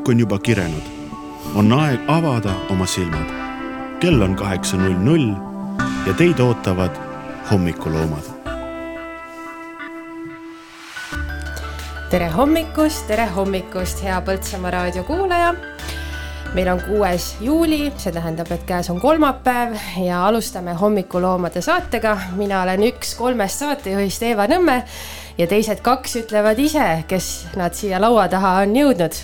õhk on juba kirenud. on aeg avada oma silmad. kell on kaheksa null null ja teid ootavad hommikuloomad. tere hommikust, tere hommikust, hea Põltsamaa raadio kuulaja meil on kuues juuli, see tähendab, et käes on kolmapäev ja alustame hommikuloomade saatega. mina olen üks kolmest saatejuhist Eeva Nõmme ja teised kaks ütlevad ise, kes nad siia laua taha on jõudnud.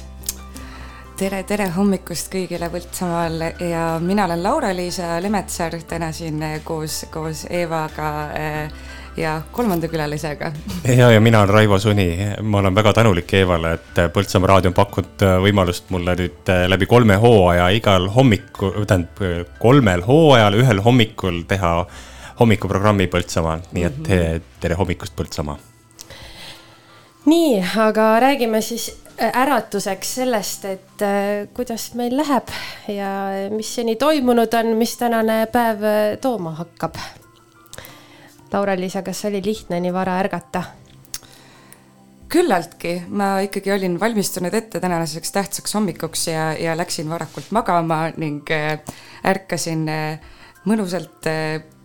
Tere, tere hommikust kõigile Põltsamaal ja mina olen Laura-Liisa Lemetsaar, täna siin koos, koos Eevaga äh, ja kolmanda külalisega. ja, ja mina olen Raivo Suni, ma olen väga tänulik Eevale, et Põltsamaa raadio on pakkunud võimalust mulle nüüd läbi kolme hooaja igal hommikul, tähendab kolmel hooajal ühel hommikul teha hommikuprogrammi Põltsamaal, nii et mhm. tere hommikust, Põltsamaa nii, aga räägime siis äratuseks sellest, et äh, kuidas meil läheb ja mis seni toimunud on, mis tänane päev äh, tooma hakkab. Laura-Liisa, kas oli lihtne nii vara ärgata? küllaltki, ma ikkagi olin valmistunud ette tänaseks tähtsaks hommikuks ja, ja läksin varakult magama ning ärkasin mõnusalt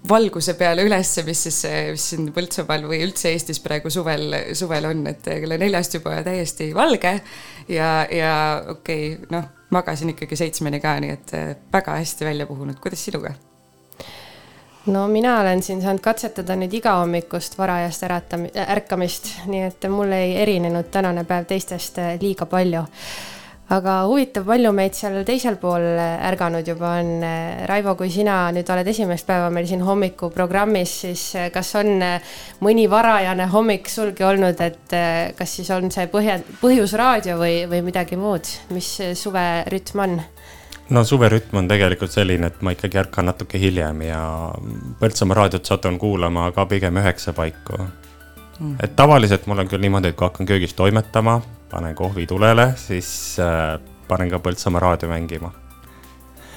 valguse peale ülesse, mis siis, mis siin Põltsamaal või üldse Eestis praegu suvel, suvel on, et kella neljast juba täiesti valge. ja, ja okei okay,, noh, magasin ikkagi seitsmeni ka, nii et väga hästi välja puhunud, kuidas sinuga? no mina olen siin saanud katsetada nüüd igahommikust varajast äratam-, ärkamist, nii et mul ei erinenud tänane päev teistest liiga palju aga huvitav, palju meid seal teisel pool ärganud juba on. Raivo, kui sina nüüd oled esimest päeva meil siin hommikuprogrammis, siis kas on mõni varajane hommik sulgi olnud, et kas siis on see põhja, põhjusraadio või, või midagi muud, mis suverütm on? no suverütm on tegelikult selline, et ma ikkagi ärkan natuke hiljem ja Põltsamaa raadiot satun kuulama ka pigem üheksa paiku mm.. et tavaliselt mul on küll niimoodi, et kui hakkan köögis toimetama, panen kohvi tulele, siis äh, panen ka Põltsamaa raadio mängima.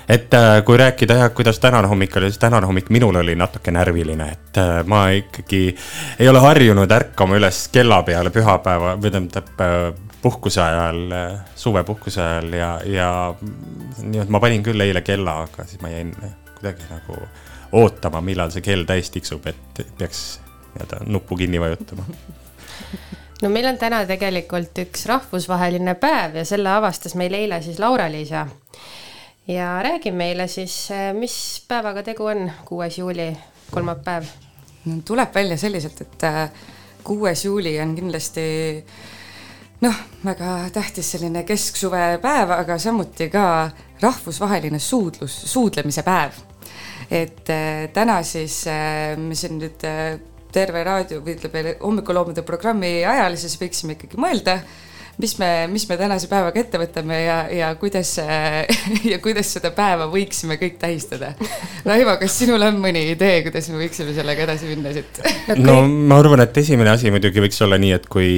et äh, kui rääkida jah, kuidas tänane hommik oli, siis tänane hommik minul oli natuke närviline, et äh, ma ikkagi ei ole harjunud ärkama üles kella peale pühapäeva või tähendab puhkuse ajal, suvepuhkuse ajal ja, ja nii et ma panin küll eile kella, aga siis ma jäin kuidagi nagu ootama, millal see kell täis tiksub, et peaks nii-öelda nuppu kinni vajutama no meil on täna tegelikult üks rahvusvaheline päev ja selle avastas meil eile siis Laura-Liisa. ja räägi meile siis, mis päevaga tegu on, kuues juuli, kolmapäev? no tuleb välja selliselt, et äh, kuues juuli on kindlasti noh, väga tähtis selline kesksuvepäev, aga samuti ka rahvusvaheline suudlus, suudlemise päev. et äh, täna siis äh, me siin nüüd terve raadio või ütleme hommikuloomade programmi ajal, siis võiksime ikkagi mõelda, mis me, mis me tänase päevaga ette võtame ja, ja kuidas ja kuidas seda päeva võiksime kõik tähistada. Raivo, kas sinul on mõni idee, kuidas me võiksime sellega edasi minna siit? no ma arvan, et esimene asi muidugi võiks olla nii, et kui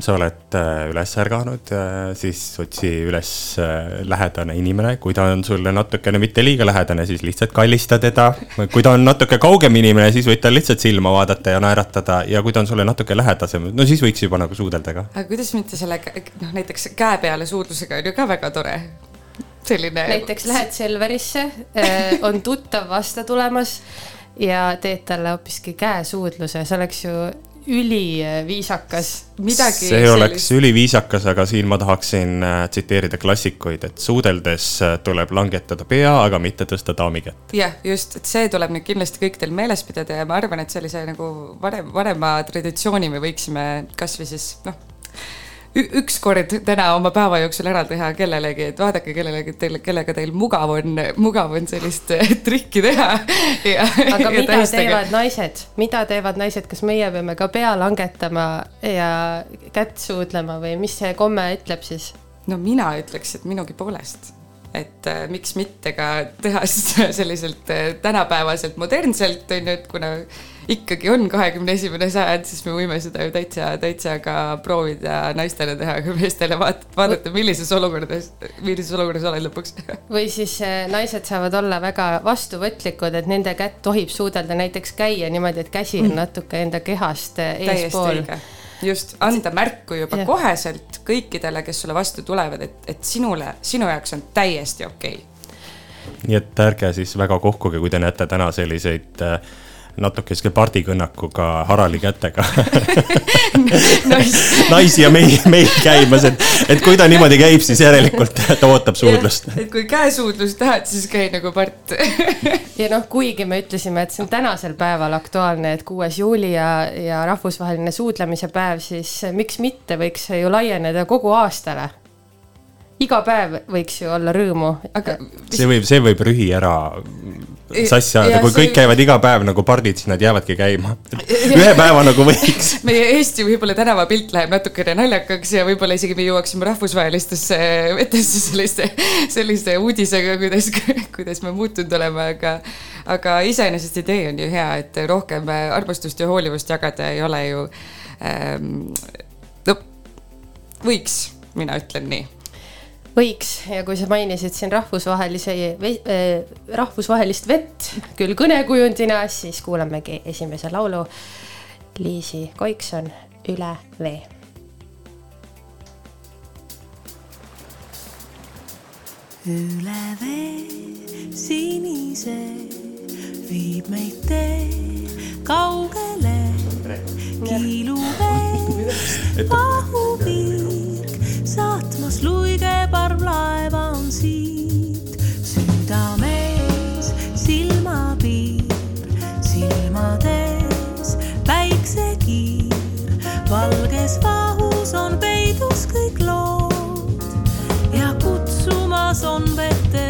sa oled äh, üles ärganud, siis otsi üles äh, lähedane inimene, kui ta on sulle natukene mitte liiga lähedane, siis lihtsalt kallista teda. kui ta on natuke kaugem inimene, siis võid tal lihtsalt silma vaadata ja naeratada ja kui ta on sulle natuke lähedasem, no siis võiks juba nagu suudelda ka. aga kuidas mitte selle, noh näiteks käe peale suudlusega on ju ka väga tore selline. näiteks lähed Selverisse, äh, on tuttav vastu tulemas ja teed talle hoopiski käesuudluse, see oleks ju üliviisakas. see sellist... oleks üliviisakas, aga siin ma tahaksin äh, tsiteerida klassikuid, et suudeldes äh, tuleb langetada pea, aga mitte tõsta daami kätt. jah, just, et see tuleb nüüd kindlasti kõik teil meeles pidada ja ma arvan, et sellise nagu varem, vanema traditsiooni me võiksime kasvõi siis noh ükskord täna oma päeva jooksul ära teha kellelegi, et vaadake kellelegi teil, kellega teil mugav on, mugav on sellist eh, trikki teha. aga mida tähistage. teevad naised, mida teevad naised, kas meie peame ka pea langetama ja kätt suudlema või mis see komme ütleb siis? no mina ütleks, et minugi poolest et äh, miks mitte ka teha selliselt äh, tänapäevaselt modernselt, on ju, et kuna ikkagi on kahekümne esimene sajand, siis me võime seda ju täitsa, täitsa ka proovida naistele teha, aga meestele vaat-, vaadata, millises olukorras, millises olukorras oled lõpuks. või siis äh, naised saavad olla väga vastuvõtlikud, et nende kätt tohib suudelda näiteks käia niimoodi, et käsi on mm. natuke enda kehast eespool just, anda märku juba ja. koheselt kõikidele, kes sulle vastu tulevad, et, et sinule, sinu jaoks on täiesti okei okay. nii et ärge siis väga kohkuge, kui te näete täna selliseid äh, natuke sihuke pardikõnnakuga harali kätega naisi ja mehi, mehi käimas, et, et kui ta niimoodi käib, siis järelikult ta ootab suudlust. et kui käesuudlust tahad, siis käi nagu part ja noh, kuigi me ütlesime, et see on tänasel päeval aktuaalne, et kuues juuli ja, ja rahvusvaheline suudlemise päev, siis miks mitte, võiks see ju laieneda kogu aastale iga päev võiks ju olla rõõmu. aga see võib, see võib rühi ära sassi ajada, kui kõik käivad iga päev nagu pardid, siis nad jäävadki käima. ühe päeva nagu võiks. meie Eesti võib-olla tänavapilt läheb natukene naljakaks ja võib-olla isegi me jõuaksime rahvusvahelistesse vetesse selliste, selliste uudisega, kuidas, kuidas me muutunud oleme, aga aga iseenesest idee on ju hea, et rohkem armastust ja hoolivust jagada ei ole ju ähm,, no võiks, mina ütlen nii võiks ja kui sa mainisid siin rahvusvahelise, äh, rahvusvahelist vett küll kõnekujundina, siis kuulamegi esimese laulu. Liisi Koikson, Üle vee. üle vee sinise viib meid tee kaugele, kiiluvee vahupiir saatmas luige parvlaeva on siit. Südames silmapiir, silmades päiksekiir, valges vahus on peidus kõik lood ja kutsumas on vette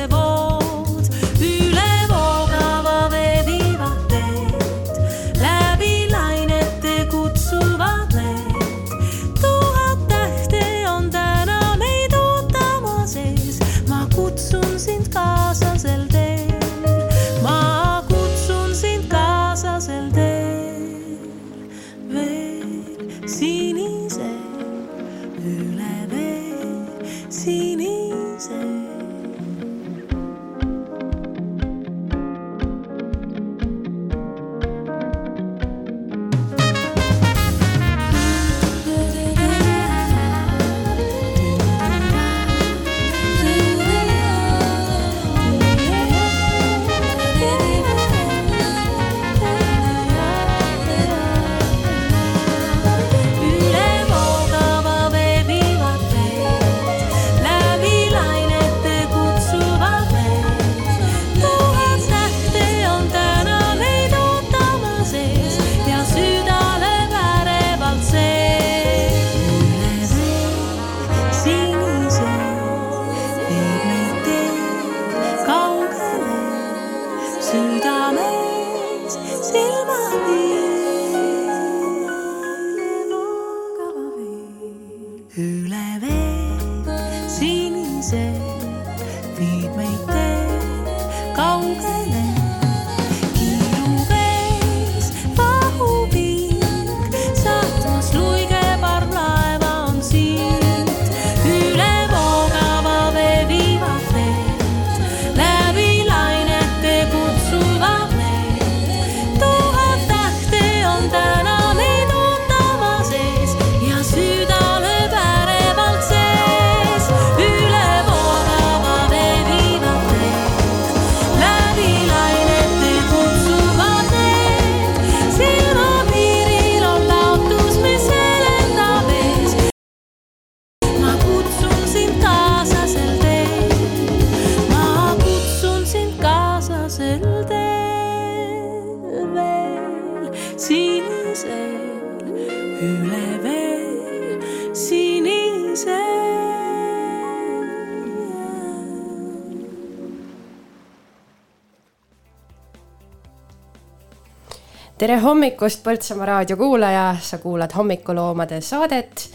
tere hommikust, Põltsamaa raadio kuulaja, sa kuulad hommikuloomade saadet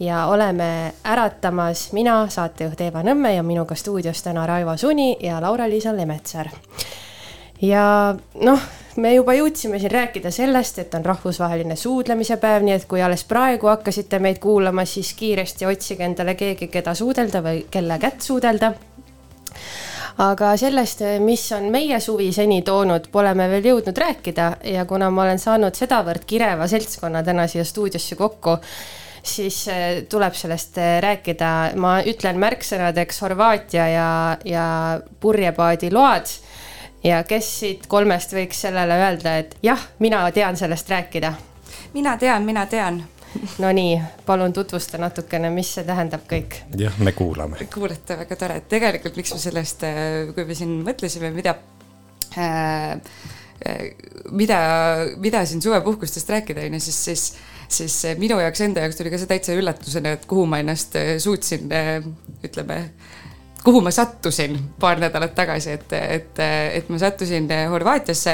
ja oleme äratamas mina, saatejuht Eeva Nõmme ja minuga stuudios täna Raivo Suni ja Laura-Liisa Lemetsaar. ja noh, me juba jõudsime siin rääkida sellest, et on rahvusvaheline suudlemise päev, nii et kui alles praegu hakkasite meid kuulama, siis kiiresti otsige endale keegi, keda suudelda või kelle kätt suudelda aga sellest, mis on meie suvi seni toonud, pole me veel jõudnud rääkida. Ja kuna ma olen saanud sedavõrd kireva seltskonna täna siia stuudiosse kokku, siis eh, tuleb sellest eh, rääkida, ma ütlen märksõnadeks Horvaatia ja, ja purjepaadi load. Ja kes siit kolmest võiks sellele öelda, et jah, mina tean sellest rääkida? mina tean, mina tean Nonii, palun tutvusta natukene, mis see tähendab kõik. jah, me kuulame. kuulete, väga tore, et tegelikult miks me sellest, äh, kui me siin mõtlesime, mida äh,, äh, mida, mida siin suvepuhkustest rääkida, on ju, siis, siis, siis minu jaoks, enda jaoks tuli ka see täitsa üllatusena, et kuhu ma ennast äh, suutsin, ütleme kuhu ma sattusin paar nädalat tagasi, et, et, et ma sattusin Horvaatiasse,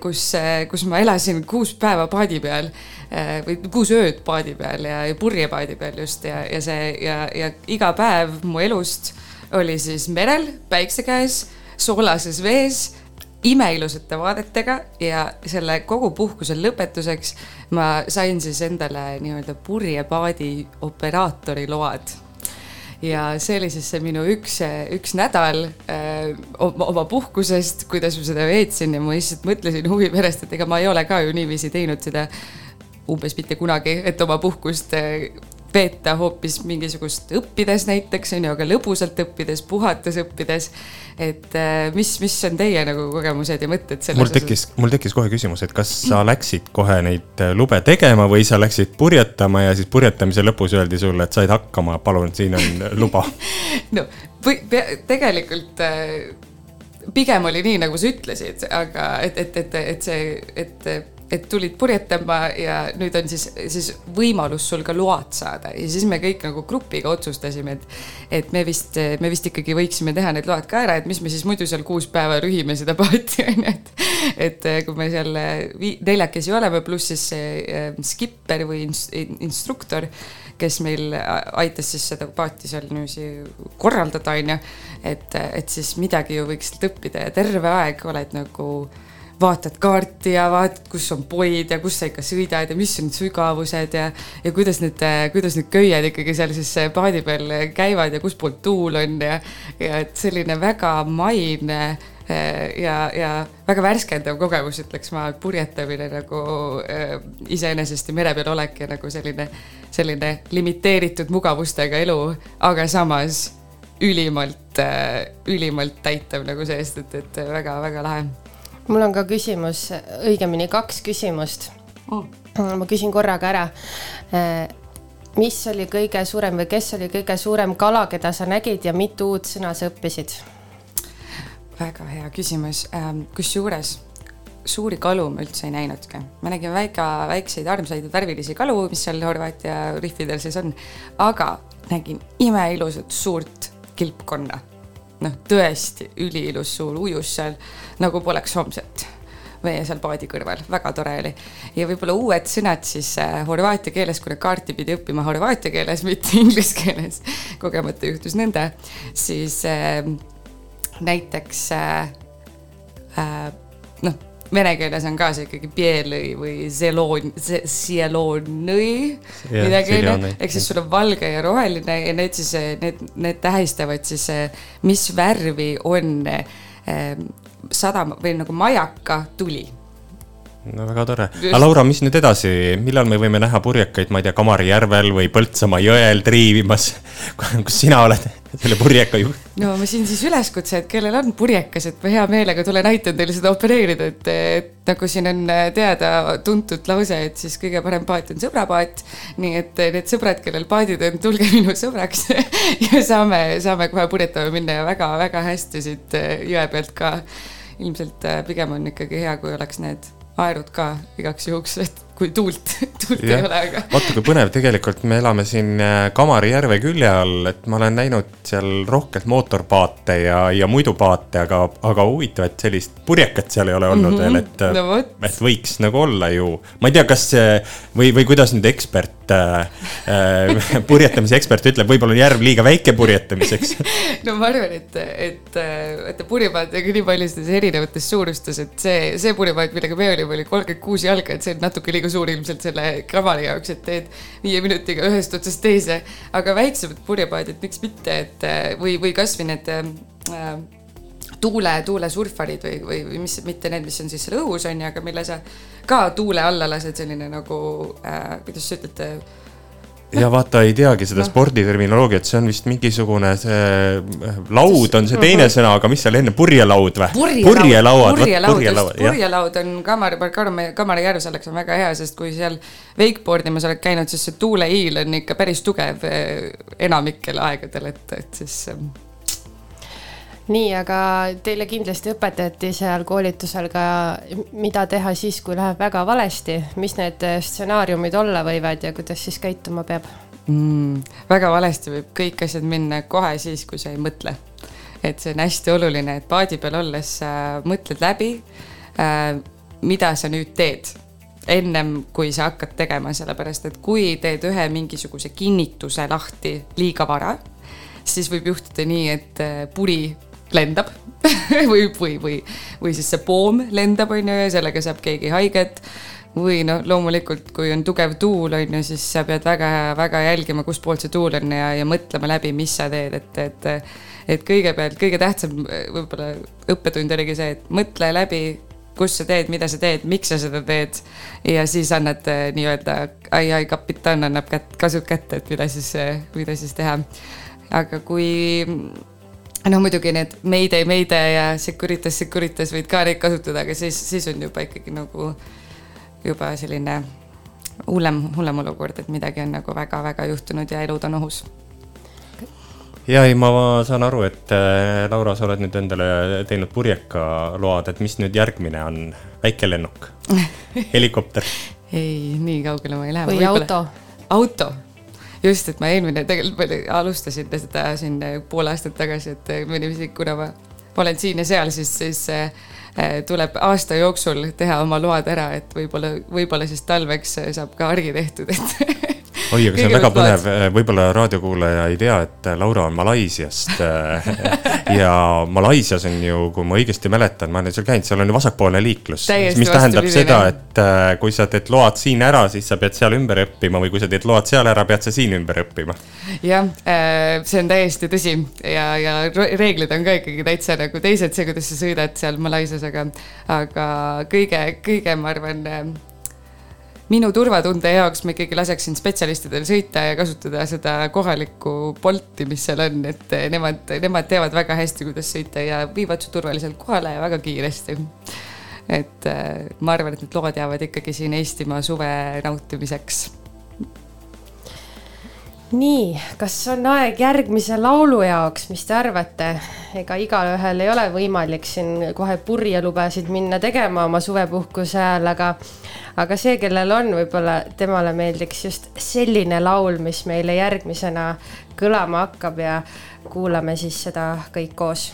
kus, kus ma elasin kuus päeva paadi peal Äh, või kuus ööd paadi peal ja, ja purjepaadi peal just ja, ja see ja, ja iga päev mu elust oli siis merel, päikse käes, soolases vees imeilusate vaadetega ja selle kogu puhkuse lõpetuseks ma sain siis endale nii-öelda purjepaadi operaatori load. ja see oli siis see minu üks, üks nädal öö, äh, oma puhkusest, kuidas ma seda veetsin ja ma lihtsalt mõtlesin huvi pärast, et ega ma ei ole ka ju niiviisi teinud seda umbes mitte kunagi, et oma puhkust eh, veeta hoopis mingisugust õppides näiteks on ju, aga lõbusalt õppides, puhates õppides. et eh, mis, mis on teie nagu kogemused ja mõtted selles mul tekkis, mul tekkis kohe küsimus, et kas sa läksid kohe neid eh, lube tegema või sa läksid purjetama ja siis purjetamise lõpus öeldi sulle, et said hakkama, palun, siin on luba no või tegelikult pigem oli nii, nagu sa ütlesid, aga et, et, et, et see, et et tulid purjetama ja nüüd on siis, siis võimalus sul ka load saada. Ja siis me kõik nagu grupiga otsustasime, et, et me vist, me vist ikkagi võiksime teha need load ka ära, et mis me siis muidu seal kuus päeva rühime seda paati on ju, et, et kui me seal neljakesi oleme, pluss siis see äh, skipper või instruktor, kes meil aitas siis seda paati seal niiviisi korraldada, on ju, et, et siis midagi ju võiks sealt õppida ja terve aeg oled nagu vaatad kaarti ja vaatad, kus on poid ja kus sa ikka sõidad ja mis on sügavused ja, ja kuidas need, kuidas need köied ikkagi seal siis paadi peal käivad ja kustpoolt tuul on ja, ja et selline väga maine eh, ja, ja väga värskendav kogemus, ütleks ma, purjetamine nagu äh, iseenesest ja mere peal olek ja nagu selline, selline limiteeritud mugavustega elu, aga samas ülimalt äh,, ülimalt täitev nagu seest, et, et väga-väga lahe mul on ka küsimus, õigemini kaks küsimust. Oh.. ma küsin korraga ära. Eh, mis oli kõige suurem või kes oli kõige suurem kala, keda sa nägid ja mitu uut sõna sa õppisid? väga hea küsimus, ähm, kusjuures suuri kalu ma üldse ei näinudki, ma nägin väga väikseid armsaid värvilisi kalu, mis seal Horvaatia rihvidel siis on, aga nägin imeilusat suurt kilpkonna noh, tõesti üliilus suur ujus seal nagu poleks homset meie seal paadi kõrval, väga tore oli. ja võib-olla uued sõnad siis äh, horvaatia keeles, kuna kaarti pidi õppima horvaatia keeles, mitte inglise keeles, kogemata juhtus nõnda, siis äh, näiteks äh, äh, noh vene keeles on ka see ikkagi pielõi või zeloon, sieloonõi, midagi onju, ehk siis sul on valge ja roheline ja need siis, need, need tähistavad siis, mis värvi on eh, sadama või nagu majaka tuli no väga tore. aga Laura, mis nüüd edasi, millal me võime näha purjekaid, ma ei tea, Kamari järvel või Põltsamaa jõel triivimas kus sina oled selle purjeka juht? no ma siin siis üleskutse, et kellel on purjekas, et ma hea meelega tulen aitan teile seda opereerida, et, et nagu siin on teada-tuntud lause, et siis kõige parem paat on sõbrapaat. nii et need sõbrad, kellel paadid on, tulge minu sõbraks ja saame, saame kohe purjetama minna ja väga-väga hästi siit jõe pealt ka ilmselt pigem on ikkagi hea, kui oleks need aerud ka igaks juhuks, et kui tuult, tuult ja. ei ole, aga. vaata, kui põnev, tegelikult me elame siin äh, Kamari järve külje all, et ma olen näinud seal rohkelt mootorpaate ja, ja muidu paate, aga, aga huvitav, et sellist purjekat seal ei ole olnud mm -hmm. veel, et no,, et võiks nagu olla ju. ma ei tea, kas või, või kuidas nüüd ekspert äh,, äh purjetamise ekspert ütleb, võib-olla on järv liiga väike purjetamiseks no ma arvan, et, et, et ka nii paljudes erinevates suurustes, et see, see purjepaat, millega me olime, oli kolmkümmend kuus jalga, et see on natuke liiga liiga suur ilmselt selle kravali jaoks, et teed viie minutiga ühest otsast teise. aga väiksemad purjepaadid, miks mitte, et või, või kasvõi need äh, tuule, tuulesurfarid või, või, või mis, mitte need, mis on siis seal õhus on ju, aga mille sa ka tuule alla lased, selline nagu äh,, kuidas sa ütled äh, ja vaata, ei teagi seda Noh. sporditerminoloogiat, see on vist mingisugune see äh, laud on see teine sõna, aga mis seal enne, purjelaud või? purjelauad, purjelaud, just, purjelaud, on Kamari, Kamari, Kamari järvesallaks on väga hea, sest kui seal wakeboard imas oled käinud, siis see tuuleiil on ikka päris tugev eh, enamikel aegadel, et, et siis ähm, nii, aga teile kindlasti õpetati seal koolitusel ka, mida teha siis, kui läheb väga valesti, mis need stsenaariumid olla võivad ja kuidas siis käituma peab? mm, väga valesti võib kõik asjad minna kohe siis, kui sa ei mõtle. et see on hästi oluline, et paadi peal olles äh, mõtled läbi äh,, mida sa nüüd teed ennem kui sa hakkad tegema, sellepärast et kui teed ühe mingisuguse kinnituse lahti liiga vara, siis võib juhtuda nii, et äh, puri lendab või, või, või, või siis see poom lendab, on ju, ja sellega saab keegi haiget. Või noh, loomulikult, kui on tugev tuul, on ju, siis sa pead väga-väga jälgima, kustpoolt see tuul on ja, ja mõtlema läbi, mis sa teed, et, et et kõigepealt kõige tähtsam võib-olla õppetund oligi see, et mõtle läbi, kus sa teed, mida sa teed, miks sa seda teed. Ja siis annad eh, nii-öelda ai, ai kapitan annab kätt, kasud kätte, et mida siis, mida siis teha. aga kui noh, muidugi need Mayday, Mayday ja Securitas, Securitas võid ka neid kasutada, aga siis, siis on juba ikkagi nagu juba selline hullem, hullem olukord, et midagi on nagu väga-väga juhtunud ja elud on ohus. ja ei, ma saan aru, et äh, Laura, sa oled nüüd endale teinud purjeka load, et mis nüüd järgmine on? väikelennuk, helikopter, ei, nii kaugele ma ei lähe. või auto? auto, just, et ma eelmine tegelikult alustasin seda siin pool aastat tagasi, et niiviisi, kuna ma, ma olen siin ja seal, siis, siis äh, tuleb aasta jooksul teha oma load ära, et võib-olla, võib-olla siis talveks saab ka argi tehtud, et oi, aga see on väga põnev, võib-olla raadiokuulaja ei tea, et Laura on Malaisiast. ja Malaisias on ju, kui ma õigesti mäletan, ma olen seal käinud, seal on ju vasakpoolne liiklus. Mis tähendab seda, et äh, kui sa teed load siin ära, siis sa pead seal ümber õppima või kui sa teed load seal ära, pead sa siin ümber õppima. jah, see on täiesti tõsi ja, ja re- reeglid on ka ikkagi täitsa nagu teised, see, kuidas sa sõidad seal Malaisias, aga, aga kõige, kõige, ma arvan, minu turvatunde jaoks ma ikkagi laseksin spetsialistidel sõita ja kasutada seda kohalikku Bolti, mis seal on, et nemad, nemad teavad väga hästi, kuidas sõita ja viivad su turvaliselt kohale ja väga kiiresti. et äh, ma arvan, et need lood jäävad ikkagi siin Eestimaa suve nautimiseks nii, kas on aeg järgmise laulu jaoks, mis te arvate? ega igalühel ei ole võimalik siin kohe purjelubasid minna tegema oma suvepuhkuse ajal, aga aga see, kellel on, võib-olla temale meeldiks just selline laul, mis meile järgmisena kõlama hakkab ja kuulame siis seda kõik koos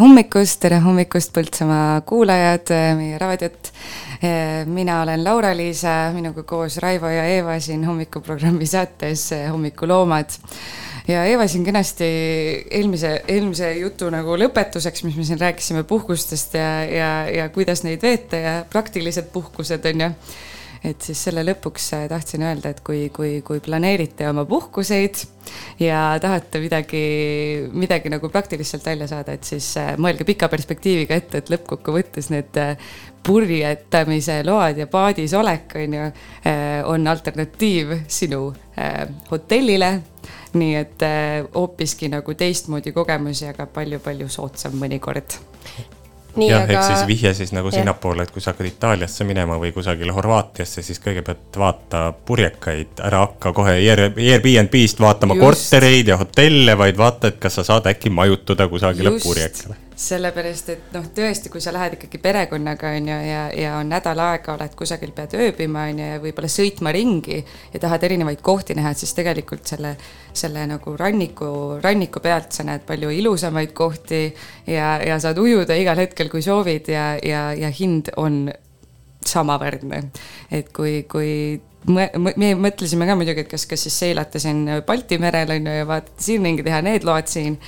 hommikust, tere hommikust, Põltsamaa kuulajad, meie raadiot. mina olen Laura-Liisa, minuga koos Raivo ja Eeva siin hommikuprogrammi saates Hommikuloomad. ja Eeva siin kenasti eelmise, eelmise jutu nagu lõpetuseks, mis me siin rääkisime puhkustest ja, ja, ja kuidas neid veeta ja praktilised puhkused on ju et siis selle lõpuks äh, tahtsin öelda, et kui, kui, kui planeerite oma puhkuseid ja tahate midagi, midagi nagu praktiliselt välja saada, et siis äh, mõelge pika perspektiiviga ette, et lõppkokkuvõttes need äh, purjetamise load ja paadis olek on ju, on alternatiiv sinu hotellile. nii et hoopiski nagu teistmoodi kogemusi, aga palju-palju soodsam mõnikord nii, jah, aga ehk siis vihje siis nagu sinnapoole, et kui sa hakkad Itaaliasse minema või kusagile Horvaatiasse, siis kõigepealt vaata purjekaid, ära hakka kohe Air- Airbnb-st vaatama Just. kortereid ja hotelle, vaid vaata, et kas sa saad äkki majutuda kusagile Just. purjekale. sellepärast, et noh, tõesti, kui sa lähed ikkagi perekonnaga on ju ja, ja on nädal aega oled kusagil, pead ööbima on ju ja võib-olla sõitma ringi ja tahad erinevaid kohti näha, et siis tegelikult selle, selle nagu ranniku, ranniku pealt sa näed palju ilusamaid kohti ja, ja saad ujuda igal hetkel, kui soovid ja, ja, ja hind on samaväärne. et kui, kui me, me mõtlesime ka muidugi, et kas, kas siis seilata siin Balti merel on ju ja vaadata siin ringi teha need load siin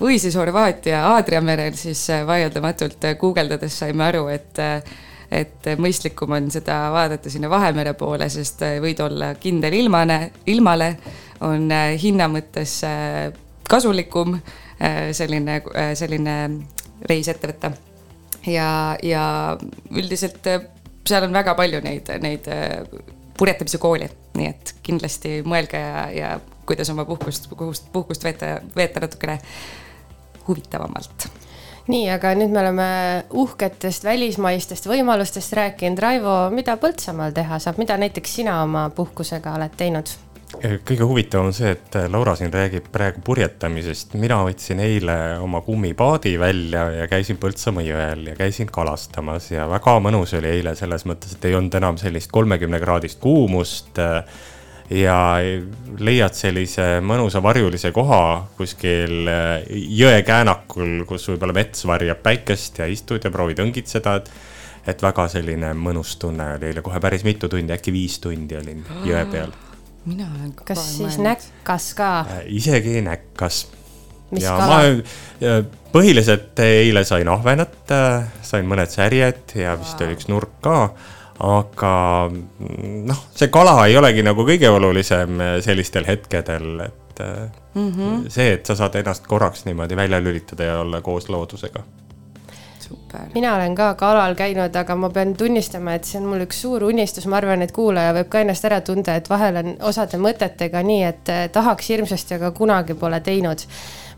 või siis Horvaatia Aadria merel, siis äh, vaieldamatult äh, guugeldades saime aru, et äh, et mõistlikum on seda vaadata sinna Vahemere poole, sest võid olla kindel ilmane, ilmale on hinna mõttes kasulikum selline, selline reis ette võtta ja, ja üldiselt seal on väga palju neid, neid purjetamise kooli, nii et kindlasti mõelge ja, ja kuidas oma puhkust, puhkust, puhkust veeta, veeta natukene huvitavamalt. nii, aga nüüd me oleme uhketest välismaistest võimalustest rääkinud. Raivo, mida Põltsamaal teha saab, mida näiteks sina oma puhkusega oled teinud? kõige huvitavam on see, et Laura siin räägib praegu purjetamisest. mina võtsin eile oma kummipaadi välja ja käisin Põltsamaa jõel ja käisin kalastamas ja väga mõnus oli eile selles mõttes, et ei olnud enam sellist kolmekümne kraadist kuumust ja leiad sellise mõnusa varjulise koha kuskil jõe käänakul, kus võib-olla mets varjab päikest ja istud ja proovid õngitseda, et et väga selline mõnus tunne oli eile, kohe päris mitu tundi, äkki viis tundi olin jõe peal. mina olen kas siis? näkkas ka? isegi näkkas. mis ja kala? ma ja põhiliselt eile sain ahvenat, sain mõned särjed ja vist oli üks nurk ka. Aga noh, see kala ei olegi nagu kõige olulisem sellistel hetkedel, et mm -hmm. see, et sa saad ennast korraks niimoodi välja lülitada ja olla koos loodusega. super. mina olen ka kalal käinud, aga ma pean tunnistama, et see on mul üks suur unistus, ma arvan, et kuulaja võib ka ennast ära tunda, et vahel on osade mõtetega nii, et eh, tahaks hirmsasti, aga kunagi pole teinud.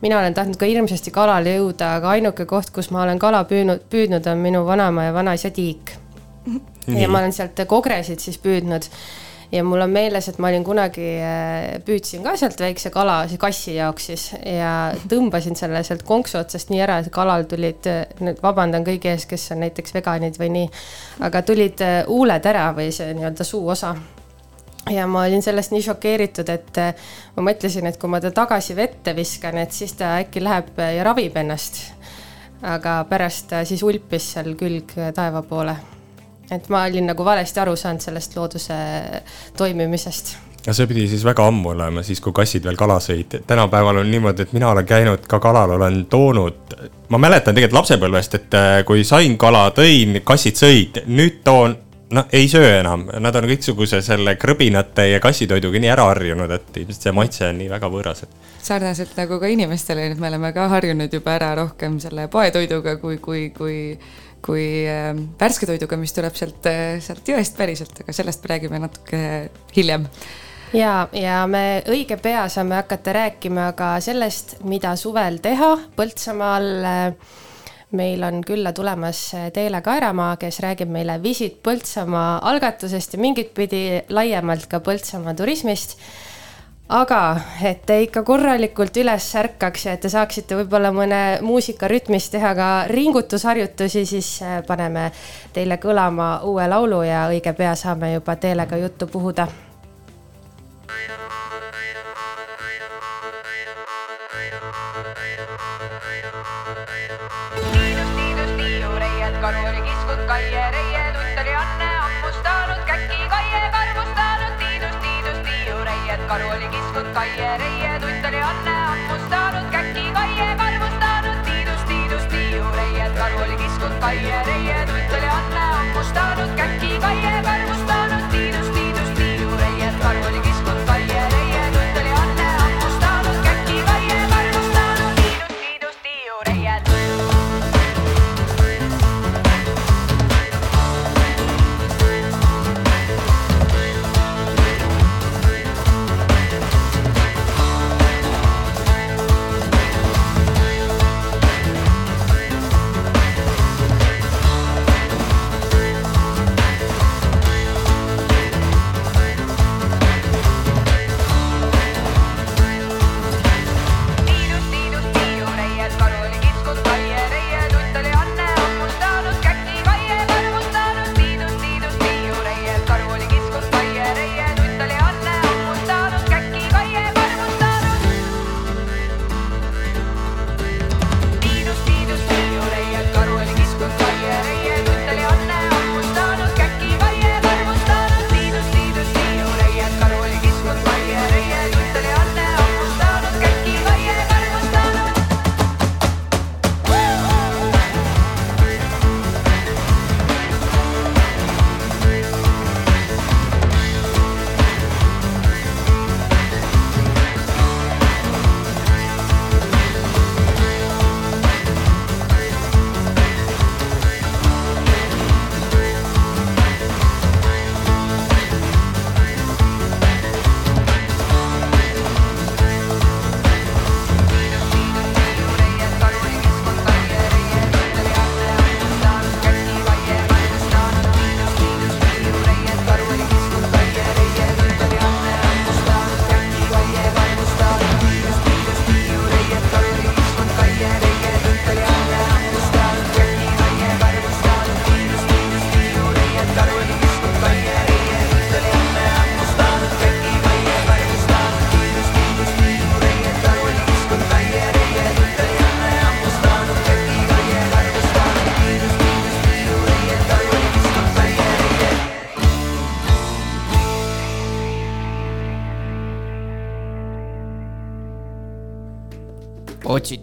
mina olen tahtnud ka hirmsasti kalale jõuda, aga ainuke koht, kus ma olen kala püüdnud, püüdnud, on minu vanaema ja vanaisa tiik. ja ma olen sealt kogresid siis püüdnud ja mul on meeles, et ma olin kunagi, püüdsin ka sealt väikse kala kassi jaoks siis ja tõmbasin selle sealt konksu otsast nii ära, et kalal tulid, nüüd vabandan kõigi ees, kes on näiteks veganid või nii, aga tulid äh, huuled ära või see nii-öelda suuosa ja ma olin sellest nii šokeeritud, et äh, ma mõtlesin, et kui ma ta tagasi vette viskan, et siis ta äkki läheb äh, ja ravib ennast. aga pärast ta siis ulpis seal külg taeva poole. Et ma olin nagu valesti aru saanud sellest looduse toimimisest ja see pidi siis väga ammu olema, siis kui kassid veel kala sõid. tänapäeval on niimoodi, et mina olen käinud ka kalal, olen toonud, ma mäletan tegelikult lapsepõlvest, et äh, kui sain kala, tõin, kassid sõid, nüüd toon, noh, ei söö enam, nad on kõiksuguse selle krõbinate ja kassitoiduga nii ära harjunud, et ilmselt see maitse on nii väga võõras, et sarnaselt nagu ka inimestele, et me oleme ka harjunud juba ära rohkem selle poetoiduga kui, kui, kui, kui äh, värske toiduga, mis tuleb sealt, sealt jõest päriselt, aga sellest me räägime natuke hiljem ja, ja me õige pea saame hakata rääkima ka sellest, mida suvel teha Põltsamaal. meil on külla tulemas Teele Kaeramaa, kes räägib meile Visit Põltsamaa algatusest ja mingit pidi laiemalt ka Põltsamaa turismist aga et te ikka korralikult üles ärkaks ja et te saaksite võib-olla mõne muusikarütmis teha ka ringutusharjutusi, siis äh, paneme teile kõlama uue laulu ja õige pea saame juba Teelega juttu puhuda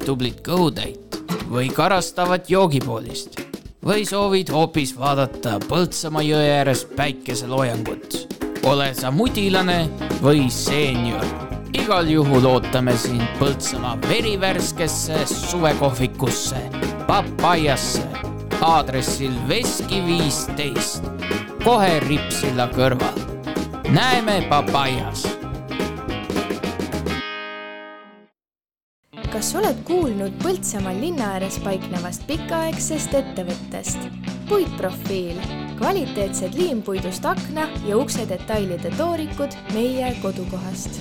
tublit kõhutäit või karastavat joogipoolist või soovid hoopis vaadata Põltsamaa jõe ääres päikeseloojangut. ole sa mudilane või seenior, igal juhul ootame sind Põltsamaa verivärskesse suvekohvikusse, Papajasse, aadressil Veski viisteist, kohe Ripsilla kõrval. näeme Papajas oled kuulnud Põltsamaal linna ääres paiknevast pikaaegsest ettevõttest? puitprofiil, kvaliteetsed liimpuidust akna ja ukse detailide toorikud meie kodukohast.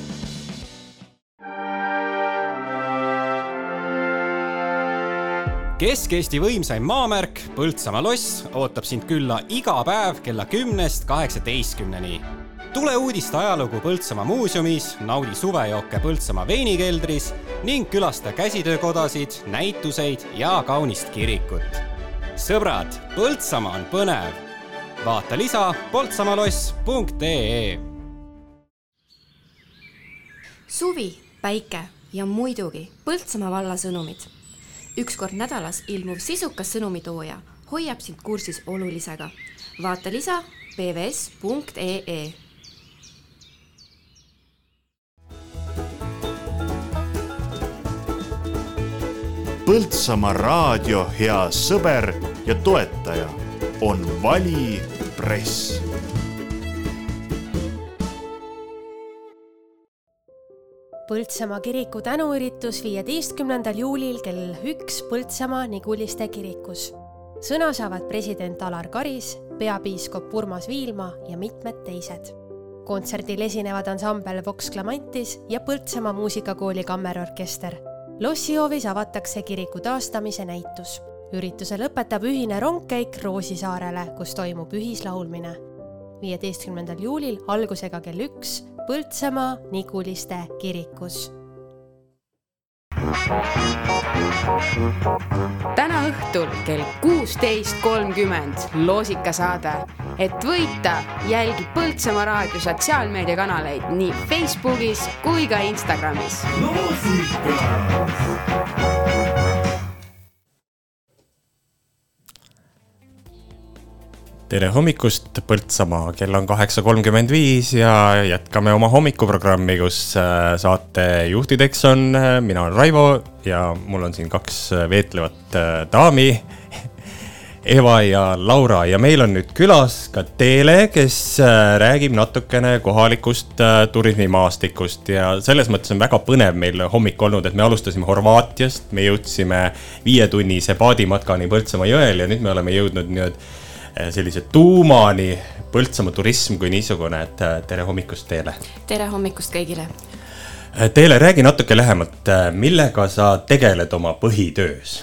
Kesk-Eesti võimsaim maamärk Põltsamaa loss ootab sind külla iga päev kella kümnest kaheksateistkümneni tule uudiste ajalugu Põltsamaa muuseumis, naudi suvejooke Põltsamaa veinikeldris ning külasta käsitöökodasid, näituseid ja kaunist kirikut. sõbrad, Põltsamaa on põnev. vaata lisa poltsamaloss.ee. suvi, päike ja muidugi Põltsamaa valla sõnumid. üks kord nädalas ilmuv sisukas sõnumitooja hoiab sind kursis olulisega. vaata lisa pvs.ee Põltsamaa raadio hea sõber ja toetaja on Vali Press. Põltsamaa kiriku tänuüritus viieteistkümnendal juulil kell üks Põltsamaa Niguliste kirikus. sõna saavad president Alar Karis, peapiiskop Urmas Viilma ja mitmed teised. kontserdil esinevad ansambel Vox Clamantis ja Põltsamaa muusikakooli kammerorkester lossihoovis avatakse kiriku taastamise näitus. ürituse lõpetab ühine rongkäik Roosisaarele, kus toimub ühislaulmine. viieteistkümnendal juulil algusega kell üks Põltsamaa Niguliste kirikus täna õhtul kell kuusteist kolmkümmend loosikasaade. et võita, jälgi Põltsamaa raadio sotsiaalmeediakanaleid nii Facebookis kui ka Instagramis. Tere hommikust, Põltsamaa, kell on kaheksa kolmkümmend viis ja jätkame oma hommikuprogrammi, kus äh, saatejuhtideks on, äh, mina olen Raivo ja mul on siin kaks äh, veetlevat daami. Eva ja Laura. Ja meil on nüüd külas ka Teele, kes räägib natukene kohalikust turismimaastikust. Ja selles mõttes on väga põnev meil hommik olnud, et me alustasime Horvaatiast, me jõudsime viietunnise paadimatkani Põltsamaa jõel ja nüüd me oleme jõudnud Eh, sellise tuumani Põltsamaa turism kui niisugune, et eh, tere hommikust teile. tere hommikust kõigile. Eh, Teele, räägi natuke lähemalt, millega sa tegeled oma põhitöös?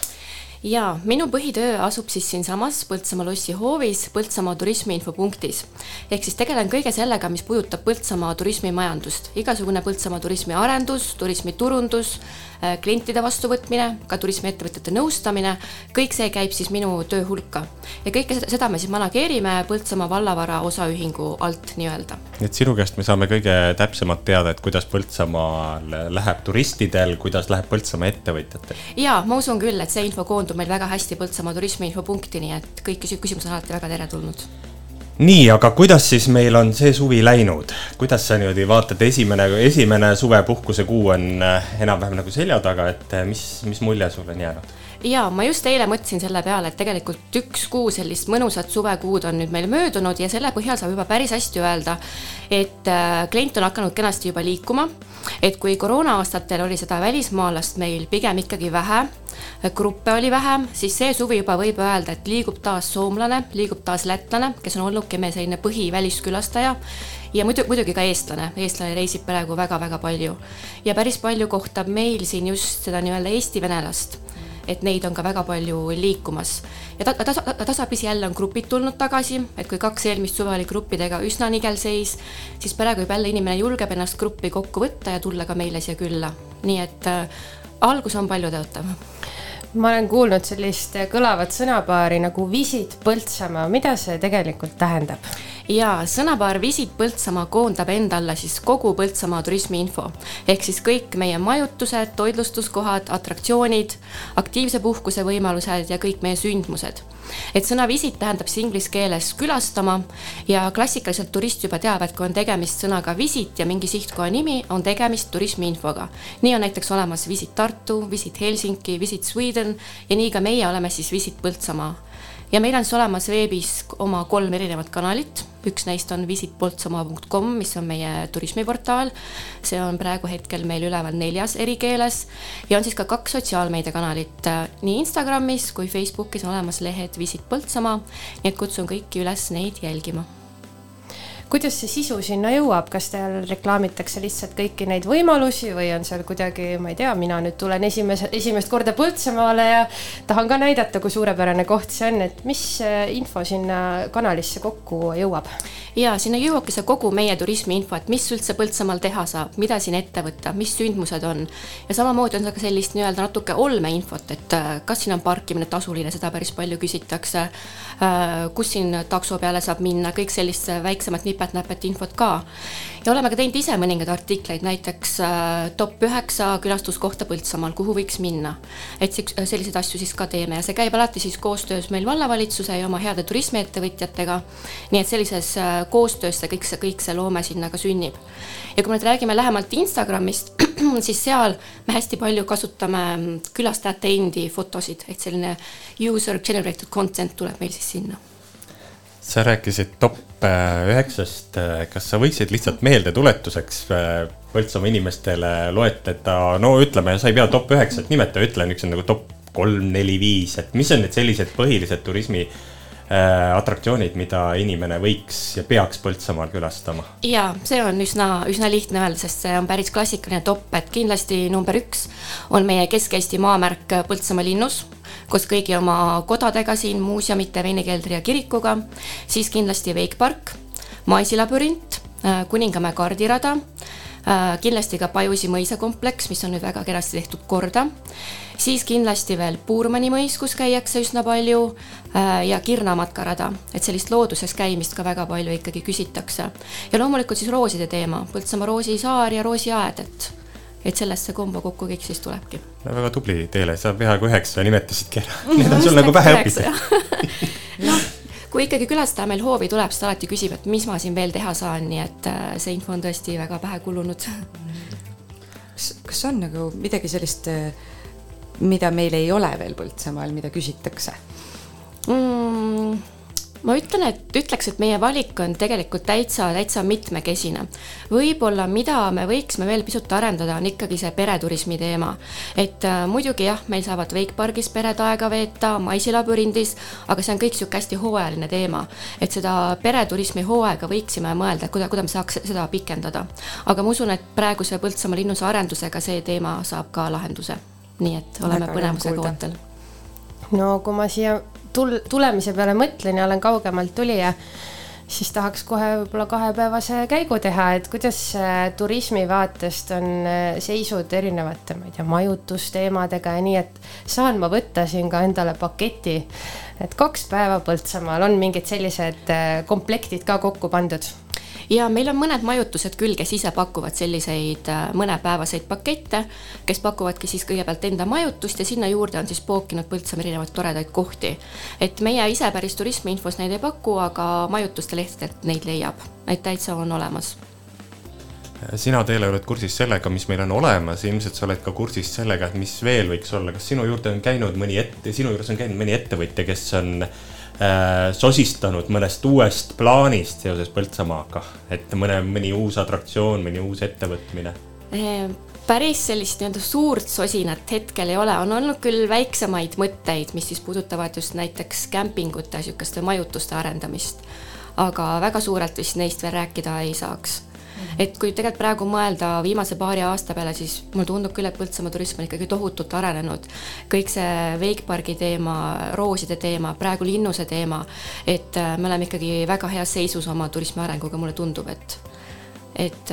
Jaa, minu põhitöö asub siis siinsamas Põltsamaa lossi hoovis Põltsamaa turismiinfopunktis. ehk siis tegelen kõige sellega, mis puudutab Põltsamaa turismimajandust, igasugune Põltsamaa turismi arendus, turismiturundus, Äh, klientide vastuvõtmine, ka turismiettevõtjate nõustamine, kõik see käib siis minu töö hulka. ja kõike seda me siis manageerime Põltsamaa vallavara osaühingu alt nii-öelda. nii et sinu käest me saame kõige täpsemalt teada, et kuidas Põltsamaal läheb turistidel, kuidas läheb Põltsamaa ettevõtjatel? jaa, ma usun küll, et see info koondub meil väga hästi Põltsamaa turismiinfopunkti, nii et kõik küsimused on alati väga teretulnud nii, aga kuidas siis meil on see suvi läinud, kuidas sa niimoodi vaatad, esimene, esimene suvepuhkuse kuu on äh, enam-vähem nagu selja taga, et äh, mis, mis mulje sul on jäänud? Ja ma just eile mõtlesin selle peale, et tegelikult üks kuu sellist mõnusat suvekuud on nüüd meil möödunud ja selle põhjal saab juba päris hästi öelda, et äh, klient on hakanud kenasti juba liikuma. et kui koroona aastatel oli seda välismaalast meil pigem ikkagi vähe, gruppe oli vähem, siis see suvi juba võib öelda, et liigub taas soomlane, liigub taas lätlane, kes on olnudki meie selline põhiväliskülastaja ja muidu, muidugi ka eestlane, eestlane reisib praegu väga-väga palju. ja päris palju kohtab meil siin just seda nii-öelda eesti venelast et neid on ka väga palju liikumas. ja ta, tasa, tasapisi jälle on grupid tulnud tagasi, et kui kaks eelmist suve oli gruppidega üsna nigel seis, siis praegu juba jälle inimene julgeb ennast gruppi kokku võtta ja tulla ka meile siia külla. nii et äh, algus on paljutõotav ma olen kuulnud sellist kõlavat sõnapaari nagu visit Põltsamaa, mida see tegelikult tähendab? ja sõnapaar Visit Põltsamaa koondab enda alla siis kogu Põltsamaa turismiinfo ehk siis kõik meie majutused, toitlustuskohad, atraktsioonid, aktiivse puhkuse võimalused ja kõik meie sündmused et sõna visit tähendab siis inglise keeles külastama ja klassikaliselt turist juba teab, et kui on tegemist sõnaga visit ja mingi sihtkoha nimi, on tegemist turismiinfoga. nii on näiteks olemas Visit Tartu, Visit Helsingi, Visit Sweden ja nii ka meie oleme siis Visit Põltsamaa. Ja meil on siis olemas veebis oma kolm erinevat kanalit, üks neist on visitpoltsamaa.com, mis on meie turismiportaal. see on praegu hetkel meil üleval neljas eri keeles ja on siis ka kaks sotsiaalmeediakanalit, nii Instagramis kui Facebookis olemas lehed Visit Põltsamaa, nii et kutsun kõiki üles neid jälgima kuidas see sisu sinna jõuab, kas seal reklaamitakse lihtsalt kõiki neid võimalusi või on seal kuidagi, ma ei tea, mina nüüd tulen esimese, esimest korda Põltsamaale ja tahan ka näidata, kui suurepärane koht see on, et mis info sinna kanalisse kokku jõuab? ja sinna jõuabki see kogu meie turismiinfo, et mis üldse Põltsamaal teha saab, mida siin ette võtta, mis sündmused on. ja samamoodi on seal ka sellist nii-öelda natuke olmeinfot, et äh, kas siin on parkimine tasuline, seda päris palju küsitakse. Äh, kus siin takso peale saab minna, kõik sellist väiksemat nipet-näpet infot ka. ja oleme ka teinud ise mõningaid artikleid, näiteks äh, top üheksa külastuskohta Põltsamaal, kuhu võiks minna. et selliseid asju siis ka teeme ja see käib alati siis koostöös meil vallavalitsuse ja oma heade turismiettevõtjatega. nii et sellises koostöös see kõik see, kõik see loome sinna ka sünnib. ja kui me nüüd räägime lähemalt Instagramist, siis seal me hästi palju kasutame külastajate endi fotosid, et selline user generated content tuleb meil siis sinna sa rääkisid top äh, üheksast, kas sa võiksid lihtsalt meeldetuletuseks äh, Põltsamaa inimestele loetleda, no ütleme, sa ei pea top üheksat nimetama, ütle niisugused nagu top kolm, neli, viis, et mis on need sellised põhilised turismi äh, atraktsioonid, mida inimene võiks ja peaks Põltsamaal külastama? ja see on üsna, üsna lihtne öelda, sest see on päris klassikaline top, et kindlasti number üks on meie Kesk-Eesti maamärk Põltsamaa linnus koos kõigi oma kodadega siin, muuseumite, veenikeldri ja kirikuga, siis kindlasti Wake Park, Maisilabürint, Kuningamäe kardirada, kindlasti ka Pajusi mõisakompleks, mis on nüüd väga kenasti tehtud korda, siis kindlasti veel Puurmani mõis, kus käiakse üsna palju ja Kirna matkarada, et sellist looduses käimist ka väga palju ikkagi küsitakse. ja loomulikult siis rooside teema, Põltsamaa roosisaar ja roosiaed, et et sellest see kombo kokku kõik siis tulebki. väga tubli Teele, sa peaaegu üheksa nimetasidki ära, need on sul nagu pähe õpitud. noh, kui ikkagi külastaja meil hoovi tuleb, siis ta alati küsib, et mis ma siin veel teha saan, nii et äh, see info on tõesti väga pähe kulunud. kas, kas on nagu midagi sellist, äh, mida meil ei ole veel Põltsamaal, mida küsitakse mm.? Ma ütlen, et ütleks, et meie valik on tegelikult täitsa, täitsa mitmekesine. võib-olla, mida me võiksime veel pisut arendada, on ikkagi see pereturismi teema. et äh, muidugi jah, meil saavad Wakepargis pered aega veeta, Maisilabürindis, aga see on kõik niisugune hästi hooajaline teema. et seda pereturismi hooaega võiksime mõelda, kuida-, kuidas me saaks seda pikendada. aga ma usun, et praeguse Põltsamaa linnuse arendusega see teema saab ka lahenduse. nii et oleme põnevusega ootel. no kui ma siia tul-, tulemise peale mõtlen ja olen kaugemalt tulija, siis tahaks kohe võib-olla kahepäevase käigu teha, et kuidas turismi vaatest on äh, seisud erinevate, ma ei tea, majutusteemadega ja nii, et saan ma võtta siin ka endale paketi. et kaks päeva Põltsamaal on mingid sellised äh, komplektid ka kokku pandud ja meil on mõned majutused küll, kes ise pakuvad selliseid äh, mõnepäevaseid pakette, kes pakuvadki siis kõigepealt enda majutust ja sinna juurde on siis pookinud Põltsamaa erinevaid toredaid kohti. et meie ise päris turismiinfos neid ei paku, aga majutuste lehtedelt neid leiab, et täitsa on olemas. Sina, Teele, oled kursis sellega, mis meil on olemas, ilmselt sa oled ka kursis sellega, et mis veel võiks olla, kas sinu juurde on käinud mõni ette, sinu juures on käinud mõni ettevõtja, kes on äh, sosistanud mõnest uuest plaanist seoses Põltsamaaga, et mõne, mõni uus atraktsioon, mõni uus ettevõtmine? päris sellist nii-öelda suurt sosinat hetkel ei ole, on olnud küll väiksemaid mõtteid, mis siis puudutavad just näiteks kämpingute, niisuguste majutuste arendamist. aga väga suurelt vist neist veel rääkida ei saaks. Et kui tegelikult praegu mõelda viimase paari aasta peale, siis mulle tundub küll, et Põltsamaa turism on ikkagi tohutult arenenud. kõik see Wakepargi teema, rooside teema, praegu linnuse teema, et äh, me oleme ikkagi väga heas seisus oma turismi arenguga, mulle tundub, et et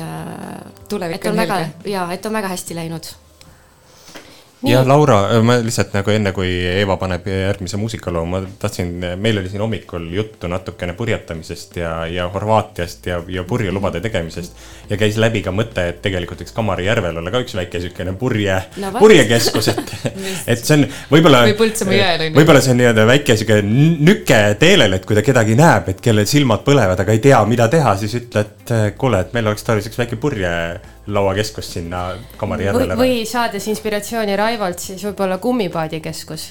tulevik on, on väga, jaa, et on väga hästi läinud jah, Laura, ma lihtsalt nagu enne, kui Eeva paneb järgmise muusikaloo, ma tahtsin, meil oli siin hommikul juttu natukene purjetamisest ja, ja Horvaatiast ja, ja purjelubade tegemisest. ja käis läbi ka mõte, et tegelikult võiks Kamarijärvel olla ka üks väike siukene purje No purjekeskus, et, et see on võib-olla. Või Põltsamaa jõel on ju. võib-olla see on nii-öelda väike siuke n- nüke teelel, et kui ta kedagi näeb, et kellel silmad põlevad, aga ei tea, mida teha, siis ütle, et eh, kuule, et meil oleks tarvis üks väike purjelauakeskus sinna või, Kamarijärvele. või saades inspiratsiooni Raivolt, siis võib-olla kummipaadikeskus.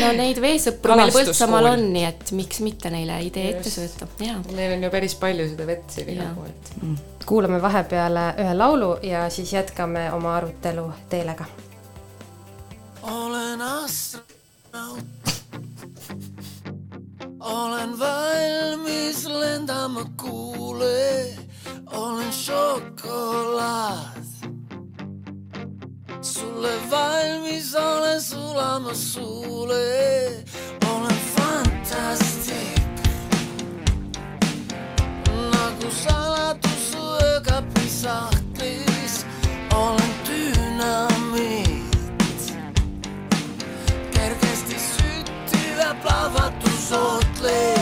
no neid veesõpru meil. Põltsamaal on, nii et miks mitte neile idee ette sööta. Neil on ju päris palju seda vett siin igal pool, et. kuulame vahepeale ühe laulu ja siis jätkame oma arutelu Teelega. olen astronaut. olen valmis lendama kuule, olen šokolaad. sulle valmis olen sulama suule, olen fantastik. nagu saladus su öökapi sahtlis, olen dünamiit. kergesti süttiv ja plahvatusootlik. tee,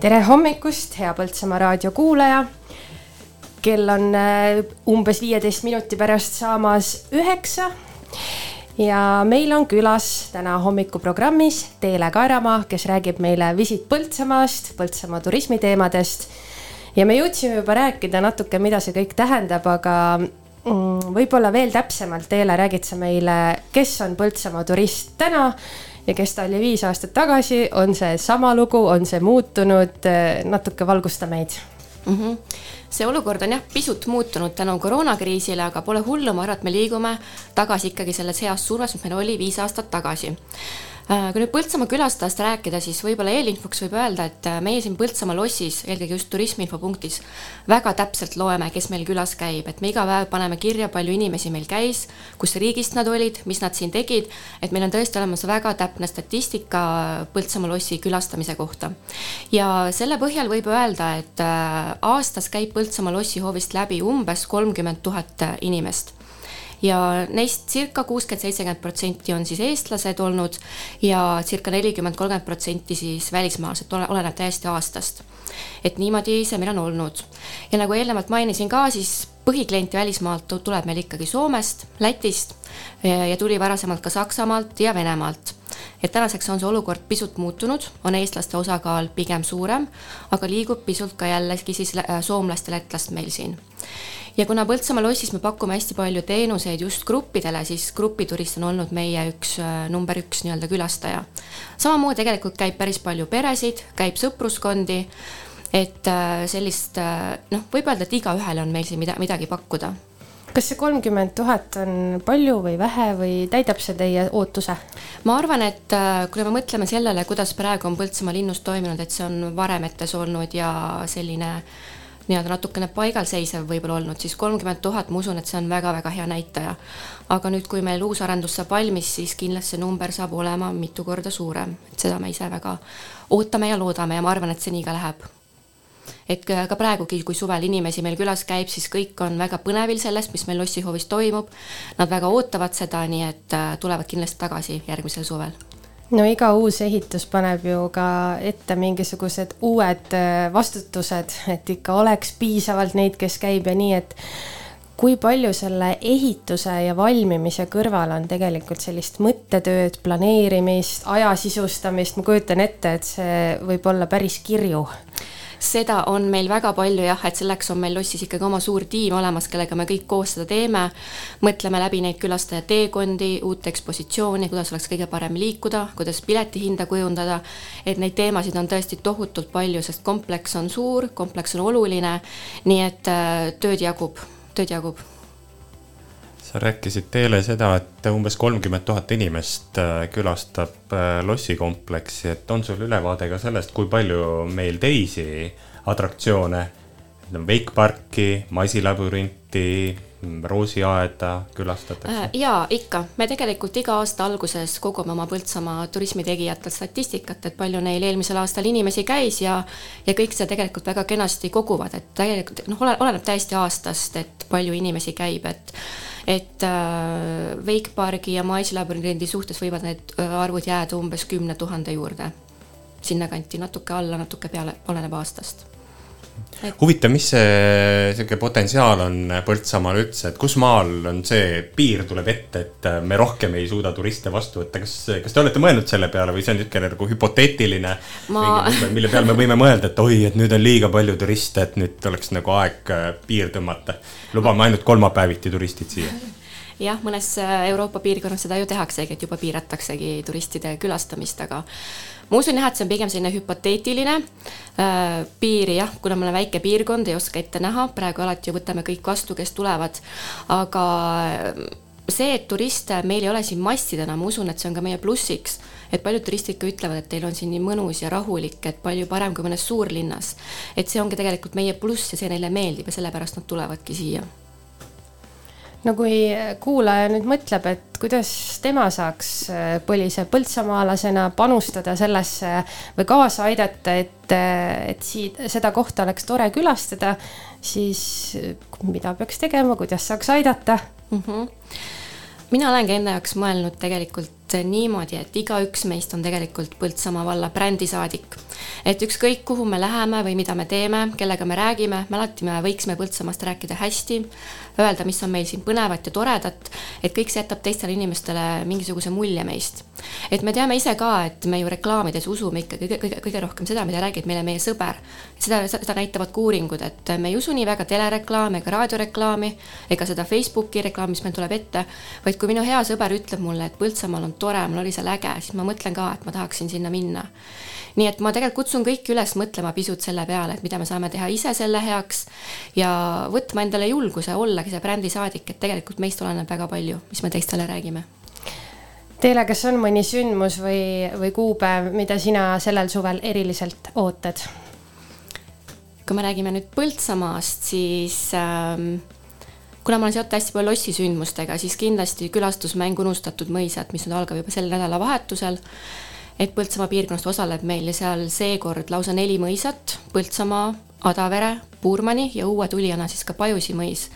tere hommikust, hea Põltsamaa raadio kuulaja. kell on äh, umbes viieteist minuti pärast saamas üheksa ja meil on külas täna hommikuprogrammis Teele Kaeramaa, kes räägib meile Visit Põltsamaast, Põltsamaa turismiteemadest. ja me jõudsime juba rääkida natuke, mida see kõik tähendab, aga mm, võib-olla veel täpsemalt, Teele, räägid sa meile, kes on Põltsamaa turist täna ja kes ta oli viis aastat tagasi, on see sama lugu, on see muutunud, natuke valgusta meid mm. -hmm. see olukord on jah, pisut muutunud tänu koroonakriisile, aga pole hullu, ma arvan, et me liigume tagasi ikkagi selles heas surves, mis meil oli viis aastat tagasi kui nüüd Põltsamaa külastajast rääkida, siis võib-olla eelinfoks võib öelda, et äh, meie siin Põltsamaa lossis, eelkõige just turismiinfopunktis, väga täpselt loeme, kes meil külas käib, et me iga päev paneme kirja, palju inimesi meil käis, kus riigist nad olid, mis nad siin tegid, et meil on tõesti olemas väga täpne statistika Põltsamaa lossi külastamise kohta. ja selle põhjal võib öelda, et äh, aastas käib Põltsamaa lossi hoovist läbi umbes kolmkümmend tuhat inimest ja neist circa kuuskümmend, seitsekümmend protsenti on siis eestlased olnud ja circa nelikümmend, kolmkümmend protsenti siis välismaalased, oleneb täiesti aastast. et niimoodi see meil on olnud. ja nagu eelnevalt mainisin ka, siis põhiklient välismaalt tuleb meil ikkagi Soomest, Lätist ja tuli varasemalt ka Saksamaalt ja Venemaalt et tänaseks on see olukord pisut muutunud, on eestlaste osakaal pigem suurem, aga liigub pisut ka jällegi siis soomlast ja lätlast meil siin ja kuna Põltsamaa lossis me pakume hästi palju teenuseid just gruppidele, siis grupiturist on olnud meie üks äh, number üks nii-öelda külastaja. samamoodi tegelikult käib päris palju peresid, käib sõpruskondi, et äh, sellist äh, noh, võib öelda, et igaühele on meil siin mida, midagi pakkuda kas see kolmkümmend tuhat on palju või vähe või täidab see teie ootuse? ma arvan, et kui me mõtleme sellele, kuidas praegu on Põltsamaa linnus toimunud, et see on varemetes olnud ja selline nii-öelda natukene paigalseisev võib-olla olnud, siis kolmkümmend tuhat, ma usun, et see on väga-väga hea näitaja. aga nüüd, kui meil uus arendus saab valmis, siis kindlasti see number saab olema mitu korda suurem, et seda me ise väga ootame ja loodame ja ma arvan, et see nii ka läheb et ka praegugi, kui suvel inimesi meil külas käib, siis kõik on väga põnevil sellest, mis meil lossihoovis toimub. Nad väga ootavad seda, nii et äh, tulevad kindlasti tagasi järgmisel suvel no iga uus ehitus paneb ju ka ette mingisugused uued äh, vastutused, et ikka oleks piisavalt neid, kes käib ja nii, et kui palju selle ehituse ja valmimise kõrval on tegelikult sellist mõttetööd, planeerimist, aja sisustamist, ma kujutan ette, et see võib olla päris kirju seda on meil väga palju jah, et selleks on meil lossis ikkagi oma suur tiim olemas, kellega me kõik koos seda teeme. mõtleme läbi neid külastaja teekondi, uut ekspositsiooni, kuidas oleks kõige parem liikuda, kuidas piletihinda kujundada. et neid teemasid on tõesti tohutult palju, sest kompleks on suur, kompleks on oluline. nii et äh, tööd jagub, tööd jagub sa rääkisid Teele seda, et umbes kolmkümmend tuhat inimest äh, külastab äh, lossikompleksi, et on sul ülevaade ka sellest, kui palju meil teisi atraktsioone, Wake Parki, Masilabürinti, roosiaeda külastatakse? Äh, jaa, ikka. me tegelikult iga aasta alguses kogume oma Põltsamaa turismitegijatelt statistikat, et palju neil eelmisel aastal inimesi käis ja ja kõik seda tegelikult väga kenasti koguvad, et tegelikult noh, oleneb täiesti aastast, et palju inimesi käib, et et äh, Wake Parki ja Maisläbürindi suhtes võivad need äh, arvud jääda umbes kümne tuhande juurde. sinnakanti natuke alla, natuke peale, oleneb aastast et.... huvitav, mis see sihuke potentsiaal on Põltsamaal üldse, et kus maal on see piir tuleb ette, et me rohkem ei suuda turiste vastu võtta, kas, kas te olete mõelnud selle peale või see on niisugune nagu hüpoteetiline Ma... mille peale me võime mõelda, et oi, et nüüd on liiga palju turiste, et nüüd oleks nagu aeg äh, piir tõmmata. lubame ainult kolmapäeviti turistid siia. Jah, mõnes äh, Euroopa piirkonnas seda ju tehaksegi, et juba piirataksegi turistide külastamist, aga ma usun jah, et see on pigem selline hüpoteetiline äh, piiri jah, kuna me oleme väike piirkond, ei oska ette näha, praegu alati ju võtame kõik vastu, kes tulevad, aga äh, see, et turiste meil ei ole siin massidena, ma usun, et see on ka meie plussiks. et paljud turistid ka ütlevad, et teil on siin nii mõnus ja rahulik, et palju parem kui mõnes suurlinnas. et see ongi tegelikult meie pluss ja see neile meeldib ja sellepärast nad tulevadki siia no kui kuulaja nüüd mõtleb, et kuidas tema saaks äh, põlise põltsamaalasena panustada sellesse või kaasa aidata, et, äh, et siit, seda kohta oleks tore külastada, siis mida peaks tegema, kuidas saaks aidata mm? -hmm. mina olengi enda jaoks mõelnud tegelikult niimoodi, et igaüks meist on tegelikult Põltsamaa valla brändisaadik. et ükskõik, kuhu me läheme või mida me teeme, kellega me räägime, me alati me võiksime Põltsamaast rääkida hästi, öelda, mis on meil siin põnevat ja toredat, et kõik see jätab teistele inimestele mingisuguse mulje meist. et me teame ise ka, et me ju reklaamides usume ikka kõige, kõige, kõige rohkem seda, mida räägib meile meie sõber. seda, seda näitavad ka uuringud, et me ei usu nii väga telereklaami ega raadioreklaami ega seda Facebooki reklaami, mis meil tuleb ette, vaid kui minu hea sõber ütleb mulle, et Põltsamaal on tore, mul oli seal äge, siis ma mõtlen ka, et ma tahaksin sinna minna. nii et ma tegelikult kutsun kõiki üles mõtlema pisut selle peale, et mida me saame teha ise selle heaks ja võtma endale julguse ollagi see brändisaadik, et tegelikult meist oleneb väga palju, mis me teistele räägime Teele, kas on mõni sündmus või, või kuupäev, mida sina sellel suvel eriliselt ootad? kui me räägime nüüd Põltsamaast, siis ähm, kuna ma olen seotud hästi palju lossisündmustega, siis kindlasti külastusmäng Unustatud mõisad, mis nüüd algab juba sel nädalavahetusel. et Põltsamaa piirkonnast osaleb meil seal seekord lausa neli mõisat, Põltsamaa, Adavere, Puurmani ja uue tulijana siis ka Pajusi mõis.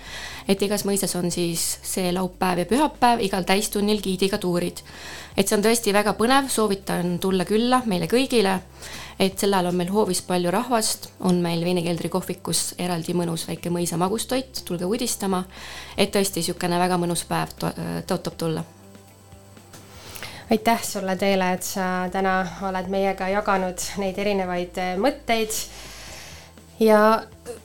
et igas mõisas on siis see laupäev ja pühapäev igal täistunnil giidiga tuurid. et see on tõesti väga põnev, soovitan tulla külla meile kõigile et sel ajal on meil hoovis palju rahvast, on meil Veinikeldri kohvikus eraldi mõnus väike mõisa magustoit, tulge uudistama. et tõesti niisugune väga mõnus päev tõotab tulla. aitäh sulle, Teele, et sa täna oled meiega jaganud neid erinevaid mõtteid. Ja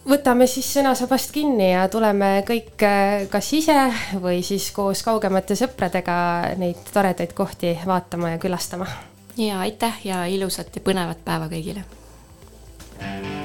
võtame siis sõnasabast kinni ja tuleme kõik eh, kas ise või siis koos kaugemate sõpradega neid toredaid kohti vaatama ja külastama. Ja aitäh ja ilusat ja põnevat päeva kõigile! on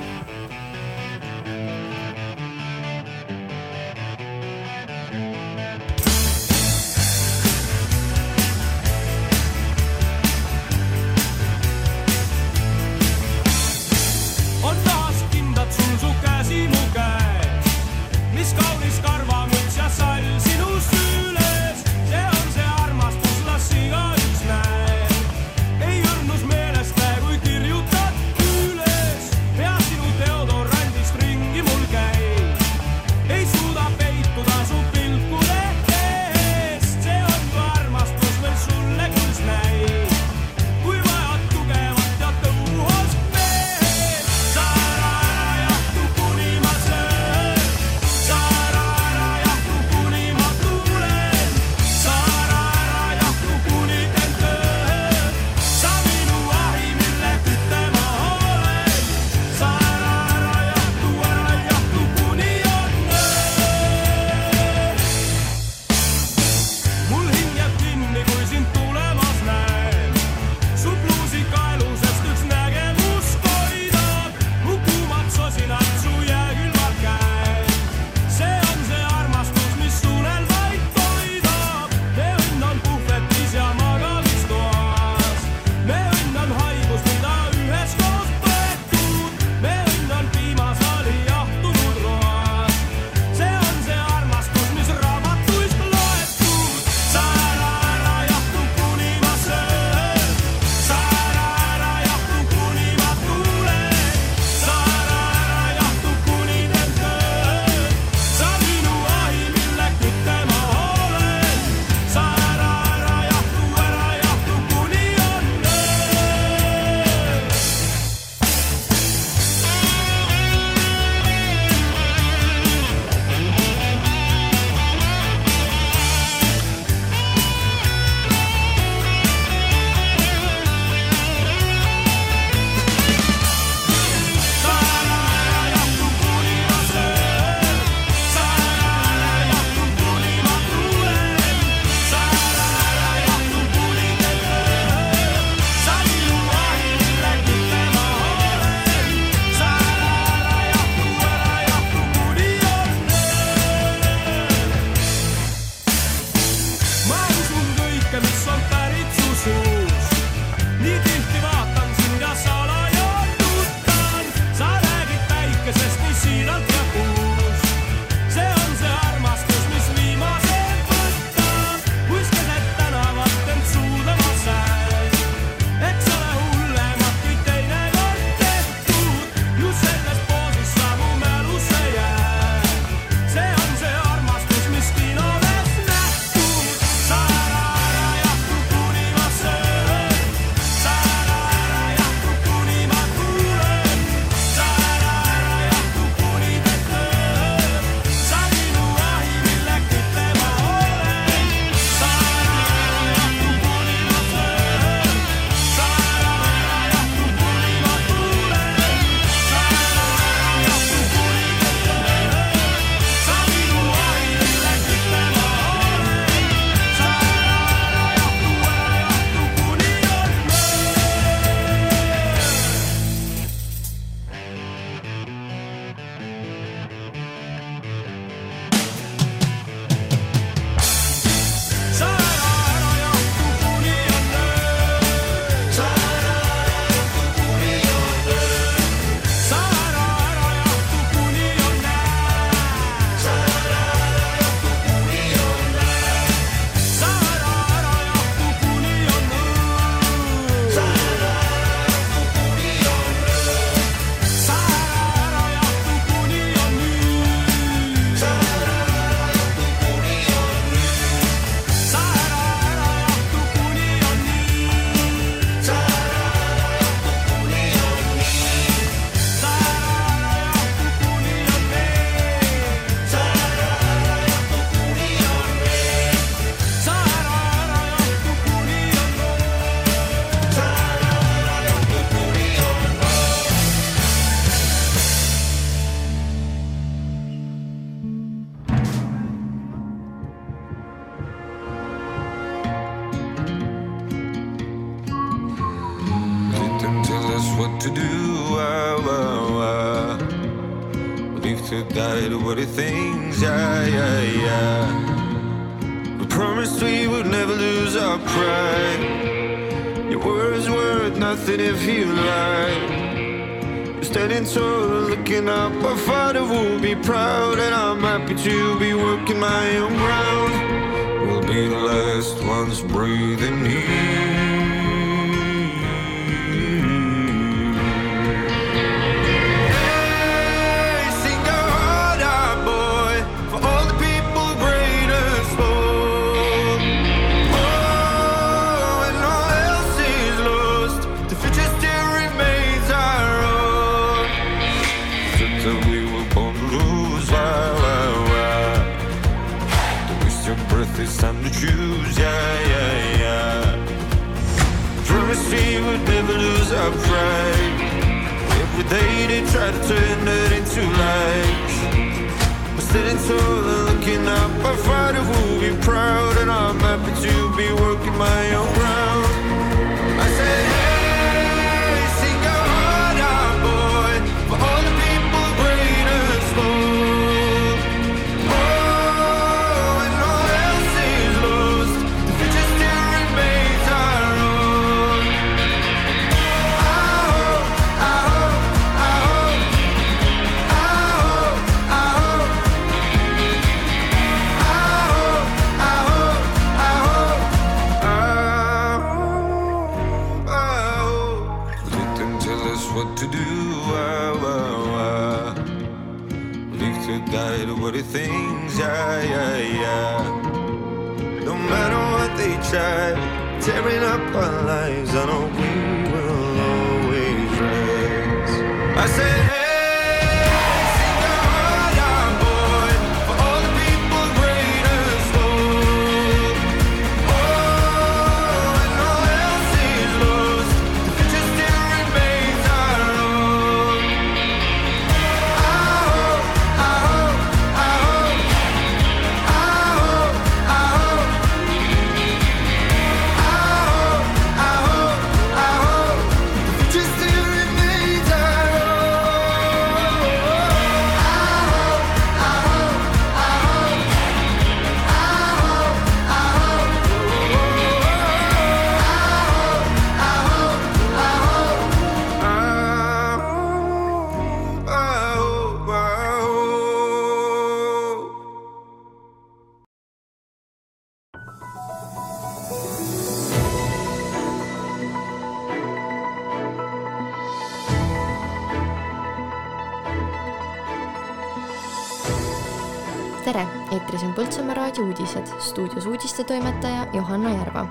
stuudios uudistetoimetaja Johanna Järva.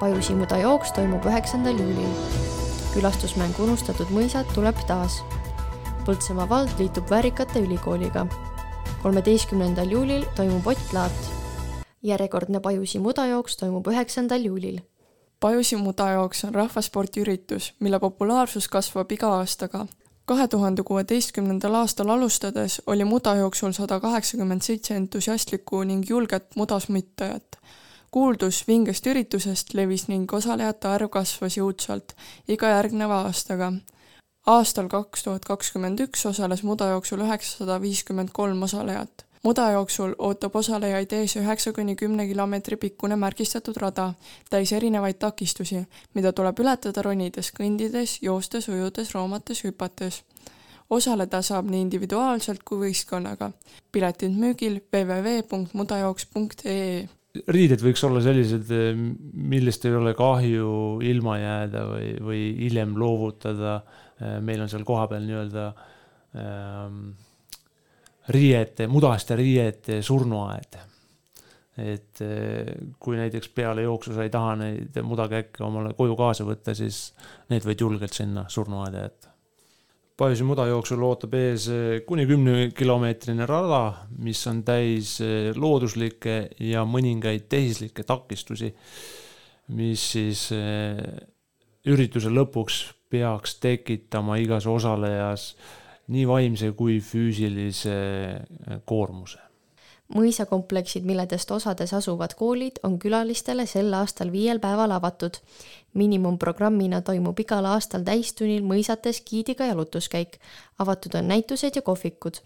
Pajusi mudajooks toimub üheksandal juulil. külastusmäng Unustatud mõisad tuleb taas. Põltsamaa vald liitub Väärikate ülikooliga. kolmeteistkümnendal juulil toimub Ott Laat. järjekordne Pajusi mudajooks toimub üheksandal juulil. Pajusi mudajooks on rahvaspordiüritus, mille populaarsus kasvab iga aastaga. Kahe tuhande kuueteistkümnendal aastal alustades oli mudajooksul sada kaheksakümmend seitse entusiastlikku ning julget mudasmüttajat. kuuldus vingest üritusest levis ning osalejate arv kasvas jõudsalt iga järgneva aastaga. aastal kaks tuhat kakskümmend üks osales mudajooksul üheksasada viiskümmend kolm osalejat mudajooksul ootab osalejaid ees üheksa kuni kümne kilomeetri pikkune märgistatud rada, täis erinevaid takistusi, mida tuleb ületada ronides, kõndides, joostes, ujudes, roomates, hüpates. osaleda saab nii individuaalselt kui võistkonnaga. piletid müügil www.mudajooks.ee riided võiks olla sellised, millest ei ole kahju ilma jääda või, või hiljem loovutada. meil on seal kohapeal nii-öelda ähm, riiete, mudaste riiete surnuaed. et eh, kui näiteks peale jooksu sa ei taha neid mudakäkke omale koju kaasa võtta, siis need võid julgelt sinna surnuaeda jätta. Pajusi mudajooksul ootab ees eh, kuni kümnekilomeetrine rada, mis on täis eh, looduslikke ja mõningaid tehislikke takistusi, mis siis ürituse lõpuks peaks tekitama igas osalejas nii vaimse kui füüsilise koormuse. mõisakompleksid, milledest osades asuvad koolid, on külalistele sel aastal viiel päeval avatud. miinimumprogrammina toimub igal aastal täistunnil mõisates giidiga jalutuskäik. avatud on näitused ja kohvikud.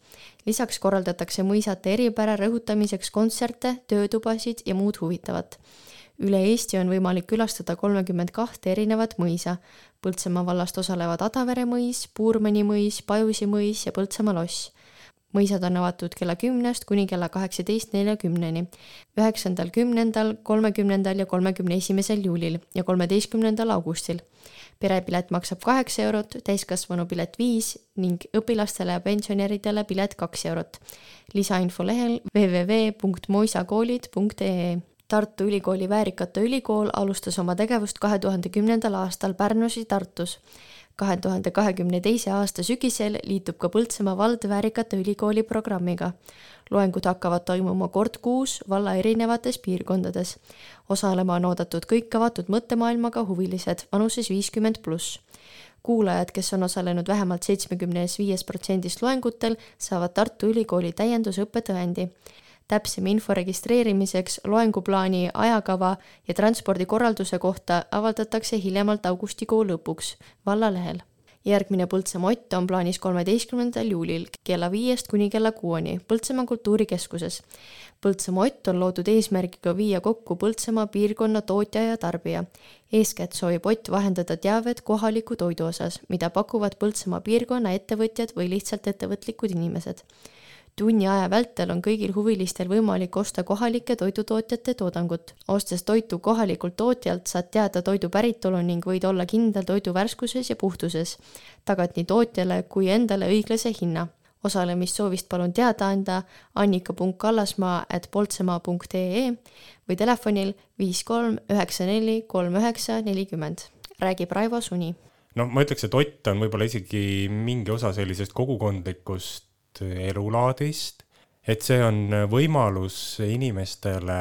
lisaks korraldatakse mõisate eripära rõhutamiseks kontserte, töötubasid ja muud huvitavat üle Eesti on võimalik külastada kolmekümmend kahte erinevat mõisa. Põltsamaa vallast osalevad Adavere mõis, Puurmani mõis, Pajusi mõis ja Põltsamaa loss. mõisad on avatud kella kümnest kuni kella kaheksateist neljakümneni, üheksandal, kümnendal, kolmekümnendal ja kolmekümne esimesel juulil ja kolmeteistkümnendal augustil. perepilet maksab kaheksa eurot, täiskasvanu pilet viis ning õpilastele ja pensionäridele pilet kaks eurot. lisainfo lehel www.moisakoolid.ee Tartu Ülikooli Väärikate Ülikool alustas oma tegevust kahe tuhande kümnendal aastal Pärnus ja Tartus. kahe tuhande kahekümne teise aasta sügisel liitub ka Põltsamaa vald Väärikate Ülikooli programmiga. loengud hakkavad toimuma kord kuus valla erinevates piirkondades. osalema on oodatud kõik avatud mõttemaailmaga huvilised vanuses viiskümmend pluss kuulajad, kes on osalenud vähemalt seitsmekümnes viies protsendist loengutel, saavad Tartu Ülikooli täiendusõppe tõendi täpsem info registreerimiseks, loenguplaani, ajakava ja transpordikorralduse kohta avaldatakse hiljemalt augustikuu lõpuks vallalehel. järgmine Põltsamaa Ott on plaanis kolmeteistkümnendal juulil kella viiest kuni kella kuueni Põltsamaa kultuurikeskuses. Põltsamaa Ott on loodud eesmärgiga viia kokku Põltsamaa piirkonna tootja ja tarbija. eeskätt soovib Ott vahendada teavet kohaliku toidu osas, mida pakuvad Põltsamaa piirkonna ettevõtjad või lihtsalt ettevõtlikud inimesed tunni aja vältel on kõigil huvilistel võimalik osta kohalike toidutootjate toodangut. ostes toitu kohalikult tootjalt, saad teada toidu päritolu ning võid olla kindel toidu värskuses ja puhtuses. tagad nii tootjale kui endale õiglase hinna. osalemissoovist palun teada anda annika.kallasmaa at poltsemaa.ee või telefonil viis kolm üheksa neli kolm üheksa nelikümmend. räägib Raivo Suni. no ma ütleks, et Ott on võib-olla isegi mingi osa sellisest kogukondlikust elulaadist, et see on võimalus inimestele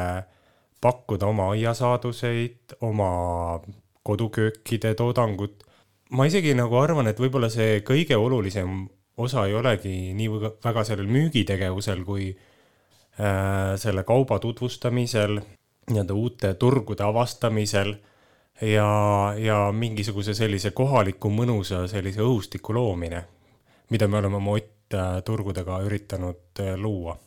pakkuda oma aiasaaduseid, oma koduköökide toodangut. ma isegi nagu arvan, et võib-olla see kõige olulisem osa ei olegi nii väga sellel müügitegevusel kui äh, selle kauba tutvustamisel, nii-öelda uute turgude avastamisel ja, ja mingisuguse sellise kohaliku mõnusa sellise õhustiku loomine, mida me oleme oma Ott turgudega üritanud luua.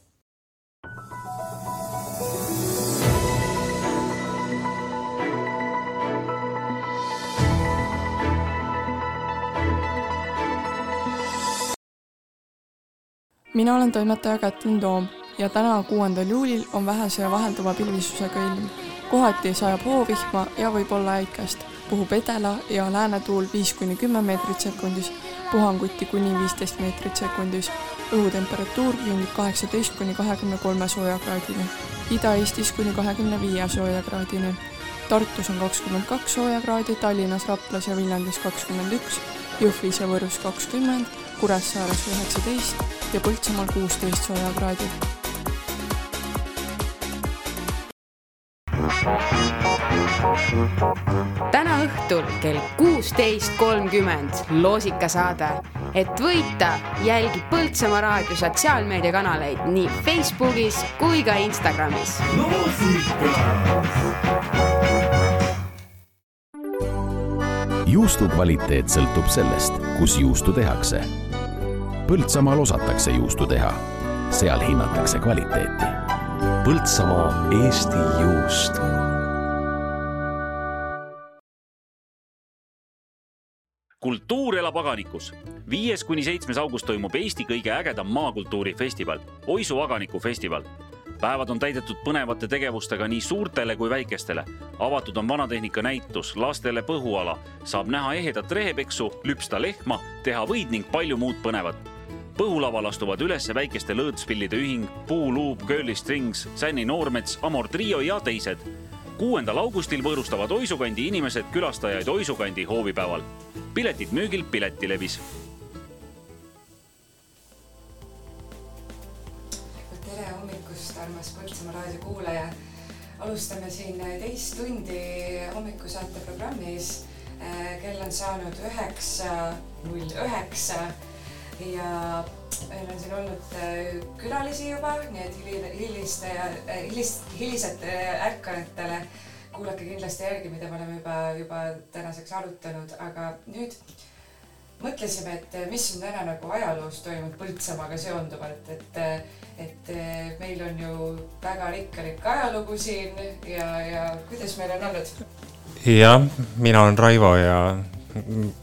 mina olen toimetaja Kätlin Toom ja täna, kuuendal juulil on vähese ja vahelduva pilvisusega ilm. kohati sajab hoovihma ja võib olla äikest, puhub edela ja läänetuul viis kuni kümme meetrit sekundis puhanguti kuni viisteist meetrit sekundis. õhutemperatuur küündib kaheksateist kuni kahekümne kolme soojakraadini. Ida-Eestis kuni kahekümne viie soojakraadini. Tartus on kakskümmend kaks soojakraadi, Tallinnas, Raplas ja Viljandis kakskümmend üks, Jõhvis ja Võrus kakskümmend, Kuressaares üheksateist ja Põltsamaal kuusteist soojakraadi. Täna õhtul kell kuusteist kolmkümmend loosikasaade. et võita, jälgi Põltsamaa raadio sotsiaalmeediakanaleid nii Facebookis kui ka Instagramis. juustu kvaliteet sõltub sellest, kus juustu tehakse. Põltsamaal osatakse juustu teha, seal hinnatakse kvaliteeti. Põltsamaa Eesti juust kultuur elab aganikus. viies kuni seitsmes august toimub Eesti kõige ägedam maakultuurifestival, Oisu aganiku festival. päevad on täidetud põnevate tegevustega nii suurtele kui väikestele. avatud on vanatehnika näitus, lastele põhuala, saab näha ehedat rehepeksu, lüpsta lehma, teha võid ning palju muud põnevat. Põhulaval astuvad üles väikeste lõõtspillide ühing, Puuluup, Girly Strings, Sänni Noormets, Amor Trio ja teised kuuendal augustil võõrustavad Oisukandi inimesed külastajaid Oisukandi hoovipäeval. piletid müügil Piletilevis. tere hommikust, armas Põltsamaa raadio kuulaja. alustame siin teist tundi hommikusaate programmis. kell on saanud üheksa null üheksa ja meil on siin olnud äh, külalisi juba, nii et hili- hiliste ja äh, hilis, hilisete ärkanetele kuulake kindlasti järgi, mida me oleme juba, juba tänaseks arutanud, aga nüüd mõtlesime, et äh, mis on täna nagu ajaloos toimunud Põltsamaaga seonduvalt, et et meil on ju väga rikkalik ajalugu siin ja, ja kuidas meil on olnud? jah, mina olen Raivo ja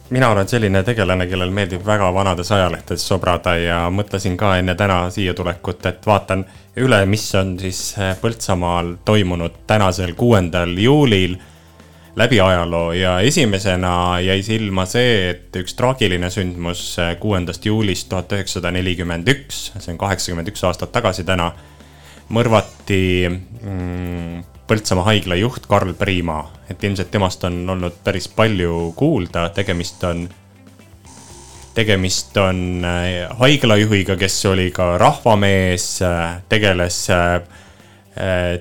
mina olen selline tegelane, kellel meeldib väga vanades ajalehtedes sobrada ja mõtlesin ka enne täna siia tulekut, et vaatan üle, mis on siis Põltsamaal toimunud tänasel, kuuendal juulil läbi ajaloo. Ja esimesena jäi silma see, et üks traagiline sündmus kuuendast juulist tuhat üheksasada nelikümmend üks, see on kaheksakümmend üks aastat tagasi täna, mõrvati mm, Põltsamaa haigla juht Karl Priima, et ilmselt temast on olnud päris palju kuulda, tegemist on, tegemist on äh, haiglajuhiga, kes oli ka rahvamees, tegeles äh, äh,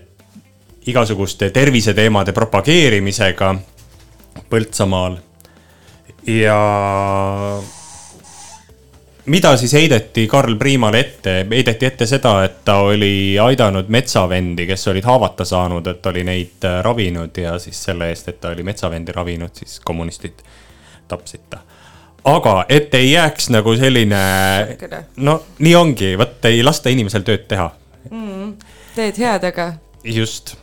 igasuguste terviseteemade propageerimisega Põltsamaal. Ja mida siis heideti Karl Priimale ette, heideti ette seda, et ta oli aidanud metsavendi, kes olid haavata saanud, et oli neid äh, ravinud ja siis selle eest, et ta oli metsavendi ravinud, siis kommunistid tapsid ta. aga et ei jääks nagu selline, no nii ongi, vot ei lasta inimesel tööd teha. mm,. teed head, aga just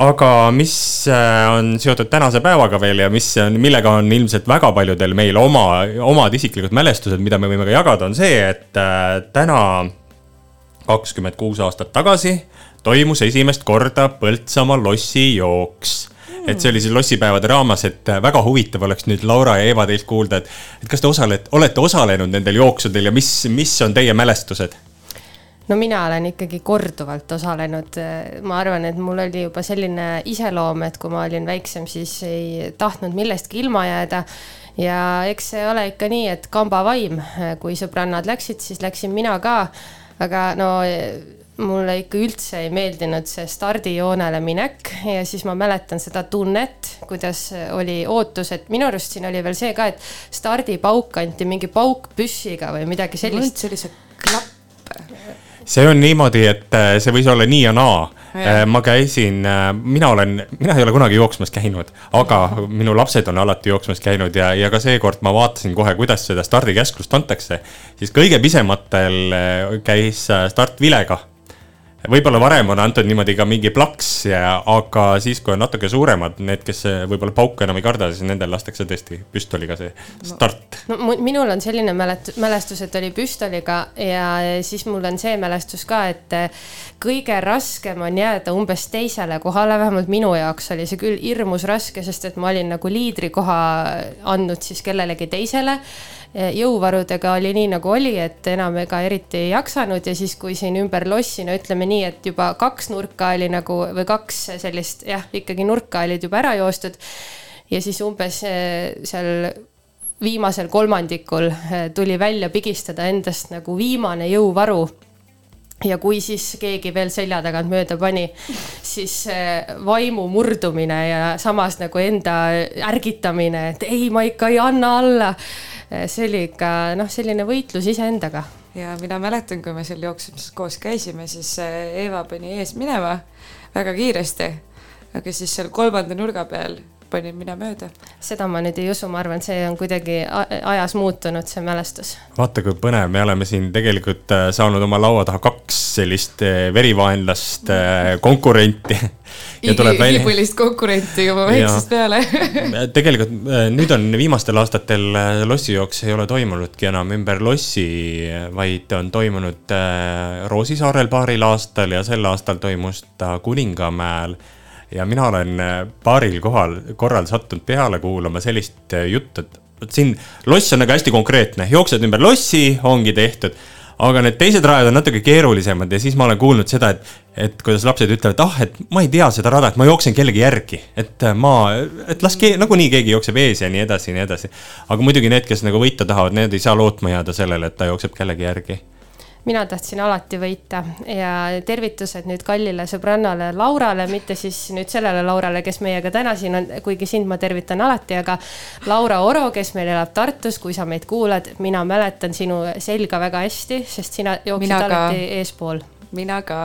aga mis äh, on seotud tänase päevaga veel ja mis on, millega on ilmselt väga paljudel meil oma, omad isiklikud mälestused, mida me võime ka jagada, on see, et äh, täna kakskümmend kuus aastat tagasi toimus esimest korda Põltsamaa lossijooks et see oli siis lossipäevade raames, et äh, väga huvitav oleks nüüd Laura ja Eeva teilt kuulda, et, et kas te osalete, olete osalenud nendel jooksudel ja mis, mis on teie mälestused? No mina olen ikkagi korduvalt osalenud, ma arvan, et mul oli juba selline iseloom, et kui ma olin väiksem, siis ei tahtnud millestki ilma jääda. ja eks see ole ikka nii, et kamba vaim, kui sõbrannad läksid, siis läksin mina ka. aga no mulle ikka üldse ei meeldinud see stardijoonele minek ja siis ma mäletan seda tunnet, kuidas oli ootus, et minu arust siin oli veel see ka, et stardipauk anti mingi pauk püssiga või midagi sellist. sellise klapp see on niimoodi, et äh, see võis olla nii ja naa. ma käisin, mina olen, mina ei ole kunagi jooksmas käinud, aga minu lapsed on alati jooksmas käinud ja, ja ka seekord ma vaatasin kohe, kuidas seda stardikäsklust antakse. siis kõige pisematel äh, käis äh, start vilega võib-olla varem on antud niimoodi ka mingi plaks, aga siis, kui on natuke suuremad, need, kes võib-olla pauku enam ei karda, siis nendel lastakse tõesti püstoliga see start. no minul on selline mälet-, mälestus, et oli püstoliga ja siis mul on see mälestus ka, et kõige raskem on jääda umbes teisele kohale, vähemalt minu jaoks oli see küll hirmus raske, sest et ma olin nagu liidrikoha andnud siis kellelegi teisele jõuvarudega oli nii nagu oli, et enam ega eriti ei jaksanud ja siis, kui siin ümber lossi, no ütleme nii, et juba kaks nurka oli nagu või kaks sellist jah, ikkagi nurka olid juba ära joostud. ja siis umbes seal viimasel kolmandikul tuli välja pigistada endast nagu viimane jõuvaru ja kui siis keegi veel selja tagant mööda pani, siis vaimu murdumine ja samas nagu enda ärgitamine, et ei, ma ikka ei anna alla see oli ikka noh, selline võitlus iseendaga. ja mina mäletan, kui me seal jooksmises koos käisime, siis Eeva pani ees minema väga kiiresti, aga siis seal kolmanda nurga peal panin mina mööda. seda ma nüüd ei usu, ma arvan, see on kuidagi ajas muutunud, see mälestus. vaata, kui põnev, me oleme siin tegelikult saanud oma laua taha kaks sellist verivaenlast konkurenti iibulist konkurenti juba väiksest peale tegelikult nüüd on viimastel aastatel lossijooks ei ole toimunudki enam ümber lossi, vaid on toimunud Roosisaarel paaril aastal ja sel aastal toimus ta Kuningamäel ja mina olen paaril kohal, korral sattunud peale kuulama sellist juttu, et vot siin loss on nagu hästi konkreetne, jooksed ümber lossi, ongi tehtud. Aga need teised rajad on natuke keerulisemad ja siis ma olen kuulnud seda, et, et kuidas lapsed ütlevad, ah, et ma ei tea seda rada, et ma jooksen kellegi järgi, et ma, et las ke, nagunii keegi jookseb ees ja nii edasi ja nii edasi. aga muidugi need, kes nagu võita tahavad, need ei saa lootma jääda sellele, et ta jookseb kellegi järgi mina tahtsin alati võita ja tervitused nüüd kallile sõbrannale Laurale, mitte siis nüüd sellele Laurale, kes meiega täna siin on, kuigi sind ma tervitan alati, aga Laura Oro, kes meil elab Tartus, kui sa meid kuulad, mina mäletan sinu selga väga hästi, sest sina jooksid Mina ka. alati eespool. mina ka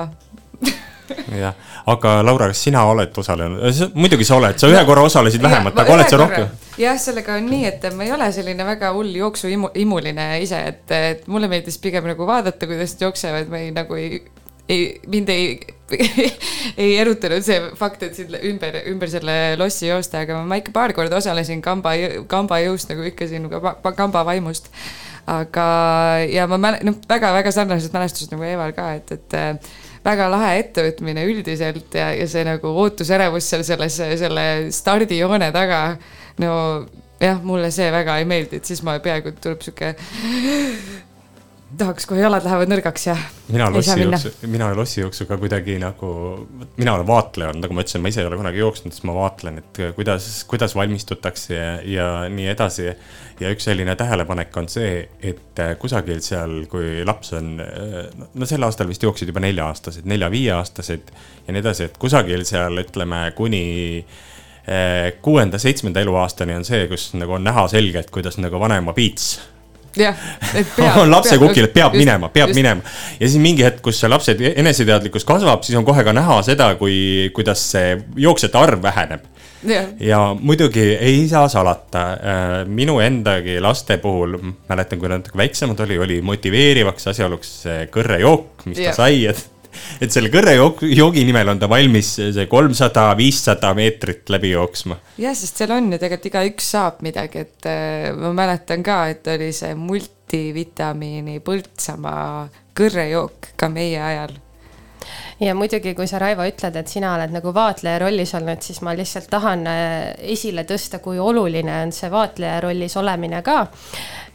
jah, aga Laura, kas sina oled osalenud, muidugi sa oled, sa ühe korra osalesid vähemalt, ma aga oled sa rohkem? jah, sellega on nii, et ma ei ole selline väga hull jooksuimuline ise, et, et mulle meeldis pigem nagu vaadata, kuidas jooksevad, ma ei nagu ei, ei, mind ei, ei erutanud see fakt, et siin ümber, ümber selle lossi joosta, aga ma ikka paar korda osalesin kamba, kamba jõust nagu ikka siin kamba, kamba vaimust. aga, ja ma mäle-, noh, väga-väga sarnased mälestused nagu Eeval ka, et, et väga lahe ettevõtmine üldiselt ja, ja see nagu ootusärevus seal selles, selle stardijoone taga. no jah, mulle see väga ei meeldi, et siis ma peaaegu tuleb sihuke, tahaks kohe jalad lähevad nõrgaks ja mina ei saa minna. lossijooksu, mina lossijooksuga kuidagi nagu, mina olen vaatleja olnud, nagu ma ütlesin, ma ise ei ole kunagi jooksnud, siis ma vaatlen, et kuidas, kuidas valmistutakse ja, ja nii edasi. ja üks selline tähelepanek on see, et kusagil seal, kui laps on, no sel aastal vist jooksid juba nelja-aastased, nelja-viieaastased ja nii edasi, et kusagil seal ütleme kuni eh, kuuenda-seitsmenda eluaastani on see, kus nagu on näha selgelt, kuidas nagu vanema piits on lapse kukil, et peab just, minema, peab just. minema. ja siis mingi hetk, kus see lapse eneseteadlikkus kasvab, siis on kohe ka näha seda, kui, kuidas see jooksjate arv väheneb. jah, ja muidugi ei saa salata, minu endagi laste puhul, mäletan, kui nad natuke väiksemad oli, oli motiveerivaks asjaoluks see kõrrejook, mis ta Jah. sai, et et selle kõrrejoogi nimel on ta valmis see kolmsada, viissada meetrit läbi jooksma. jah, sest seal on ju tegelikult igaüks saab midagi, et äh, ma mäletan ka, et oli see multivitamiini Põltsamaa kõrrejook ka meie ajal. Ja muidugi, kui sa, Raivo, ütled, et sina oled nagu vaatleja rollis olnud, siis ma lihtsalt tahan äh, esile tõsta, kui oluline on see vaatleja rollis olemine ka.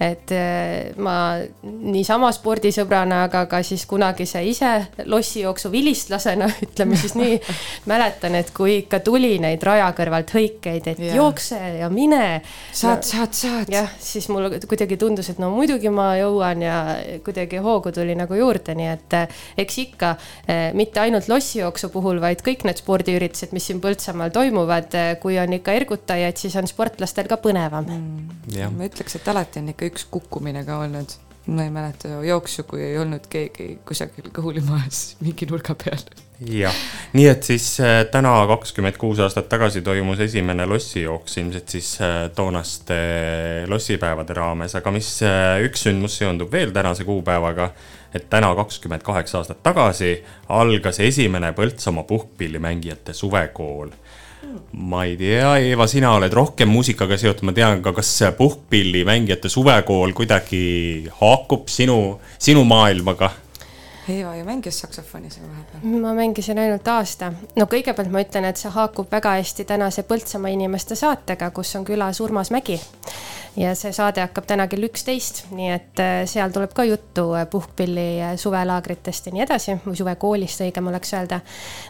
et äh, ma niisama spordisõbrana, aga ka siis kunagise ise lossijooksu vilistlasena, ütleme siis nii, mäletan, et kui ikka tuli neid raja kõrvalt hõikeid, et Jaa. jookse ja mine. Saad, saad, saad. jah, siis mulle kuidagi tundus, et no muidugi ma jõuan ja kuidagi hoogu tuli nagu juurde, nii et eh, eks ikka eh, mitte ainult lossijooksu puhul, vaid kõik need spordiüritused, mis siin Põltsamaal toimuvad, kui on ikka ergutajaid, siis on sportlastel ka põnevam mm.. ma ütleks, et alati on ikka üks kukkumine ka olnud. ma ei mäleta jooksu, kui ei olnud keegi kusagil kõhuli maas mingi nurga peal. jah, nii et siis äh, täna kakskümmend kuus aastat tagasi toimus esimene lossijooks ilmselt siis äh, toonaste lossipäevade raames, aga mis üks sündmus seondub veel tänase kuupäevaga, et täna kakskümmend kaheksa aastat tagasi algas esimene Põltsamaa puhkpillimängijate suvekool ma ei tea, Eeva, sina oled rohkem muusikaga seotud, ma tean ka, kas puhkpillimängijate suvekool kuidagi haakub sinu, sinu maailmaga? Eeva ju mängis saksofoni seal vahepeal. ma mängisin ainult aasta. no kõigepealt ma ütlen, et see haakub väga hästi tänase Põltsamaa inimeste saatega, kus on külas Urmas Mägi. ja see saade hakkab täna kell üksteist, nii et äh, seal tuleb ka juttu äh, puhkpilli äh, suvelaagritest ja nii edasi, või suvekoolist õigem oleks öelda.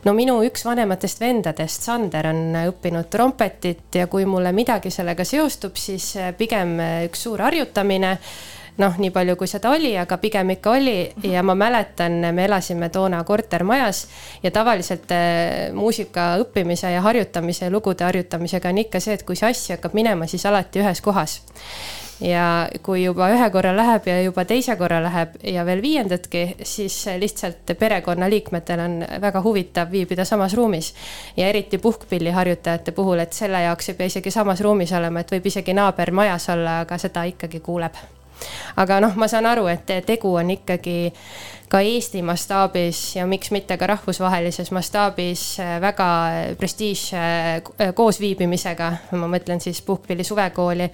no minu üks vanematest vendadest, Sander, on õppinud trompetit ja kui mulle midagi sellega seostub, siis pigem üks suur harjutamine noh, nii palju kui seda oli, aga pigem ikka oli. ja ma mäletan, me elasime toona kortermajas ja tavaliselt äh, muusika õppimise ja harjutamise lugude harjutamisega on ikka see, et kui sassi hakkab minema, siis alati ühes kohas. ja kui juba ühe korra läheb ja juba teise korra läheb ja veel viiendatki, siis lihtsalt perekonnaliikmetel on väga huvitav viibida samas ruumis. ja eriti puhkpilliharjutajate puhul, et selle jaoks ei pea isegi samas ruumis olema, et võib isegi naaber majas olla, aga seda ikkagi kuuleb aga noh, ma saan aru, et tegu on ikkagi ka Eesti mastaabis ja miks mitte ka rahvusvahelises mastaabis äh, väga prestiižse äh, koosviibimisega. ma mõtlen siis Puhkpilli suvekooli.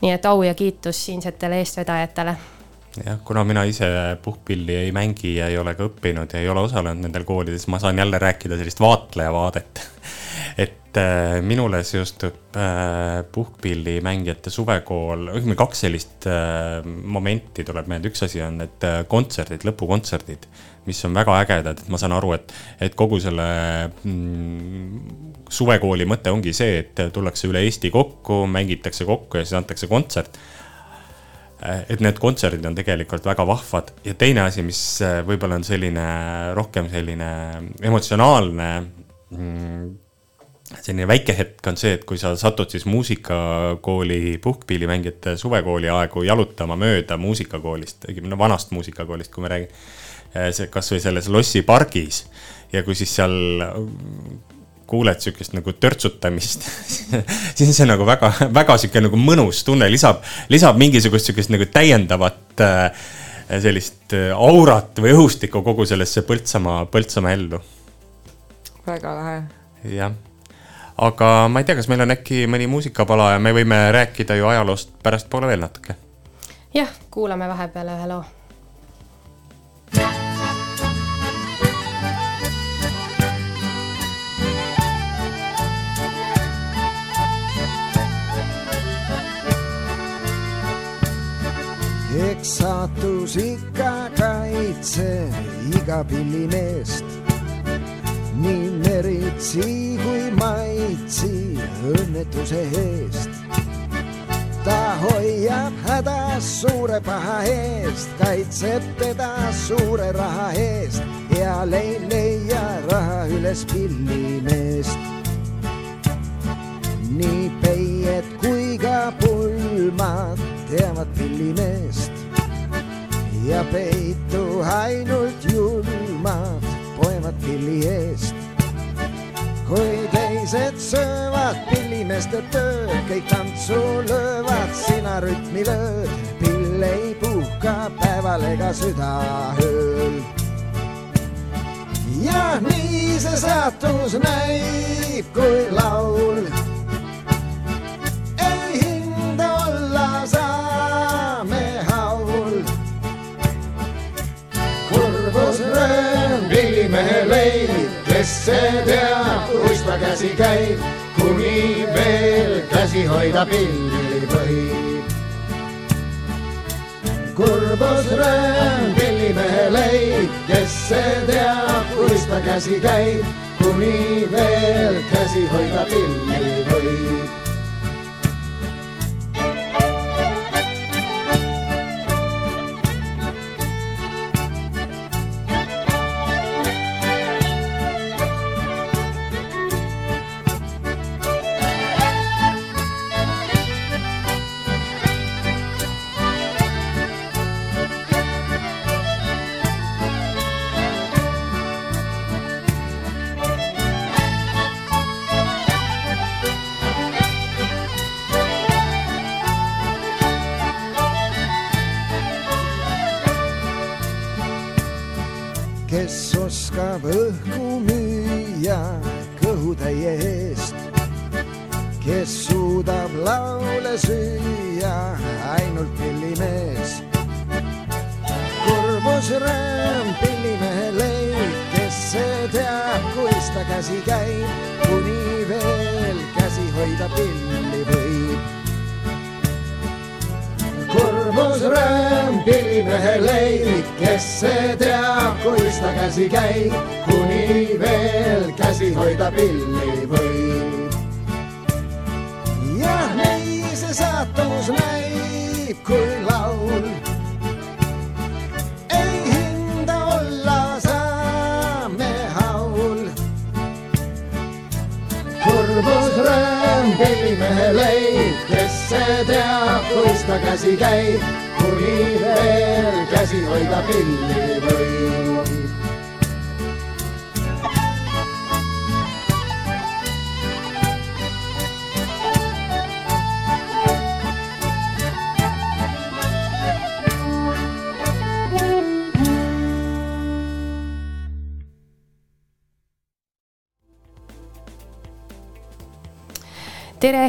nii et au ja kiitus siinsetele eestvedajatele jah, kuna mina ise puhkpilli ei mängi ja ei ole ka õppinud ja ei ole osalenud nendel koolides, ma saan jälle rääkida sellist vaatleja vaadet. et äh, minule seostub äh, puhkpillimängijate suvekool, õigemini kaks sellist äh, momenti tuleb meelde, üks asi on need äh, kontserdid, lõpukontserdid, mis on väga ägedad, et ma saan aru, et, et kogu selle mm, suvekooli mõte ongi see, et tullakse üle Eesti kokku, mängitakse kokku ja siis antakse kontsert. Et need kontserdid on tegelikult väga vahvad. Ja teine asi, mis äh, võib-olla on selline rohkem selline emotsionaalne mm, selline väike hetk on see, et kui sa satud siis muusikakooli puhkpillimängijate suvekooli aegu jalutama mööda muusikakoolist, no vanast muusikakoolist, kui me räägime. see kasvõi selles Lossi pargis ja kui siis seal kuuled sihukest nagu törtsutamist siis on see nagu väga, väga sihuke nagu mõnus tunne, lisab, lisab mingisugust sihukest nagu täiendavat äh, sellist äh, aurat või õhustikku kogu sellesse Põltsamaa, Põltsamaa ellu. väga lahe. jah, aga ma ei tea, kas meil on äkki mõni muusikapala ja me võime rääkida ju ajaloost pärastpoole veel natuke. jah, kuulame vahepeal ühe loo. eks saatus ikka kaitse iga pillimeest. Nii meritsi kui maitsi õnnetuse eest. ta hoiab hädas suure paha eest, kaitseb teda suure raha eest ja ei leia raha üles pillimeest. nii peied kui ka pulmad teavad pillimeest ja peitu ainult julmad poevad pilli eest. kui teised söövad pillimeeste tööd, kõik tantsu löövad, sina rütmi lööd, pill ei puhka päeval ega südaööl. ja nii see saatus näib, kui laul ei hinda olla saame haul. pillimehe leib, kes see teab, ta käsi käib, kuni veel käsi hoida pilli võib. kurbusröön, pillimehe leib, kes see teab, ta käsi käib, kuni veel käsi hoida pilli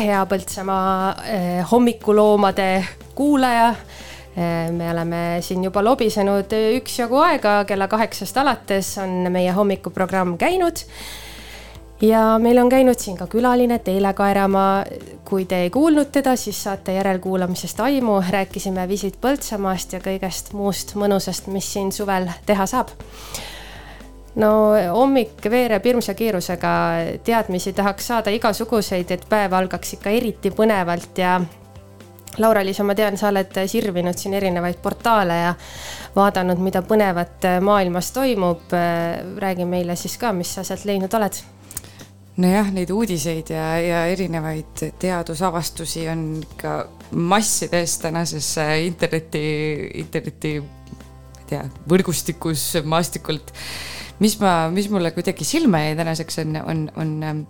hea Põltsamaa eh, hommikuloomade kuulaja. me oleme siin juba lobisenud üksjagu aega, kella kaheksast alates on meie hommikuprogramm käinud. ja meil on käinud siin ka külaline Teele Kaeramaa. kui te ei kuulnud teda, siis saate järelkuulamisest aimu, rääkisime Visit Põltsamaast ja kõigest muust mõnusast, mis siin suvel teha saab no hommik veereb hirmsa kiirusega, teadmisi tahaks saada igasuguseid, et päev algaks ikka eriti põnevalt ja Laura-Liis, ma tean, sa oled sirvinud siin erinevaid portaale ja vaadanud, mida põnevat maailmas toimub. räägi meile siis ka, mis sa sealt leidnud oled nojah, neid uudiseid ja, ja erinevaid teadusavastusi on ikka massides tänases äh, interneti, interneti, ma ei tea, võrgustikus maastikult. Mis ma, mis mulle kuidagi silma jäi tänaseks on, on, on ähm,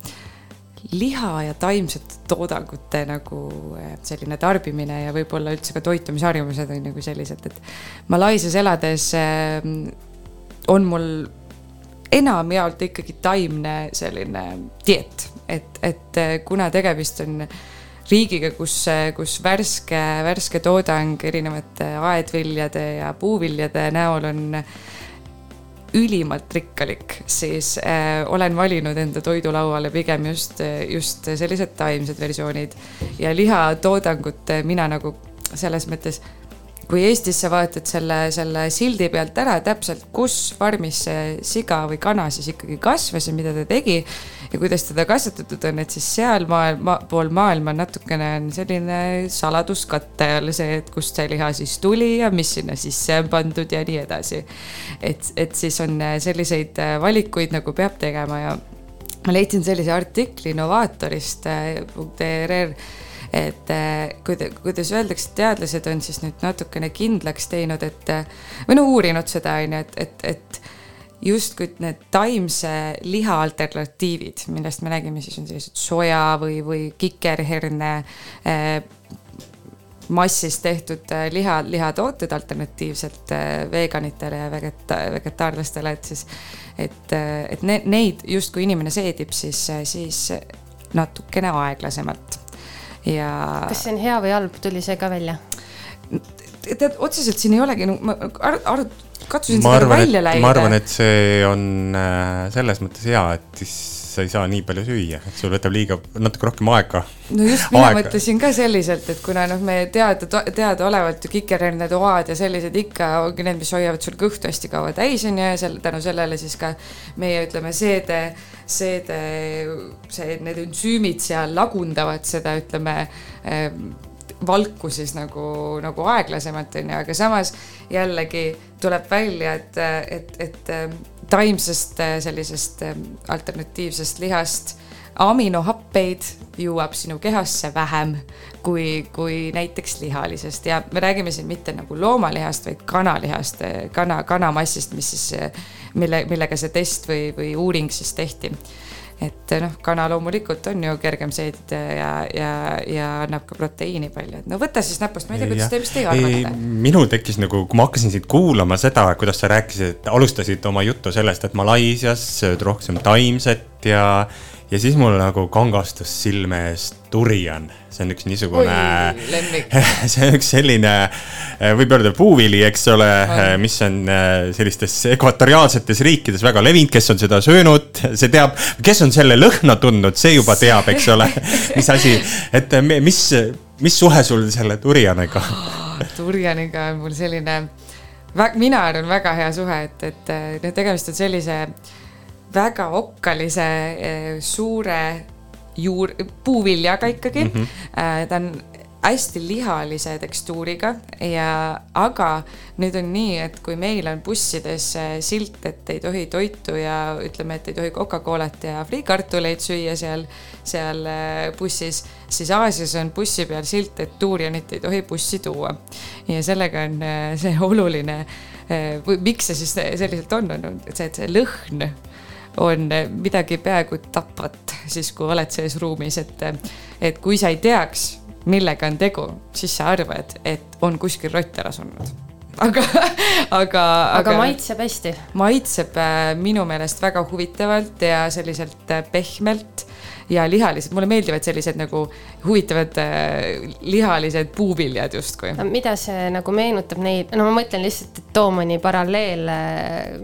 liha ja taimsete toodangute nagu äh, selline tarbimine ja võib-olla üldse ka toitumisharjumused on nagu sellised, et Malaisias elades äh, on mul enamjaolt ikkagi taimne selline dieet, et, et äh, kuna tegemist on riigiga, kus, kus värske, värske toodang erinevate aedviljade ja puuviljade näol on ülimalt rikkalik, siis äh, olen valinud enda toidulauale pigem just, just sellised taimsed versioonid ja lihatoodangut äh, mina nagu selles mõttes kui Eestis sa vaatad selle, selle sildi pealt ära täpselt, kus farmis see siga või kana siis ikkagi kasvas ja mida ta tegi ja kuidas teda kasvatatud on, et siis seal maailma, pool maailma natukene on selline saladuskatte all see, et kust see liha siis tuli ja mis sinna sisse on pandud ja nii edasi. et, et siis on selliseid valikuid nagu peab tegema ja ma leidsin sellise artikli Novaatorist .ee et eh, kuida-, kuidas öeldakse, teadlased on siis nüüd natukene kindlaks teinud, et või no uurinud seda, on ju, et, et, et justkui need taimse liha alternatiivid, millest me räägime, siis on sellised soja või, või kikerherne eh, massist tehtud eh, liha, lihatooted alternatiivselt eh, veganitele ja vegeta-, vegetaarlastele, et siis, et, et ne, neid justkui inimene seedib siis, siis natukene aeglasemalt ja. kas see on hea või halb, tuli see ka välja? tead, otseselt siin ei olegi, ma ar-, ar-, katsusin ma seda arvan, välja läida. ma arvan, et see on äh, selles mõttes hea, et siis sa ei saa nii palju süüa, et sul võtab liiga, natuke rohkem aega. no just, mina mõtlesin ka selliselt, et kuna noh, me teada, teadaolevalt ju kikerhernetoad ja sellised ikka ongi need, mis hoiavad sul kõhtu hästi kaua täis on ju ja seal tänu sellele siis ka meie ütleme, seede, seede, see, need ensüümid seal lagundavad seda, ütleme valku siis nagu, nagu aeglasemalt on ju, aga samas jällegi tuleb välja, et, et, et taimsest sellisest eh, alternatiivsest lihast aminohappeid jõuab sinu kehasse vähem kui, kui näiteks lihalisest. Ja me räägime siin mitte nagu loomalihast, vaid kanalihast, kana, kanamassist, mis siis, mille, millega see test või, või uuring siis tehti et noh, kana loomulikult on ju kergem seedida ja, ja, ja annab ka proteiini palju, et no võta siis näpust, ma ei tea, kuidas te, mis teie arvate? minul tekkis nagu, kui ma hakkasin sind kuulama seda, kuidas sa rääkisid, alustasid oma juttu sellest, et Malaisias sööd rohkem taimset ja, ja siis mul nagu kangastus silme ees durian, see on üks niisugune see on üks selline, võib öelda puuvili, eks ole On., mis on äh, sellistes ekvatoriaalsetes riikides väga levinud, kes on seda söönud, see teab, kes on selle lõhna tundnud, see juba teab, eks ole, mis asi, et mi- mis, mis suhe sul selle durianiga? Turjaniga on mul selline, mina arvan, väga hea suhe, et, et noh, tegemist on sellise väga okkalise eh, suure juur, puuviljaga ikkagi mm. -hmm. ta on hästi lihalise tekstuuriga ja, aga nüüd on nii, et kui meil on bussides eh, silt, et ei tohi toitu ja ütleme, et ei tohi Coca-Colat ja friikartuleid süüa seal, seal eh, bussis, siis Aasias on bussi peal silt, et tuurianit ei tohi bussi tuua. ja sellega on see oluline, miks see siis selliselt on, on see, et see lõhn on midagi peaaegu tapvat siis, kui oled selles ruumis, et, et kui sa ei teaks, millega on tegu, siis sa arvad, et on kuskil rott ära surnud. aga, aga. aga maitseb hästi. maitseb äh, minu meelest väga huvitavalt ja selliselt äh, pehmelt ja lihalised, mulle meeldivad sellised nagu huvitavad äh, lihalised puuviljad justkui. mida see nagu meenutab neid, no ma mõtlen lihtsalt, et too mõni paralleel,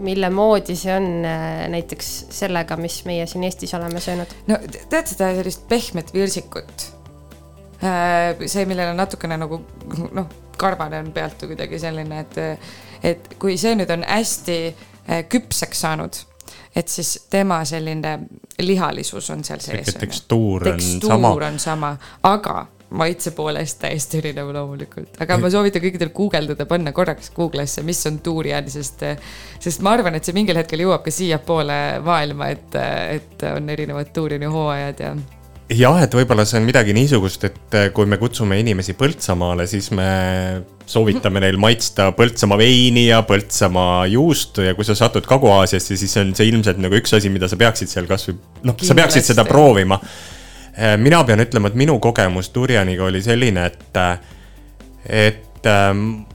mille moodi see on äh, näiteks sellega, mis meie siin Eestis oleme söönud. no te- tead seda sellist pehmet virsikut? see, millel on natukene nagu noh, karvane on pealt või kuidagi selline, et, et kui see nüüd on hästi äh, küpseks saanud, et siis tema selline lihalisus on seal sees. tekstuur on tekstuur sama. on sama, aga maitse poolest täiesti erinev loomulikult, aga ma soovitan kõikidel guugeldada, panna korraks Google'isse, mis on durian, sest, sest ma arvan, et see mingil hetkel jõuab ka siiapoole maailma, et, et on erinevad duriani hooajad ja jah, et võib-olla see on midagi niisugust, et äh, kui me kutsume inimesi Põltsamaale, siis me soovitame neil maitsta Põltsamaa veini ja Põltsamaa juustu ja kui sa satud Kagu-Aasiasse, siis on see ilmselt nagu üks asi, mida sa peaksid seal kasvõi, noh, sa peaksid seda proovima. mina pean ütlema, et minu kogemus durianiga oli selline, et, et ähm,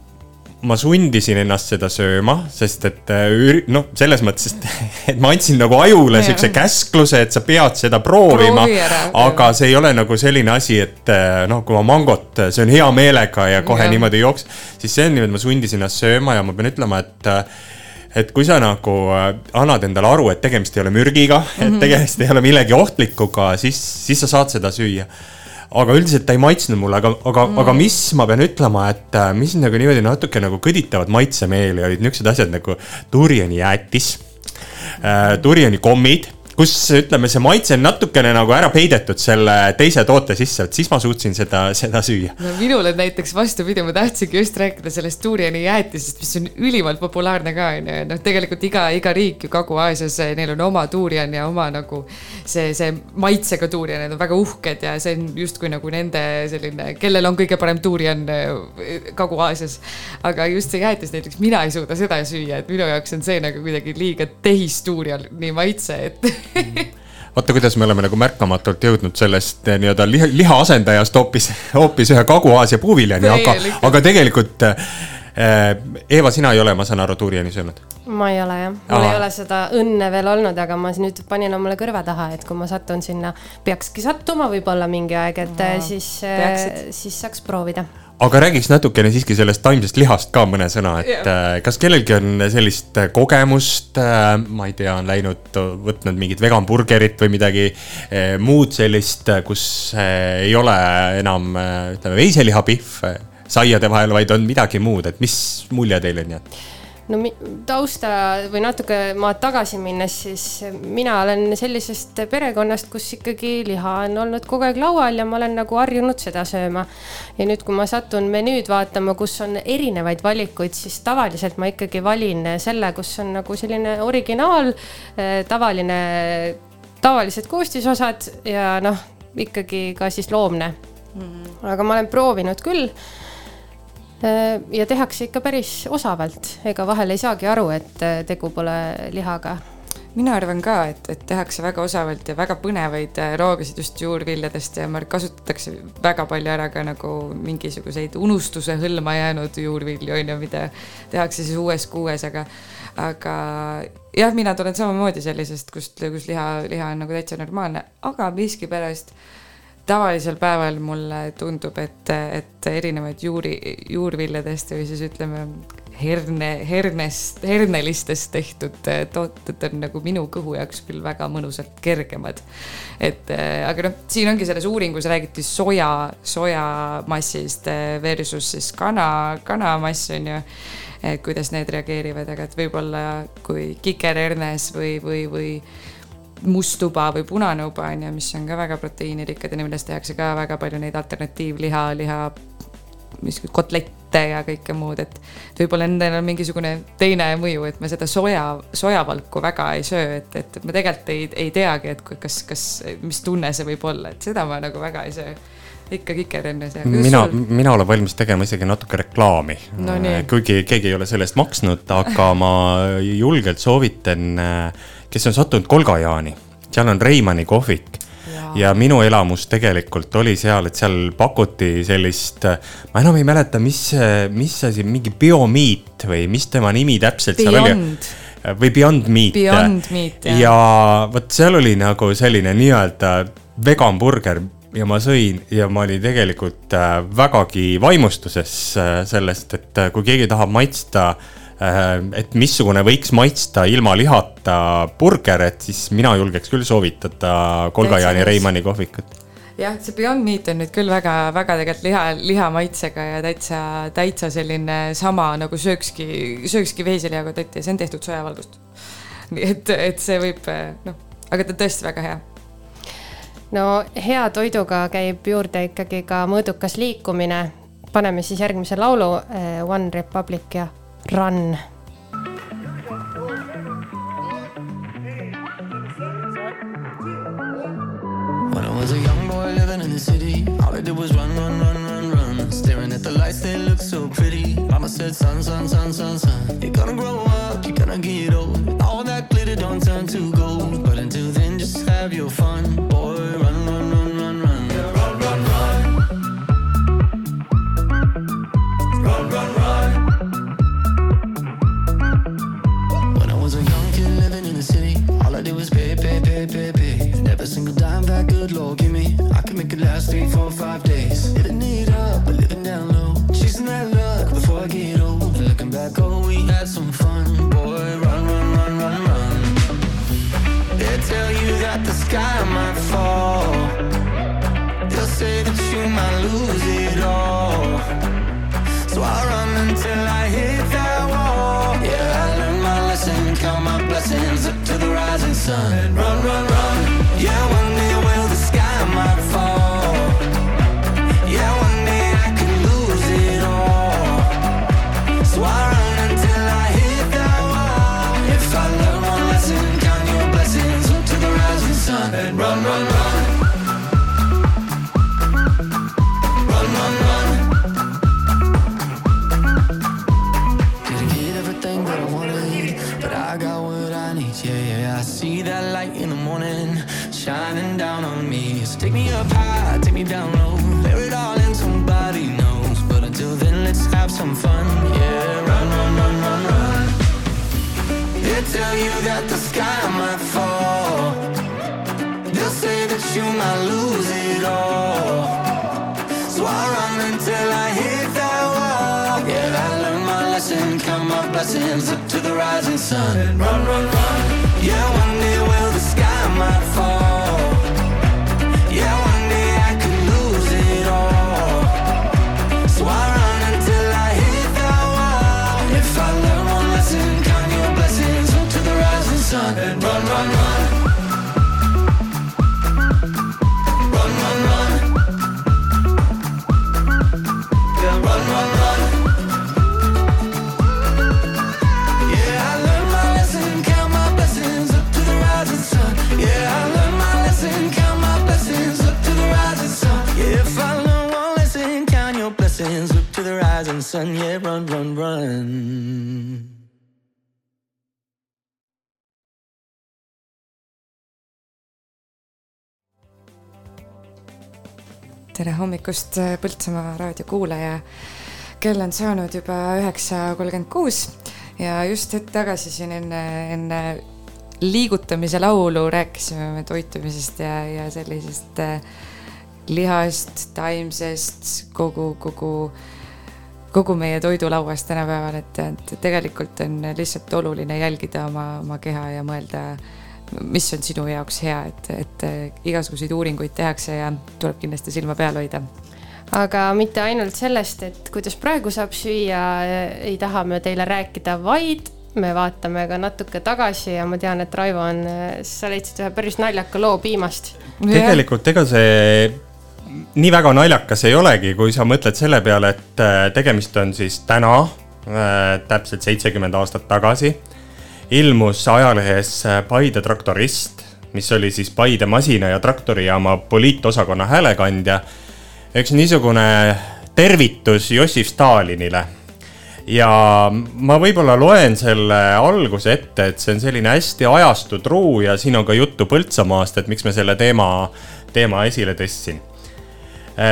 ma sundisin ennast seda sööma, sest et äh, noh, selles mõttes, et, et ma andsin nagu ajule Jaa. siukse käskluse, et sa pead seda proovima Proovi aga see ei ole nagu selline asi, et äh, noh, kui ma mangot söön hea meelega ja kohe Jah. niimoodi jooks, siis see on niimoodi, ma sundisin ennast sööma ja ma pean ütlema, et et kui sa nagu äh, annad endale aru, et tegemist ei ole mürgiga mm, -hmm. Mhm. et tegemist ei ole millegi ohtlikuga, siis, siis sa saad seda süüa aga üldiselt ta ei maitsnud mulle, aga, aga mm., aga mis ma pean ütlema, et äh, mis nagu niimoodi natuke nagu kõditavad maitsemeeli olid niisugused asjad nagu duriani jäätis äh,, duriani kommid, kus ütleme, see maitse on natukene nagu ära peidetud selle teise toote sisse, et siis ma suutsin seda, seda süüa. no minul on näiteks vastupidi, ma tahtsingi just rääkida sellest duriani jäätisest, mis on ülimalt populaarne ka onju, noh, tegelikult iga, iga riik ju Kagu-Aasias, neil on oma durian ja oma nagu see, see maitsega durian, need on väga uhked ja see on justkui nagu nende selline, kellel on kõige parem durian eh, Kagu-Aasias. aga just see jäätis näiteks, mina ei suuda seda süüa, et minu jaoks on see nagu kuidagi liiga tehisdurian, nii maitse, et vaata, kuidas me oleme nagu märkamatult jõudnud sellest eh, nii-öelda liha, liha asendajast hoopis, hoopis ühe Kagu-Aasia puuviljani, aga, aga tegelikult äh, Eeva, sina ei ole, ma saan aru, duriani söönud. ma ei ole jah, mul Aa. ei ole seda õnne veel olnud, aga ma nüüd panin omale kõrva taha, et kui ma satun sinna, peakski sattuma võib-olla mingi aeg, et Aa, no, siis, siis saaks proovida. Aga räägiks natukene siiski sellest taimsest lihast ka mõne sõna, et yeah. kas kellelgi on sellist äh, kogemust, ma ei tea, on läinud, võtnud mingit veganburgerit või midagi muud sellist, kus ei ole enam ütleme veiselihapihv eh, saiade vahel, vaid on midagi muud, et mis mulje teile on jäänud? No tausta või natuke maad tagasi minnes, siis mina olen sellisest perekonnast, kus ikkagi liha on olnud kogu aeg laual ja ma olen nagu harjunud seda sööma. ja nüüd, kui ma satun menüüd vaatama, kus on erinevaid valikuid, siis tavaliselt ma ikkagi valin selle, kus on nagu selline originaal, tavaline, tavalised koostisosad ja noh, ikkagi ka siis loomne. aga ma olen proovinud küll ja tehakse ikka päris osavalt, ega vahel ei saagi aru, et äh, tegu pole lihaga. mina arvan ka, et, et tehakse väga osavalt ja väga põnevaid äh, roogasid just juurviljadest ja kasutatakse väga palju ära ka nagu mingisuguseid unustuse hõlma jäänud juurvilju on ju, mida tehakse siis uues kuues, aga aga jah, mina tulen samamoodi sellisest, kust, kus liha, liha on nagu täitsa normaalne, aga miskipärast tavalisel päeval mulle tundub, et, et erinevaid juuri, juurviljadest või siis ütleme, herne, hernest, hernelistest tehtud eh, tooted on nagu minu kõhu jaoks küll väga mõnusalt kergemad. et eh, aga noh, siin ongi selles uuringus räägiti soja, sojamassist eh, versus siis kana, kanamass on ju et kuidas need reageerivad, aga et võib-olla kui kikerhernes või, või, või must uba või punane uba on ju, mis on ka väga proteiinirikkad ja millest tehakse ka väga palju neid alternatiivliha, liha, mis kotlette ja kõike muud, et võib-olla nendel on mingisugune teine mõju, et me seda soja, sojavalku väga ei söö, et, et me tegelikult ei, ei teagi, et kas, kas, mis tunne see võib olla, et seda ma nagu väga ei söö. ikka kikerhennes ja. mina, mina olen valmis tegema isegi natuke reklaami No kuigi keegi ei ole selle eest maksnud, aga ma julgelt soovitan, kes on sattunud Kolgajaani, seal on Reimanni kohvik ja minu elamus tegelikult oli seal, et seal pakuti sellist, ma enam ei mäleta, mis, mis asi, mingi biomeat või mis tema nimi täpselt seal oli Beyond.. või Beyond Meat. Beyond Meat, jah. ja vot seal oli nagu selline nii-öelda vegan burger ja ma sõin ja ma olin tegelikult äh, vägagi vaimustuses äh, sellest, et äh, kui keegi tahab maitsta äh, et missugune võiks maitsta ilma lihata burger, et siis mina julgeks küll soovitada Kolga-Jaani. Reimanni kohvikut. jah, see Beyond Meat on nüüd küll väga, väga tegelikult liha, liha maitsega ja täitsa, täitsa selline sama nagu söökski, söökski veiselihaga totti ja see on tehtud sojavalgust. nii et, et see võib noh, aga ta on tõesti väga hea. no hea toiduga käib juurde ikkagi ka mõõdukas liikumine. paneme siis järgmise laulu eh, One Republic ja Run When I was a young boy living in the city, all I did was run, run, run, run, run. Staring at the lights, they look so pretty. Mama said, son, son, son, son, son. You're gonna grow up, you're gonna get old. All that glitter don't turn to gold. But until then, just have your fun. Every single dime that good Lord give me, I can make it last three, four, five days. Living it up, but living down low. Chasing that luck before I get old. Looking back, oh, we had some fun. Boy, run, run, run, run, run. They tell you that the sky might fall. They'll say that you might lose it all. So I run until I hit that wall. Yeah, I lesson, count my blessings up to the rising sun. Run, run, run. Yeah, one day will shining down on me. So take me up high, take me down low, bear it all in somebody knows. But until then, let's have some fun. Yeah, run, run, run, run, run. They tell you that the sky might fall. They'll say that you might lose it all. So I run until I hit that wall. Yeah, I learned my lesson, count my blessings up to the rising sun. Run, run, run. Yeah, one day will the sky might fall. Rising sun. Yeah, run, run, run. tere hommikust, Põltsamaa raadio kuulaja. kell on saanud juba üheksa kolmkümmend kuus ja just hetk tagasi siin enne, enne liigutamise laulu rääkisime me toitumisest ja, ja sellisest äh, lihast, taimsest, kogu, kogu, kogu meie toidulauast tänapäeval, et, et tegelikult on lihtsalt oluline jälgida oma, oma keha ja mõelda mis on sinu jaoks hea, et, et igasuguseid uuringuid tehakse ja tuleb kindlasti silma peal hoida. aga mitte ainult sellest, et kuidas praegu saab süüa, ei taha me teile rääkida, vaid me vaatame ka natuke tagasi ja ma tean, et Raivo on, sa leidsid ühe päris naljaka loo piimast. tegelikult ega see nii väga naljakas ei olegi, kui sa mõtled selle peale, et äh, tegemist on siis täna äh, täpselt seitsekümmend aastat tagasi ilmus ajalehes äh, Paide traktorist, mis oli siis Paide masina- ja traktorijaama poliitosakonna häälekandja. üks niisugune tervitus Jossif Stalinile. ja ma võib-olla loen selle alguse ette, et see on selline hästi ajastutruu ja siin on ka juttu Põltsamaast, et miks me selle teema, teema esile tõstsin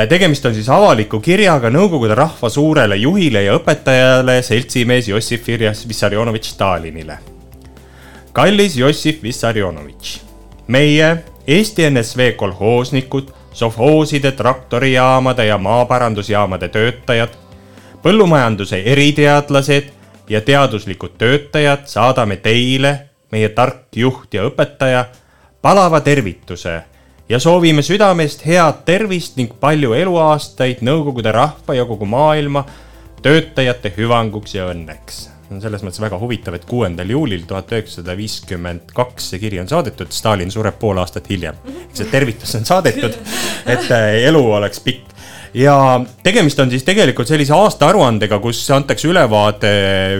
tegemist on siis avaliku kirjaga Nõukogude rahva suurele juhile ja õpetajale, seltsimees Jossif Vissarionovitš Stalinile. Kallis Jossif Vissarionovitš, meie Eesti NSV kolhoosnikud, sovhooside, traktorijaamade ja maaparandusjaamade töötajad, põllumajanduse eriteadlased ja teaduslikud töötajad saadame teile, meie tark juht ja õpetaja, palava tervituse ja soovime südamest head tervist ning palju eluaastaid Nõukogude rahva ja kogu maailma töötajate hüvanguks ja õnneks on selles mõttes väga huvitav, et kuuendal juulil tuhat üheksasada viiskümmend kaks see kiri on saadetud, Stalin sureb pool aastat hiljem. see tervitus on saadetud, et äh, elu oleks pikk ja tegemist on siis tegelikult sellise aastaaruandega, kus antakse ülevaade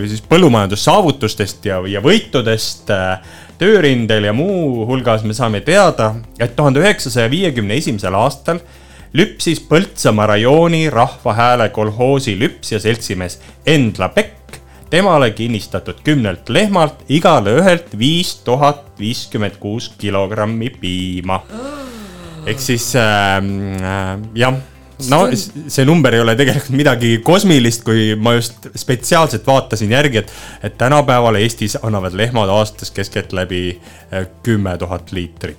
siis põllumajandussaavutustest ja, ja võitudest äh, töörindel ja muuhulgas me saame teada, et tuhande üheksasaja viiekümne esimesel aastal lüpsis Põltsamaa rajooni Rahva Hääle kolhoosi lüpsja seltsimees Endla Pekk temale kinnistatud kümnelt lehmalt igale ühelt viis tuhat viiskümmend kuus kilogrammi piima. ehk siis äh, äh, jah no see number ei ole tegelikult midagi kosmilist, kui ma just spetsiaalselt vaatasin järgi, et, et tänapäeval Eestis annavad lehmad aastas keskeltläbi äh, kümme tuhat liitrit.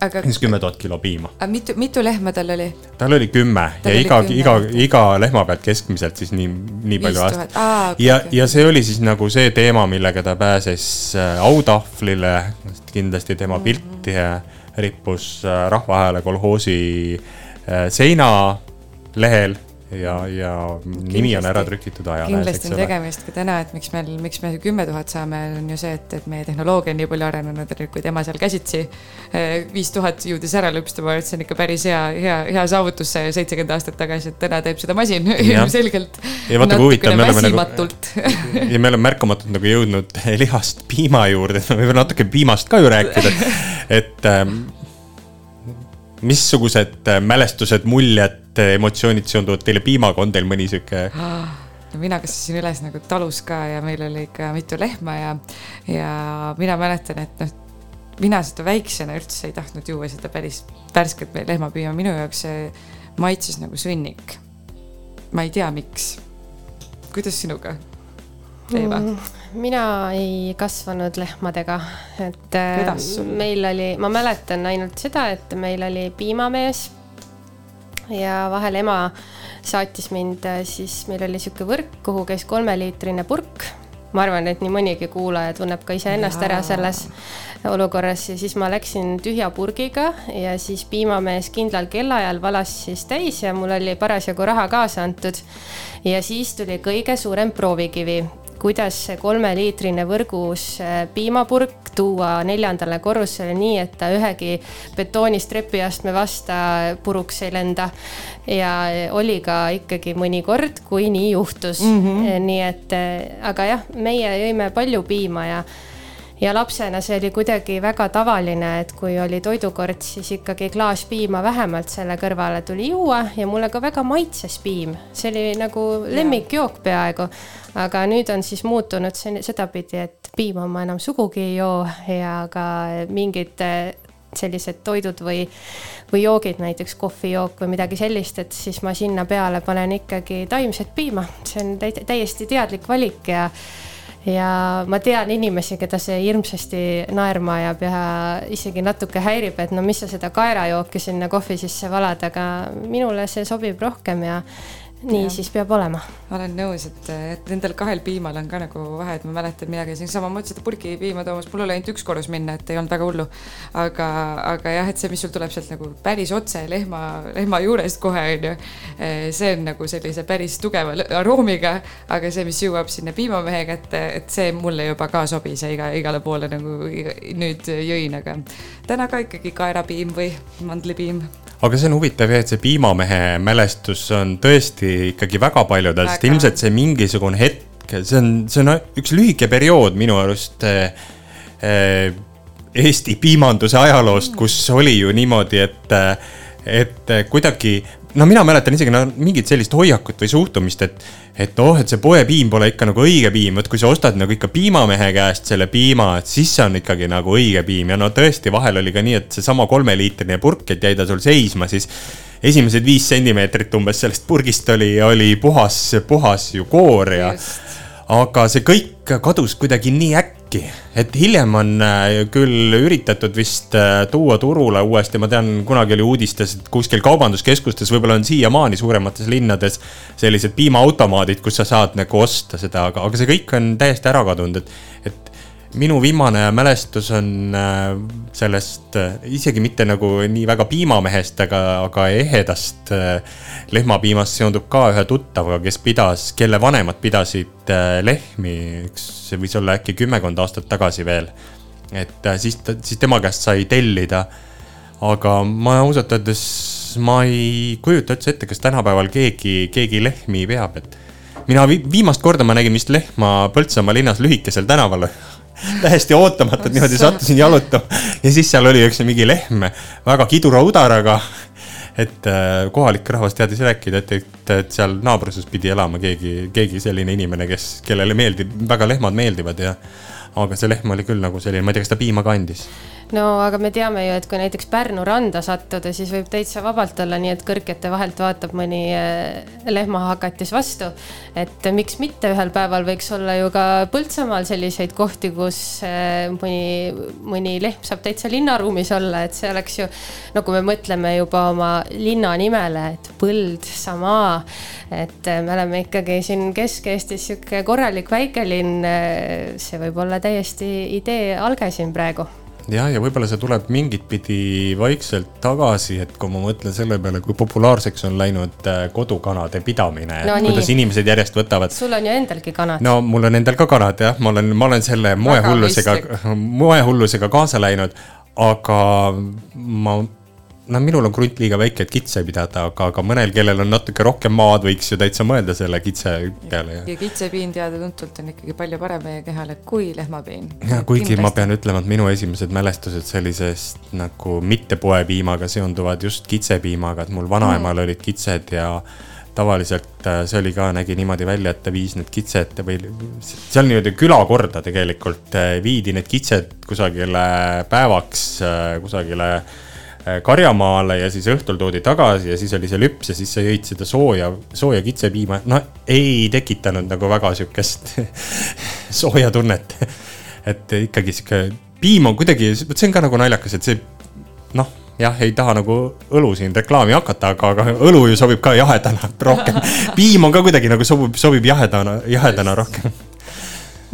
aga, siis kümme tuhat kilo piima. aga mitu, mitu lehma tal oli? tal oli kümme Tal ja oli iga, iga, iga lehma pealt keskmiselt siis nii, nii palju 5000. aastas Aa, okei, ja ja see oli siis nagu see teema, millega ta pääses äh, autahvlile, kindlasti tema pilt äh, rippus äh, Rahva Hääle kolhoosi äh, seinalehel ja, ja nimi on ära trükitud ajalehes, kindlasti on tegemist ka täna, et miks meil, miks me kümme tuhat saame, on ju see, et, et meie tehnoloogia on nii palju arenenud, et kui tema seal käsitsi viis tuhat jõudis ära lüpstama, et see on ikka päris hea, hea, hea saavutus see seitsekümmend aastat tagasi, et täna teeb seda masin ilmselgelt. ja vaata kui huvitav, me oleme nagu ja me oleme märkamatult nagu jõudnud lihast piima juurde, me võime natuke piimast ka ju rääkida, et ähm, missugused äh, mälestused, muljed, emotsioonid seonduvad teile piimaga, on teil mõni sihuke no mina kasvasin üles nagu talus ka ja meil oli ikka mitu lehma ja, ja mina mäletan, et noh, mina seda väiksena üldse ei tahtnud juua seda päris värsket lehmapiima, minu jaoks see maitses nagu sõnnik. ma ei tea, miks. kuidas sinuga, Eeva? Mm, mina ei kasvanud lehmadega, et äh, meil oli, ma mäletan ainult seda, et meil oli piimamees ja vahel ema saatis mind äh, siis, meil oli sihuke võrk, kuhu käis kolmeliitrine purk. ma arvan, et nii mõnigi kuulaja tunneb ka iseennast ära selles olukorras ja siis ma läksin tühja purgiga ja siis piimamees kindlal kellaajal valas siis täis ja mul oli parasjagu raha kaasa antud. ja siis tuli kõige suurem proovikivi kuidas see kolmeliitrine võrgus äh, piimapurk tuua neljandale korrusele nii, et ta ühegi betoonistrepiastme vasta puruks ei lenda. ja oli ka ikkagi mõnikord, kui nii juhtus mm. -hmm. nii et, aga jah, meie jõime palju piima ja ja lapsena see oli kuidagi väga tavaline, et kui oli toidukord, siis ikkagi klaas piima vähemalt selle kõrvale tuli juua ja mulle ka väga maitses piim, see oli nagu lemmikjook peaaegu. aga nüüd on siis muutunud see sedapidi, et piima ma enam sugugi ei joo ja ka mingid eh, sellised toidud või, või joogid, näiteks kohvijook või midagi sellist, et siis ma sinna peale panen ikkagi taimset piima, see on täi- täiesti teadlik valik ja ja ma tean inimesi, keda see hirmsasti naerma ajab ja isegi natuke häirib, et no mis sa seda kaerajooki sinna kohvi sisse valad, aga minule see sobib rohkem ja nii Jah. siis peab olema. olen nõus, et, et nendel kahel piimal on ka nagu vahe, et ma mäletan, mina käisin samamoodi seda purgipiima toomas, mul oli ainult üks korrus minna, et ei olnud väga hullu. aga, aga jah, et see, mis sul tuleb sealt nagu päris otse lehma, lehma juurest kohe onju, see on nagu sellise päris tugeva aroomiga, aga see, mis jõuab sinna piimamehe kätte, et see mulle juba ka sobis ja iga, igale poole nagu iga- nüüd jõin, aga täna ka ikkagi kaerapiim või mandlipiim aga see on huvitav jah, et see piimamehe mälestus on tõesti ikkagi väga paljudel, sest ilmselt see mingisugune hetk, see on, see on üks lühike periood minu arust äh, äh, Eesti piimanduse ajaloost, kus oli ju niimoodi, et, et kuidagi no mina mäletan isegi no, mingit sellist hoiakut või suhtumist, et, et oh, et see poepiim pole ikka nagu õige piim, vot kui sa ostad nagu ikka piimamehe käest selle piima, et siis see on ikkagi nagu õige piim. Ja no tõesti, vahel oli ka nii, et seesama kolmeliitrine purk, et jäi ta sul seisma, siis esimesed viis sentimeetrit umbes sellest purgist oli, oli puhas, puhas ju koor ja aga see kõik kadus kuidagi nii äkki, et hiljem on äh, küll üritatud vist äh, tuua turule uuesti, ma tean, kunagi oli uudistes, et kuskil kaubanduskeskustes võib-olla on siiamaani suuremates linnades sellised piimaautomaadid, kus sa saad nagu osta seda, aga, aga see kõik on täiesti ära kadunud, et, et minu viimane mälestus on äh, sellest äh, isegi mitte nagu nii väga piimamehest, aga, aga ehedast äh, lehmapiimast seondub ka ühe tuttavaga, kes pidas, kelle vanemad pidasid lehmi, üks, see võis olla äkki kümmekond aastat tagasi veel. et siis, siis tema käest sai tellida. aga ma ausalt öeldes, ma ei kujuta üldse ette, kas tänapäeval keegi, keegi lehmi peab, et mina vi viimast korda ma nägin vist lehma Põltsamaa linnas lühikesel tänaval täiesti ootamatult niimoodi sattusin jalutama ja siis seal oli üks mingi lehm väga kidura udaraga. et äh, kohalik rahvas teadis rääkida, et, et, et seal naabruses pidi elama keegi, keegi selline inimene, kes, kellele meeldib, väga lehmad meeldivad ja. aga see lehm oli küll nagu selline, ma ei tea, kas ta piima ka andis no aga me teame ju, et kui näiteks Pärnu randa sattuda, siis võib täitsa vabalt olla nii, et kõrgete vahelt vaatab mõni eh, lehmahakatis vastu. et miks mitte, ühel päeval võiks olla ju ka Põltsamaal selliseid kohti, kus eh, mõni, mõni lehm saab täitsa linnaruumis olla, et see oleks ju. no kui me mõtleme juba oma linna nimele, et Põldsamaa, et eh, me oleme ikkagi siin Kesk-Eestis sihuke korralik väikelinn. see võib olla täiesti idee alge siin praegu jah, ja võib-olla see tuleb mingit pidi vaikselt tagasi, et kui ma mõtlen selle peale, kui populaarseks on läinud äh, kodukanade pidamine No kuidas inimesed järjest võtavad. sul on ju endalgi kanad. no mul on endal ka kanad jah, ma olen, ma olen selle moehullusega, moehullusega kaasa läinud, aga ma no minul on krunt liiga väike, et kitse pidada, aga, aga mõnel, kellel on natuke rohkem maad, võiks ju täitsa mõelda selle kitse peale ja. kitsepiin teada-tuntud on ikkagi palju parem meie kehale kui lehmapiin. ja kuigi ma pean ütlema, et minu esimesed mälestused sellisest nagu mitte poepiimaga seonduvad just kitsepiimaga, et mul vanaemal olid kitsed ja tavaliselt äh, see oli ka, nägi niimoodi välja, et ta viis need kitsed või seal niimoodi külakorda tegelikult äh, viidi need kitsed kusagile päevaks äh, kusagile karjamaale ja siis õhtul toodi tagasi ja siis oli see lüps ja siis sa jõid seda sooja, sooja kitsepiima. no ei tekitanud nagu väga sihukest sooja tunnet. et ikkagi sihuke piim on kuidagi, vot see on ka nagu naljakas, et see noh, jah, ei taha nagu õlu siin reklaami hakata, aga, aga õlu ju sobib ka jahedana rohkem. piim on ka kuidagi nagu sobib, sobib jahedana, jahedana rohkem.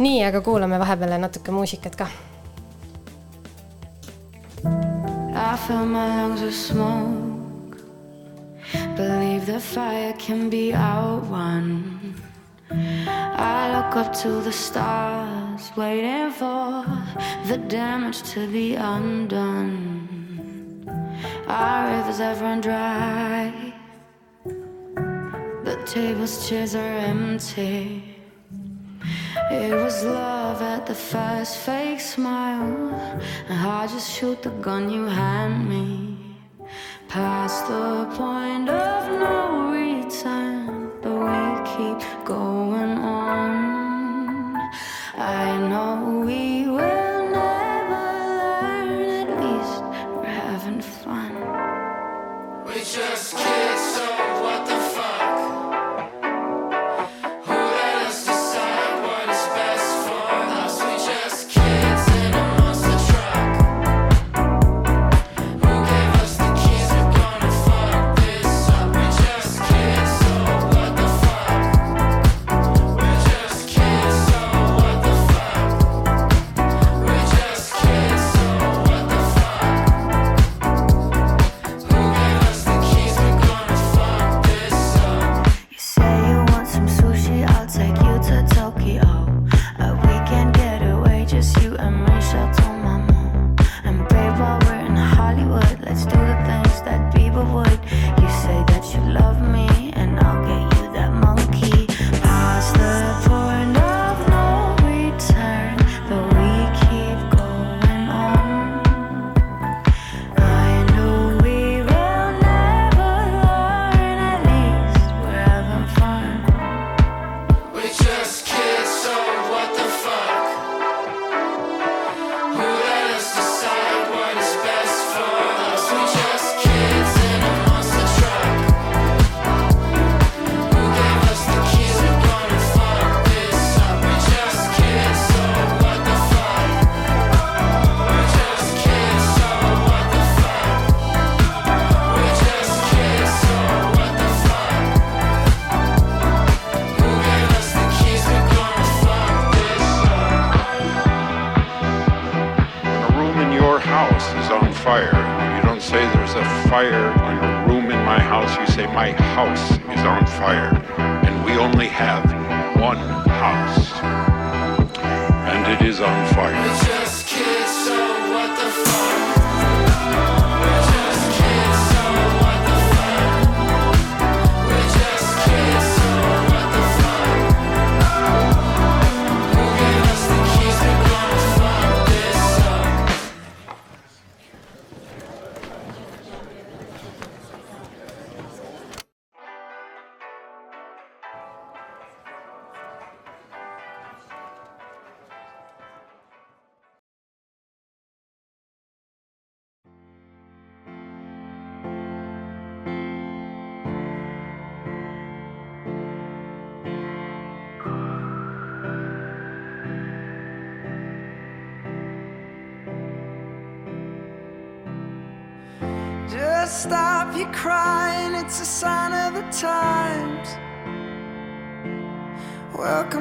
nii, aga kuulame vahepeal natuke muusikat ka I fill my lungs with smoke. Believe the fire can be outrun. I look up to the stars, waiting for the damage to be undone. Our rivers have run dry. The tables, chairs are empty. It was love at the first fake smile. And I just shoot the gun you hand me. Past the point of no return, but we keep going on. I know we will never learn, at least we're having fun. We just kids,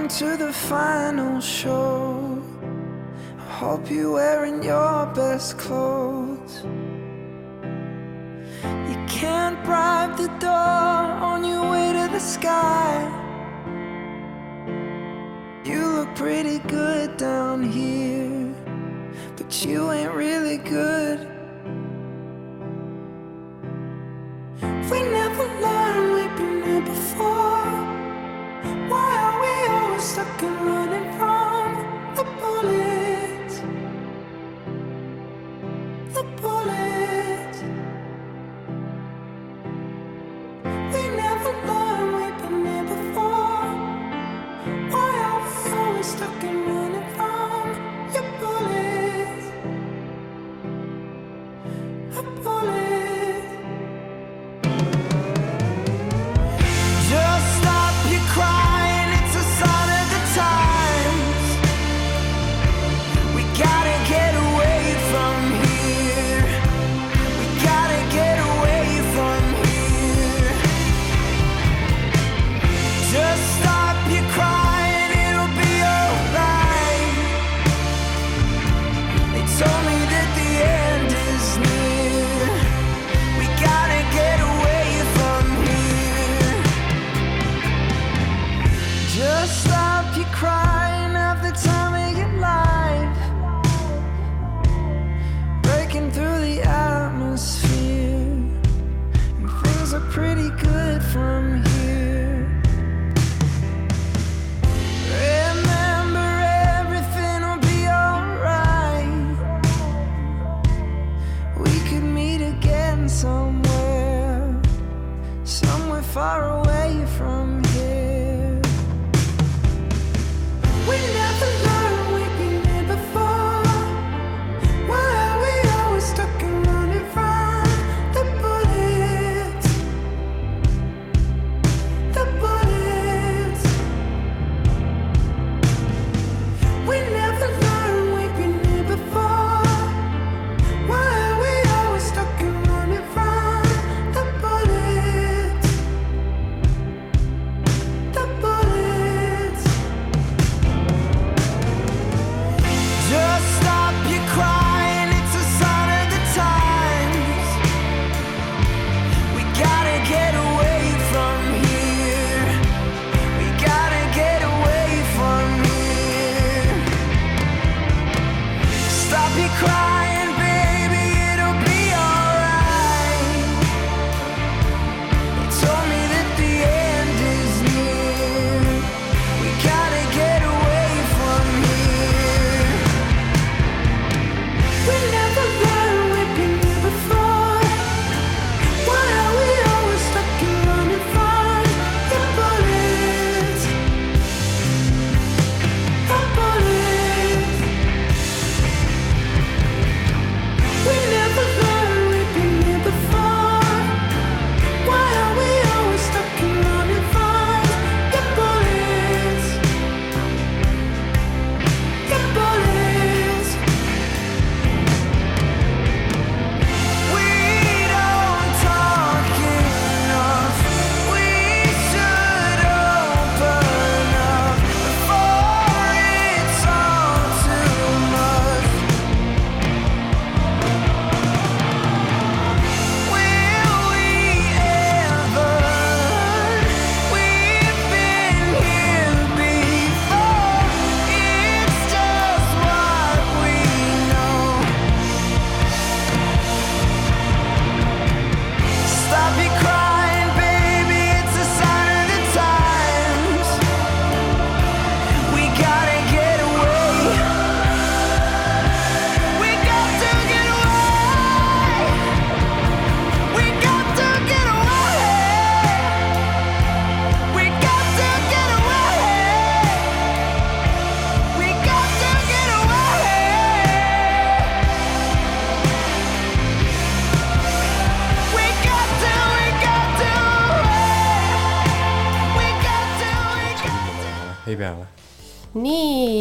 to the final show. I hope you're wearing your best clothes. You can't bribe the door on your way to the sky. You look pretty good down here, but you ain't really good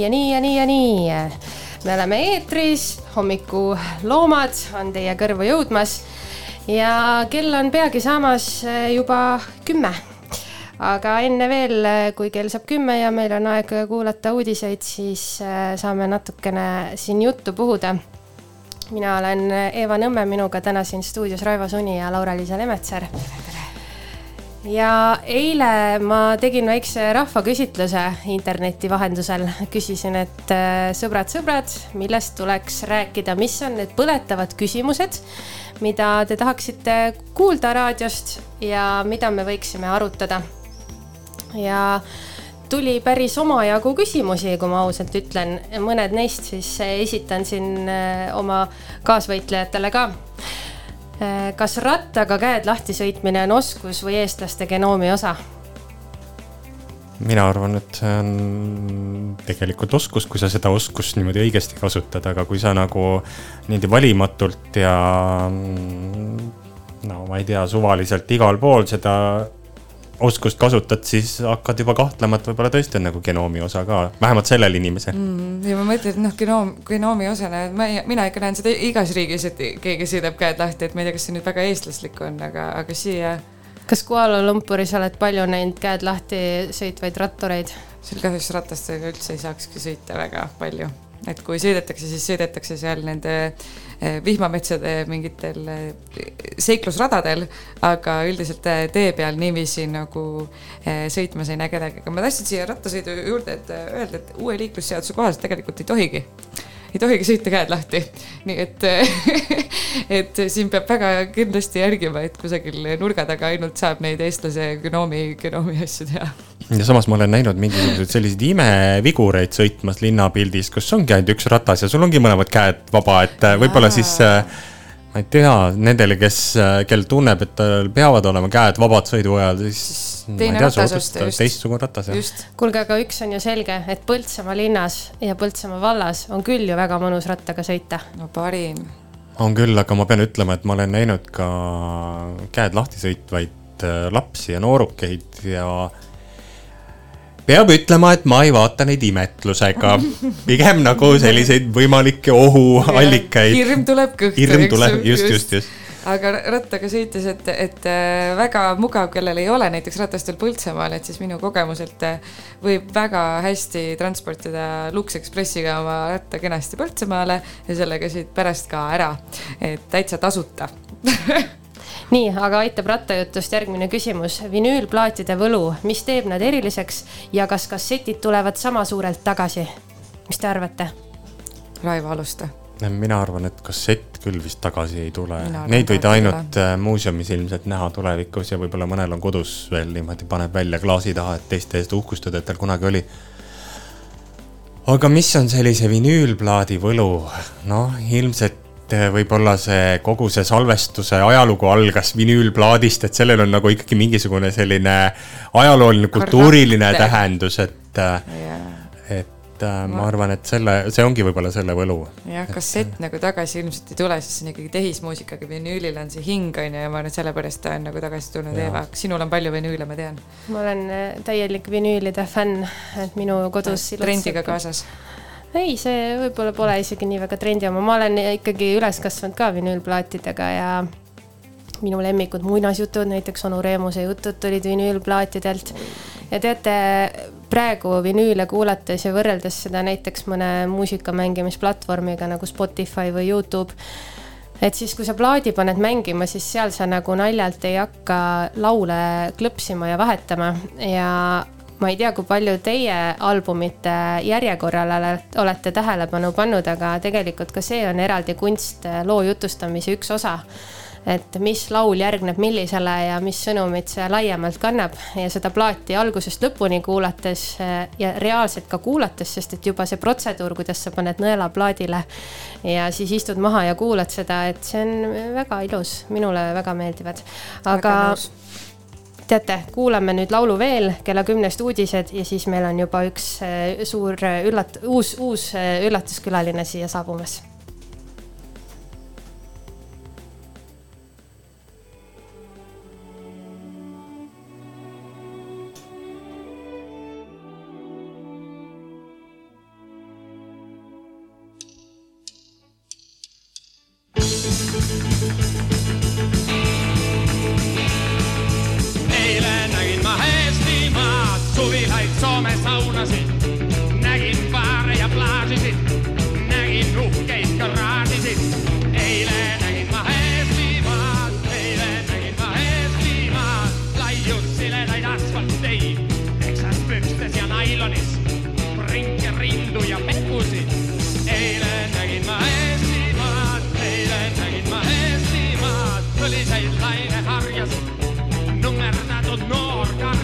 ja nii ja nii ja nii. me oleme eetris, hommikuloomad on teie kõrvu jõudmas ja kell on peagi saamas eh, juba kümme. aga enne veel, kui kell saab kümme ja meil on aeg kuulata uudiseid, siis eh, saame natukene siin juttu puhuda. mina olen Eeva Nõmme, minuga täna siin stuudios Raivo Suni ja Laura-Liisa Lemetsaar ja eile ma tegin väikse rahvaküsitluse interneti vahendusel, küsisin, et äh, sõbrad-sõbrad, millest tuleks rääkida, mis on need põletavad küsimused, mida te tahaksite kuulda raadiost ja mida me võiksime arutada. ja tuli päris omajagu küsimusi, kui ma ausalt ütlen, mõned neist siis esitan siin äh, oma kaasvõitlejatele ka kas rattaga käed lahti sõitmine on oskus või eestlaste genoomi osa? mina arvan, et see on tegelikult oskus, kui sa seda oskust niimoodi õigesti kasutad, aga kui sa nagu niimoodi valimatult ja mm, no ma ei tea, suvaliselt igal pool seda oskust kasutad, siis hakkad juba kahtlema, et võib-olla tõesti on nagu genoomi osa ka, vähemalt sellel inimesel mm.. ja ma mõtlen, et noh, genoom, genoomi osana, et ma, mina ikka näen seda igas riigis, et keegi sõidab käed lahti, et ma ei tea, kas see nüüd väga eestlaslik on, aga, aga siia. kas Kuala Lumpuris oled palju näinud käed lahti sõitvaid rattureid? seal kahjuks ratastega üldse ei saakski sõita väga palju, et kui sõidetakse, siis sõidetakse seal nende eh, vihmametsade mingitel eh, seiklusradadel, aga üldiselt eh, tee peal niiviisi nagu sõitmas ei näe kedagi, aga ma tahtsin siia rattasõidu juurde, et öelda, et uue liiklusseaduse kohaselt tegelikult ei tohigi ei tohigi sõita käed lahti, nii et, et siin peab väga kindlasti järgima, et kusagil nurga taga ainult saab neid eestlase genoomi, genoomi asju teha. Ja samas ma olen näinud mingisuguseid selliseid imevigureid sõitmas linnapildis, kus ongi ainult üks ratas ja sul ongi mõlemad käed vaba, et äh, võib-olla siis äh, ma ei tea, nendele, kes, kel tunneb, et tal peavad olema käed vabad sõidu ajal, siis ma teine ei tea, ratas osta, just. teistsugune ratas jah. kuulge, aga üks on ju selge, et Põltsamaa linnas ja Põltsamaa vallas on küll ju väga mõnus rattaga sõita. no parim. on küll, aga ma pean ütlema, et ma olen näinud ka käed lahti sõitvaid äh, lapsi ja noorukeid ja peab ütlema, et ma ei vaata neid imetlusega, pigem nagu selliseid võimalikke ohuallikaid. hirm tuleb kõhtu. hirm tuleb, just, just, just. aga rattaga sõites, et, et äh, väga mugav, kellel ei ole näiteks ratast veel Põltsamaal, et siis minu kogemuselt äh, võib väga hästi transportida Lux Expressiga oma ratta kenasti Põltsamaale ja sellega siit pärast ka ära, et täitsa tasuta nii, aga aitab rattajutust järgmine küsimus. vinüülplaatide võlu, mis teeb nad eriliseks ja kas kassetid tulevad sama suurelt tagasi? mis te arvate? Raivo, alusta. mina arvan, et kassett küll vist tagasi ei tule Neid võid ainult äh, muuseumis ilmselt näha tulevikus ja võib-olla mõnel on kodus veel niimoodi, paneb välja klaasi taha, et teiste eest uhkustada, et tal kunagi oli. aga mis on sellise vinüülplaadi võlu? noh, ilmselt äh, võib-olla see kogu see salvestuse ajalugu algas vinüülplaadist, et sellel on nagu ikkagi mingisugune selline ajalooline, kultuuriline Karakter. tähendus, et Jaa. et äh, ma arvan, et selle, see ongi võib-olla selle võlu. jah, kassett nagu tagasi ilmselt ei tule, sest see on ikkagi tehismuusikaga, vinüülil on see hing on ju ja ma arvan, et sellepärast ta on nagu tagasi tulnud. Eeva, sinul on palju vinüüle, ma tean. ma olen äh, täielik vinüülide fänn, et minu kodus. trendiga kaasas. ei, see võib-olla pole isegi nii väga trendi oma, ma olen ikkagi üles kasvanud ka vinüülplaatidega ja minu lemmikud muinasjutud, näiteks onu Reemuse jutud tulid vinüülplaatidelt. ja teate, praegu vinüüle kuulates ja võrreldes seda näiteks mõne muusika mängimisplatvormiga nagu Spotify või Youtube, et siis, kui sa plaadi paned mängima, siis seal sa nagu naljalt ei hakka laule klõpsima ja vahetama ja ma ei tea, kui palju teie albumite järjekorrale ole- olete tähelepanu pannud, aga tegelikult ka see on eraldi kunst, loo jutustamise üks osa et mis laul järgneb millisele ja mis sõnumit see laiemalt kannab ja seda plaati algusest lõpuni kuulates eh, ja reaalselt ka kuulates, sest et juba see protseduur, kuidas sa paned nõela plaadile ja siis istud maha ja kuulad seda, et see on väga ilus, minule väga meeldivad. aga nõus. teate, kuulame nüüd laulu veel kella kümnest uudised ja siis meil on juba üks eh, suur eh, üllat-, uus, uus eh, üllatuskülaline siia saabumas Soome saunasid, nägin baare ja plaažisid, nägin uhkeid garaažisid. eile nägin ma Eestimaad, eile nägin ma Eestimaad, laius siledaid asfaltteid, Texas pükstes ja nailonis, ringe rindu ja pehkusid. eile nägin ma Eestimaad, eile nägin ma Eestimaad, põliseid laineharjasid, nummerdatud noorkarjasid,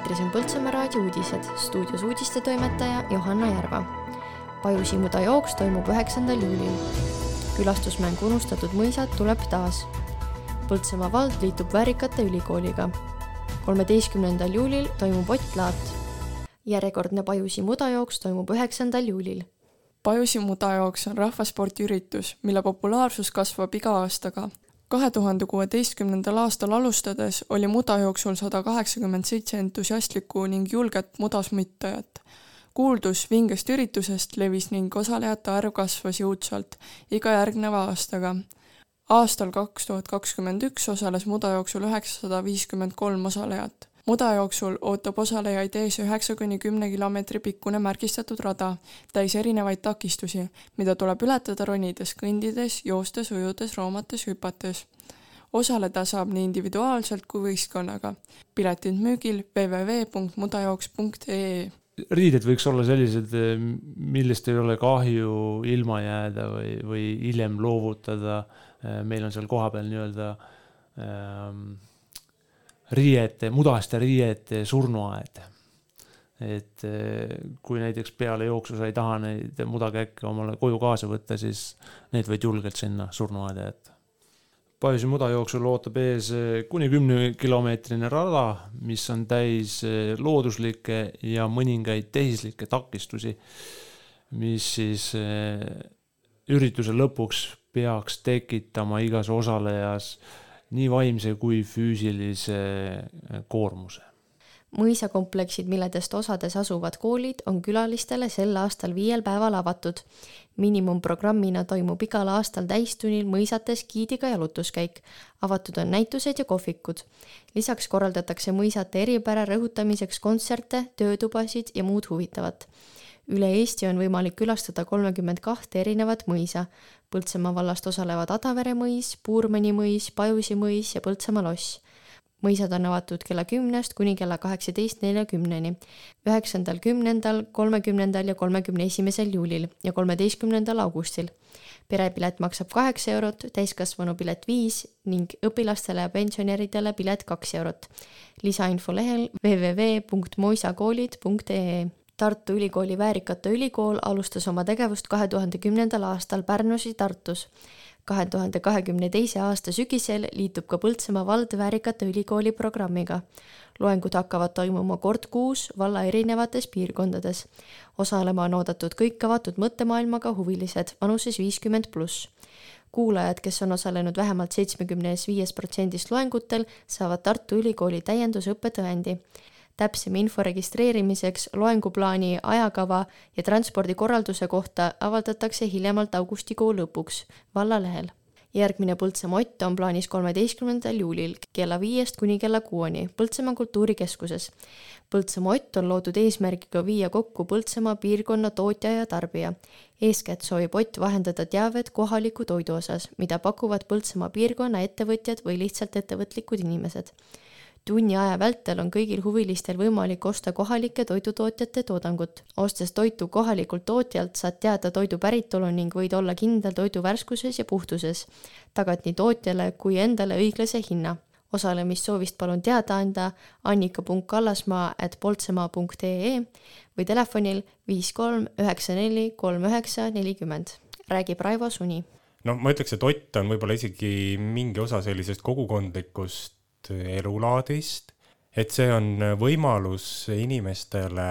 eetris on Põltsamaa raadio uudised, stuudios uudistetoimetaja Johanna Järva. Pajusimuda jooks toimub üheksandal juulil. külastusmäng Unustatud mõisad tuleb taas. Põltsamaa vald liitub Väärikate ülikooliga. kolmeteistkümnendal juulil toimub Ott Laat. järjekordne Pajusi mudajooks toimub üheksandal juulil Pajusi mudajooks on rahvaspordiüritus, mille populaarsus kasvab iga aastaga. Kahe tuhande kuueteistkümnendal aastal alustades oli mudajooksul sada kaheksakümmend seitse entusiastlikku ning julget mudasmüttajat. kuuldus vingest üritusest levis ning osalejate arv kasvas jõudsalt iga järgneva aastaga. aastal kaks tuhat kakskümmend üks osales mudajooksul üheksasada viiskümmend kolm osalejat mudajooksul ootab osalejaid ees üheksa kuni kümne kilomeetri pikkune märgistatud rada, täis erinevaid takistusi, mida tuleb ületada ronides, kõndides, joostes, ujudes, roomates, hüpates. osaleda saab nii individuaalselt kui võistkonnaga. piletid müügil www.mudajooks.ee riided võiks olla sellised, millest ei ole kahju ilma jääda või, või hiljem loovutada. meil on seal kohapeal nii-öelda ähm, riiete, mudaste riiete surnuaed. et eh, kui näiteks peale jooksu sa ei taha neid mudakäkke omale koju kaasa võtta, siis need võid julgelt sinna surnuaeda jätta. Pajusi mudajooksul ootab ees eh, kuni kümnekilomeetrine rada, mis on täis eh, looduslikke ja mõningaid tehislikke takistusi, mis siis ürituse lõpuks peaks tekitama igas osalejas nii vaimse kui füüsilise koormuse. mõisakompleksid, milledest osades asuvad koolid, on külalistele sel aastal viiel päeval avatud. miinimumprogrammina toimub igal aastal täistunnil mõisates giidiga jalutuskäik. avatud on näitused ja kohvikud. lisaks korraldatakse mõisate eripära rõhutamiseks kontserte, töötubasid ja muud huvitavat üle Eesti on võimalik külastada kolmekümmend kahte erinevat mõisa. Põltsamaa vallast osalevad Adavere mõis, Puurmani mõis, Pajusi mõis ja Põltsamaa loss. mõisad on avatud kella kümnest kuni kella kaheksateist neljakümneni, üheksandal, kümnendal, kolmekümnendal ja kolmekümne esimesel juulil ja kolmeteistkümnendal augustil. perepilet maksab kaheksa eurot, täiskasvanu pilet viis ning õpilastele ja pensionäridele pilet kaks eurot. lisainfo lehel www.moisakoolid.ee Tartu Ülikooli Väärikate Ülikool alustas oma tegevust kahe tuhande kümnendal aastal Pärnus ja Tartus. kahe tuhande kahekümne teise aasta sügisel liitub ka Põltsamaa vald Väärikate Ülikooli programmiga. loengud hakkavad toimuma kord kuus valla erinevates piirkondades. osalema on oodatud kõik avatud mõttemaailmaga huvilised vanuses viiskümmend pluss. kuulajad, kes on osalenud vähemalt seitsmekümnes viies protsendist loengutel, saavad Tartu Ülikooli täiendusõppetõendi. Täpsem info registreerimiseks, loenguplaani, ajakava ja transpordikorralduse kohta avaldatakse hiljemalt augustikuu lõpuks vallalehel järgmine Põltsamaa Ott on plaanis kolmeteistkümnendal juulil kella viiest kuni kella kuueni Põltsamaa kultuurikeskuses. Põltsamaa Ott on loodud eesmärgiga viia kokku Põltsamaa piirkonna tootja ja tarbija. eeskätt soovib Ott vahendada teavet kohaliku toidu osas, mida pakuvad Põltsamaa piirkonna ettevõtjad või lihtsalt ettevõtlikud inimesed tunni aja vältel on kõigil huvilistel võimalik osta kohalike toidutootjate toodangut. ostes toitu kohalikult tootjalt, saad teada toidu päritolu ning võid olla kindel toidu värskuses ja puhtuses. tagad nii tootjale kui endale õiglase hinna. osalemissoovist palun teada anda annika.kallasmaa at poltsemaa.ee või telefonil viis kolm üheksa neli kolm üheksa nelikümmend. räägib Raivo Suni. no ma ütleks, et Ott on võib-olla isegi mingi osa sellisest kogukondlikust elulaadist, et see on võimalus inimestele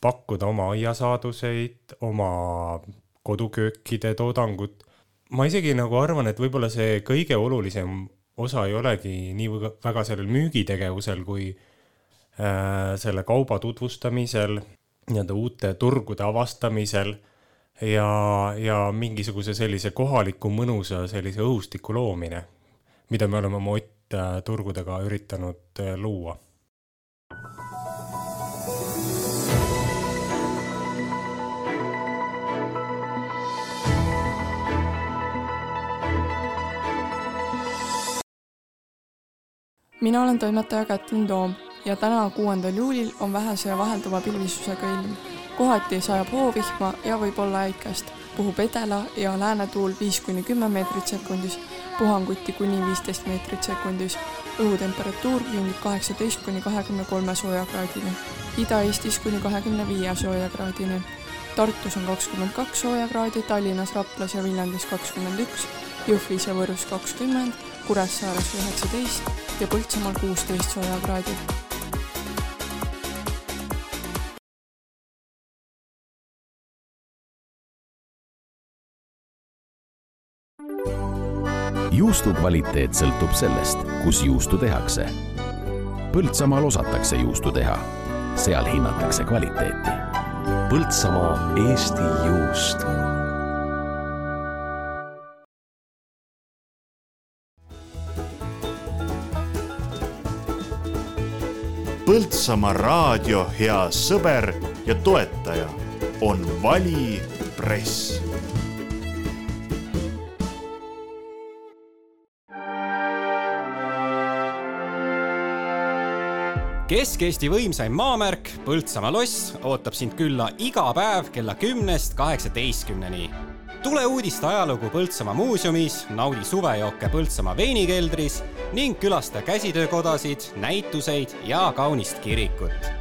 pakkuda oma aiasaaduseid, oma koduköökide toodangut. ma isegi nagu arvan, et võib-olla see kõige olulisem osa ei olegi nii väga sellel müügitegevusel kui äh, selle kauba tutvustamisel, nii-öelda uute turgude avastamisel ja, ja mingisuguse sellise kohaliku mõnusa sellise õhustiku loomine, mida me oleme oma Ott äh, turgudega üritanud äh, luua. mina olen toimetaja Kätlin Toom ja täna, kuuendal juulil on vähese ja vahelduva pilvisusega ilm. kohati sajab hoovihma ja võib olla äikest, puhub edela ja läänetuul viis kuni kümme meetrit sekundis, puhanguti kuni viisteist meetrit sekundis. õhutemperatuur küündib kaheksateist kuni kahekümne kolme soojakraadini, Ida-Eestis kuni kahekümne viie soojakraadini. Tartus on kakskümmend kaks soojakraadi, Tallinnas, Raplas ja Viljandis kakskümmend üks, Jõhvis ja Võrus kakskümmend, Kuressaares üheksateist ja Põltsamaal kuusteist soojakraadi. Juustu kvaliteet sõltub sellest, kus juustu tehakse. Põltsamaal osatakse juustu teha, seal hinnatakse kvaliteeti. Põltsamaa Eesti juust Põltsamaa raadio hea sõber ja toetaja on Vali Press Kesk-Eesti võimsaim maamärk Põltsamaa loss ootab sind külla iga päev kella kümnest kaheksateistkümneni. tule uudiste ajalugu Põltsamaa muuseumis, naudi suvejooke Põltsamaa veinikeldris ning külasta käsitöökodasid, näituseid ja kaunist kirikut.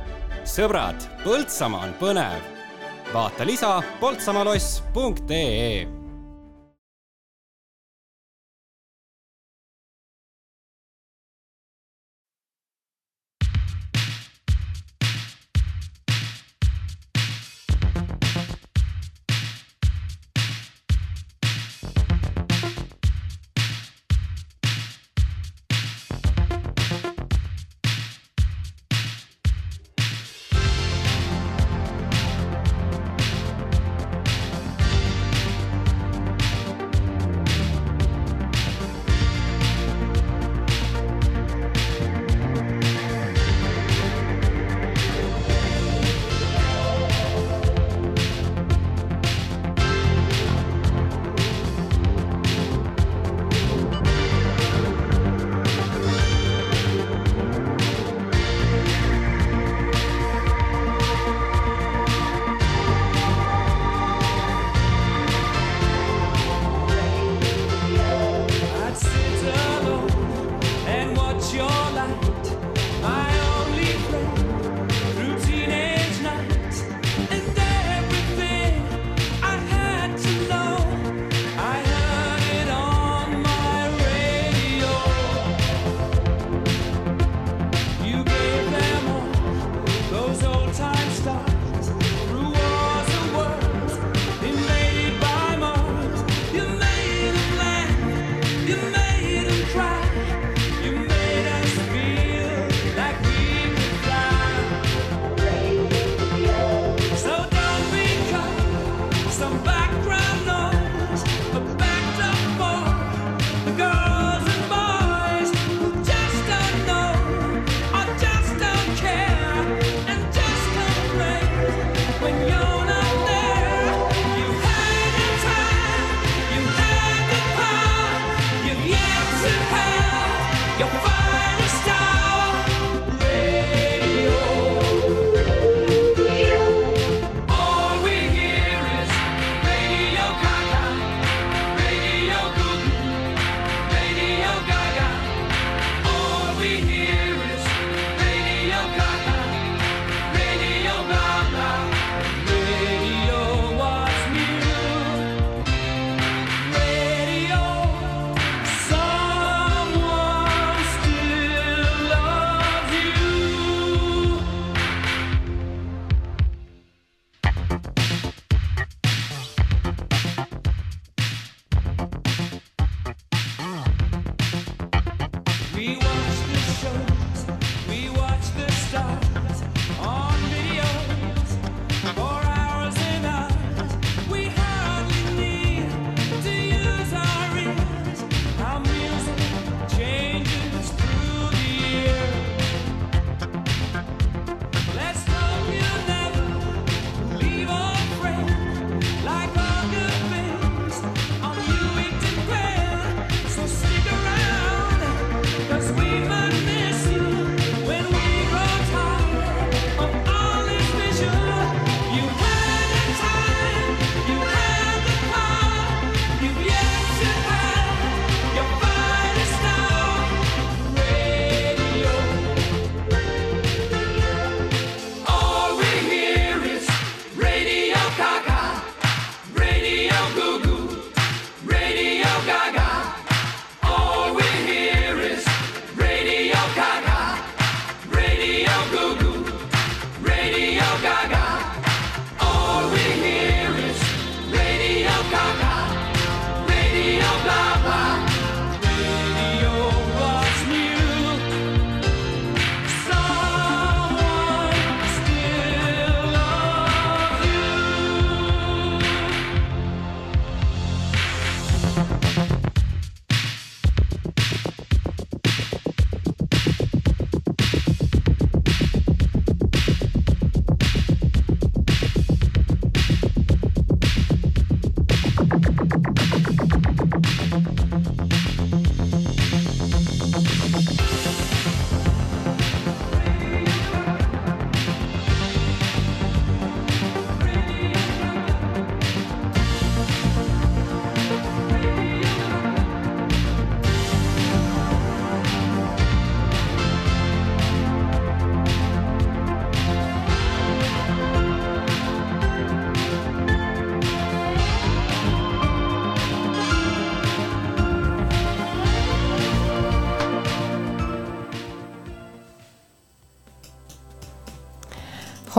sõbrad, Põltsamaa on põnev. vaata lisa poltsamaloss.ee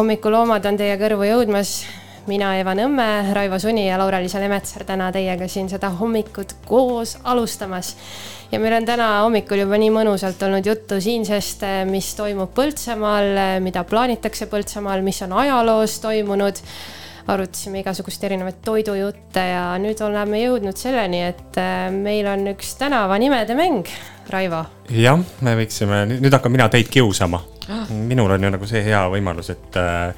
hommikuloomad on teie kõrvu jõudmas. mina, Eva Nõmme, Raivo Suni ja Laura-Liisa Lemetsaar täna teiega siin seda hommikut koos alustamas. ja meil on täna hommikul juba nii mõnusalt olnud juttu siinsest, mis toimub Põltsamaal, mida plaanitakse Põltsamaal, mis on ajaloos toimunud arutasime igasuguseid erinevaid toidujutte ja nüüd oleme jõudnud selleni, et äh, meil on üks tänavanimede mäng, Raivo. jah, me võiksime, nüüd hakkan mina teid kiusama Ah.. minul on ju nagu see hea võimalus, et äh,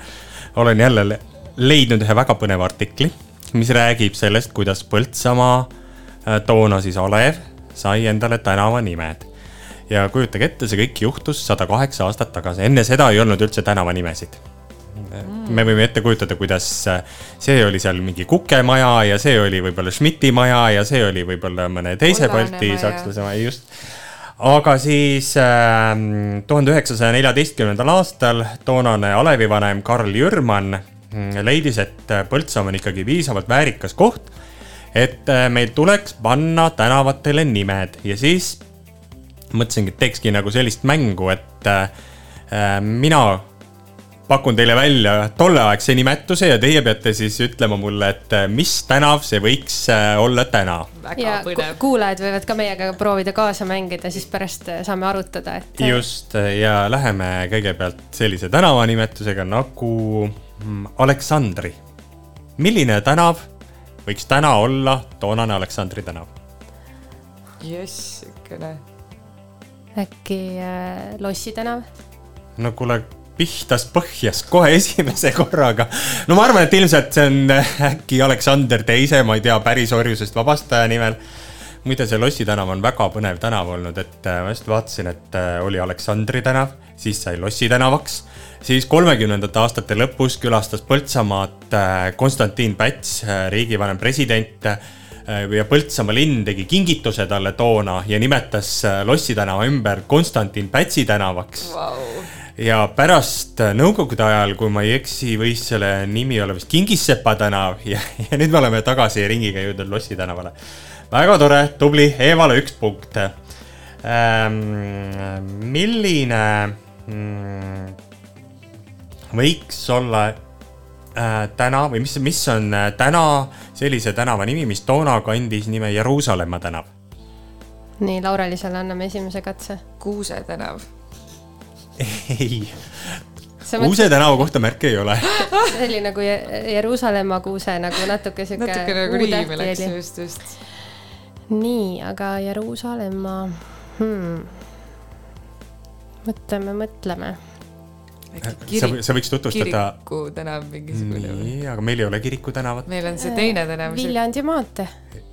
olen jälle le- leidnud ühe väga põneva artikli, mis räägib sellest, kuidas Põltsamaa äh, toona siis alev sai endale tänavanimed. ja kujutage ette, see kõik juhtus sada kaheksa aastat tagasi, enne seda ei olnud üldse tänavanimesid me võime ette kujutada, kuidas äh, see oli seal mingi kukemaja ja see oli võib-olla Schmidti maja ja see oli võib-olla mõne teise Kollane Balti sakslase maja, just. aga siis tuhande üheksasaja neljateistkümnendal aastal toonane alevivanem Karl Jürman mm, leidis, et Põltsamaa on ikkagi piisavalt väärikas koht, et äh, meil tuleks panna tänavatele nimed ja siis mõtlesingi, et teekski nagu sellist mängu, et äh, mina pakun teile välja tolleaegse nimetuse ja teie peate siis ütlema mulle, et äh, mis tänav see võiks äh, olla täna. ja ku- kuulajad võivad ka meiega proovida kaasa mängida, siis pärast äh, saame arutada, et. just ja läheme kõigepealt sellise tänavanimetusega nagu mm, Aleksandri. milline tänav võiks täna olla toonane Aleksandri tänav? jess, siukene. äkki äh, Lossi tänav? no kuule, pihtas põhjas kohe esimese korraga. no ma arvan, et ilmselt see on äh, äkki Aleksander teise, ma ei tea, päris orjusest vabastaja nimel. muide, see Lossi tänav on väga põnev tänav olnud, et äh, ma just vaatasin, et äh, oli Aleksandri tänav, siis sai Lossi tänavaks, siis kolmekümnendate aastate lõpus külastas Põltsamaad Konstantin Päts, riigivanem president, ja Põltsamaa linn tegi kingituse talle toona ja nimetas Lossi tänava ümber Konstantin Pätsi tänavaks Vau. Ja pärast nõukogude ajal, kui ma ei eksi, võis selle nimi olla vist Kingissepa tänav ja, ja nüüd me oleme tagasi ringiga jõudnud Lossi tänavale. väga tore, tubli, Eevale üks punkt ähm,. milline mm, võiks olla äh, täna või mis, mis on äh, täna sellise tänava nimi, mis toona kandis nime Jeruusalemma tänav? nii, Laurelisele anname esimese katse. Kuuse tänav. ei, Kuuse tänava kohta märke ei ole. see oli nagu Je- Jeruusalemma kuuse nagu natuke sihuke. natuke nagu riimi läks, just, just. nii, aga Jeruusalemma hmm.. mõtleme, mõtleme. sa, sa võiks tutvustada. kiriku tänav mingisugune nii, aga meil ei ole Kiriku tänavat. meil on see teine tänav. Viljandi maantee.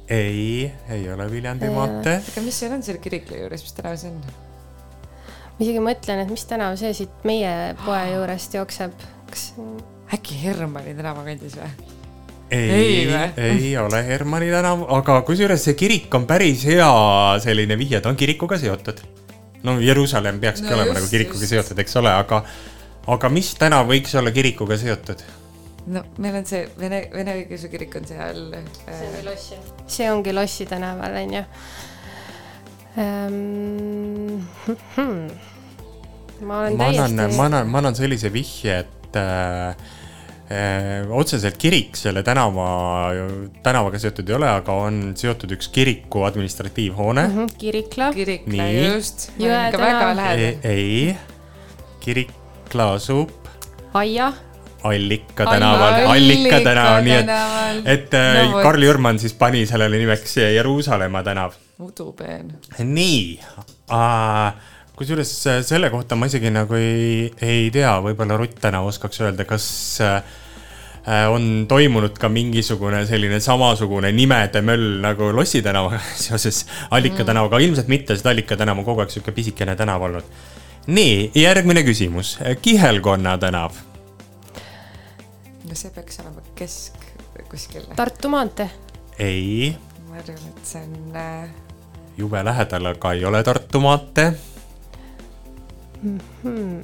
ei, ei ole Viljandi maantee. aga mis seal on seal kiriku juures, mis tänav see on? Ma isegi mõtlen, et mis tänav see siit meie poe juurest jookseb. kas äkki Hermanni tänava kandis või? ei Ei, ei ole Hermanni tänav, aga kusjuures see kirik on päris hea selline vihje, ta on kirikuga seotud. no Jeruusalemm peakski No olema just, nagu kirikuga just. seotud, eks ole, aga, aga mis tänav võiks olla kirikuga seotud? no meil on see vene, vene õigeusu kirik on seal äh,. Lossi. see ongi Lossi tänaval, onju. Ma olen ma annan, täiesti. ma annan, ma annan sellise vihje, et äh, äh, otseselt kirik selle tänava, tänavaga seotud ei ole, aga on seotud üks kiriku administratiivhoone mm. Mhm, Kirikla. Kirikla, just. Jõe tänav. lähedal. ei, Kirikla asub Aia. Allika tänaval, Allika tänav, nii et et äh, No. Karl Jürman siis pani sellele nimeks Jeruusalemma tänav. udupeen. nii, kusjuures äh, selle kohta ma isegi nagu ei, ei tea, võib-olla Rutt täna oskaks öelda, kas äh, on toimunud ka mingisugune selline samasugune nimede möll nagu Lossi tänavaga seoses Allika Mm. tänavaga, ilmselt mitte, sest Allika tänav on kogu aeg sihuke pisikene tänav olnud. nii, järgmine küsimus, Kihelkonna tänav no see peaks olema kesk kuskil. Tartu maantee. ei, ma arvan, et see on äh, jube lähedal, aga ei ole Tartu maantee. Hmm.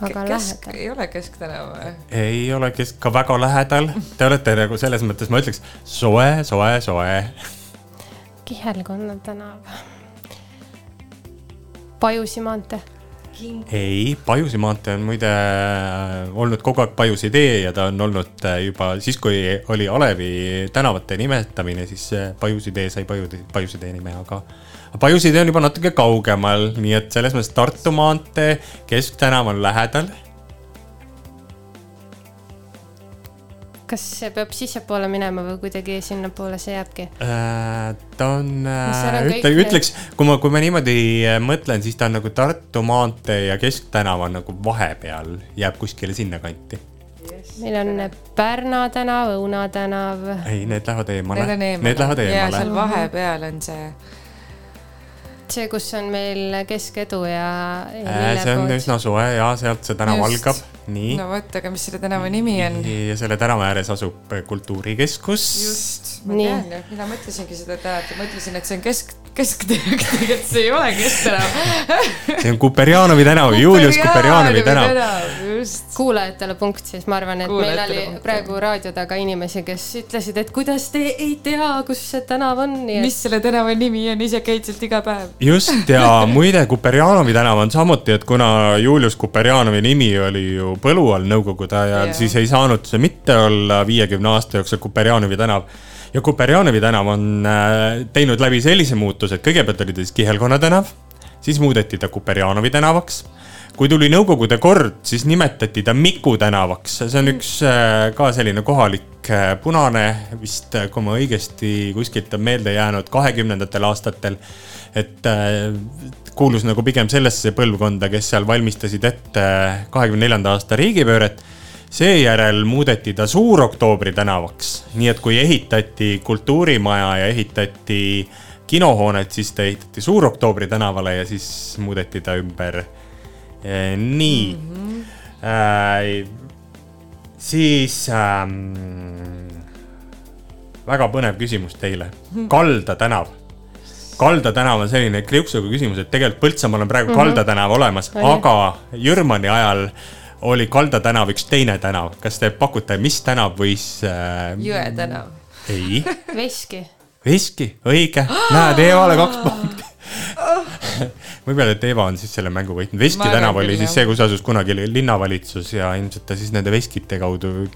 aga kesk, lähedal. ei ole Kesktänav või? ei ole kesk-, ka väga lähedal. Te olete nagu selles mõttes, ma ütleks soe, soe, soe. Kihelkonna tänav. Pajusi maantee. ei, Pajusi maantee on muide äh, olnud kogu aeg Pajusi tee ja ta on olnud äh, juba siis, kui oli Alevi tänavate nimetamine, siis äh, Pajusi tee sai Pajusi, Pajusi tee nime, aga Pajusi tee on juba natuke kaugemal, nii et selles mõttes Tartu maantee kesktänav on lähedal. Kas see peab sissepoole minema või kuidagi sinnapoole see jääbki? Äh, ta on äh,, on ütle, ütleks, kui ma, kui ma niimoodi äh, mõtlen, siis ta on nagu Tartu maantee ja Kesktänav on nagu vahepeal, jääb kuskile sinnakanti. meil on Pärna tänav, Õuna tänav. ei, need lähevad eemale. Need eemale. Lähevad ja seal eemale. vahepeal on see see, kus on meil Keskedu ja, ja Äh, see on Lillepood. üsna soe ja sealt see tänav Just. algab, nii no vot, aga mis selle tänava nimi on? ja selle tänava ääres asub äh, kultuurikeskus. just, ma Nii. tean ju, mina mõtlesingi seda tänavat ja mõtlesin, et see on kesk, kesktee, tegelikult see ei ole Kesktänav. see on Kuperjanovi tänav, Julius Kuperjanovi tänav. just. kuulajatele punkt siis, ma arvan, et meil oli punkt, praegu raadio taga inimesi, kes ütlesid, et kuidas te ei tea, kus see tänav on, nii mis selle tänava nimi on, ise käid sealt iga päev. just ja muide, Kuperjanovi tänav on samuti, et kuna Julius Kuperjanovi nimi oli ju põlu all nõukogude ajal Jaa. siis ei saanud see mitte olla viiekümne aasta jooksul Kuperjanovi tänav. ja Kuperjanovi tänav on äh, teinud läbi sellise muutuse, et kõigepealt oli ta siis Kihelkonna tänav, siis muudeti ta Kuperjanovi tänavaks. kui tuli Nõukogude kord, siis nimetati ta Miku tänavaks, see on üks äh, ka selline kohalik äh, punane, vist kui ma õigesti kuskilt on meelde jäänud, kahekümnendatel aastatel et äh, kuulus nagu pigem sellesse põlvkonda, kes seal valmistasid ette kahekümne neljanda aasta riigipööret. seejärel muudeti ta Suuroktoobri tänavaks, nii et kui ehitati kultuurimaja ja ehitati kinohoonet, siis ta ehitati Suuroktoobri tänavale ja siis muudeti ta ümber. nii mm. -hmm. Äh, siis ähm, väga põnev küsimus teile. Kalda tänav. Kalda tänav on selline kriuksuga küsimus, et tegelikult Põltsamaal on praegu Mhm. Kalda tänav olemas Oli. aga Jürmani ajal oli Kalda tänav üks teine tänav. kas te pakute, mis tänav võis äh, Jõe tänav. ei, Veski. Veski, õige, näed Eevale kaks punkti. võib-olla, et Eeva on siis selle mängu võitnud, Veski tänav oli siis see, kus asus kunagi linnavalitsus ja ilmselt ta siis nende veskite kaudu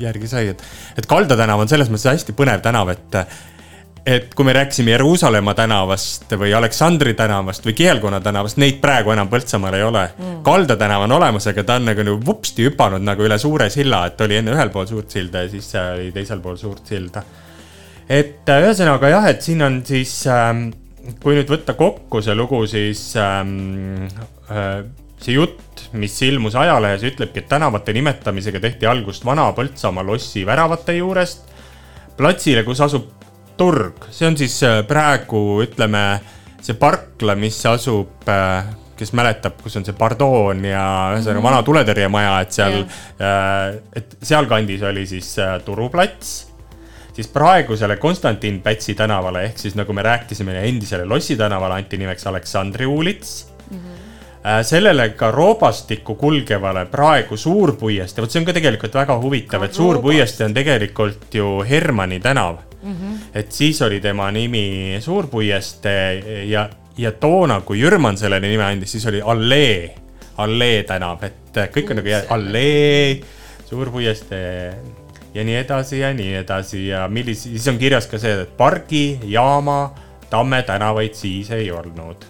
järgi sai, et. et Kalda tänav on selles mõttes hästi põnev tänav, et, et kui me rääkisime Jeruusalemma tänavast või Aleksandri tänavast või Kihelkonna tänavast, neid praegu enam Põltsamaal ei ole Mm. Kalda tänav on olemas, aga ta on nagu, nagu vupsti hüpanud nagu üle suure silla, et oli enne ühel pool suurt silda ja siis oli teisel pool suurt silda et äh, ühesõnaga jah, et siin on siis ähm,, kui nüüd võtta kokku see lugu, siis ähm, äh, see jutt, mis ilmus ajalehes, ütlebki, et tänavate nimetamisega tehti algust Vana-Põltsamaa lossi väravate juurest platsile, kus asub turg, see on siis äh, praegu ütleme, see parkla, mis asub äh, kes mäletab, kus on see Pardoon ja ühesõnaga Mhm. vana tuletõrjemaja, et seal, et sealkandis oli siis äh, turuplats siis praegusele Konstantin Pätsi tänavale ehk siis nagu me rääkisime, endisele Lossi tänavale anti nimeks Aleksandri uulits. sellele ka roobastikku kulgevale praegu Suurpuiestee, vot see on ka tegelikult väga huvitav, et Suurpuiestee on tegelikult ju Hermanni tänav. Et siis oli tema nimi Suurpuiestee ja, ja toona, kui Jürman sellele nime andis, siis oli Allee, Allee tänav, et kõik on nagu jää- Allee, Suurpuiestee ja nii edasi ja nii edasi ja millis-, siis on kirjas ka see, et pargi, jaama, Tamme tänavaid siis ei olnud.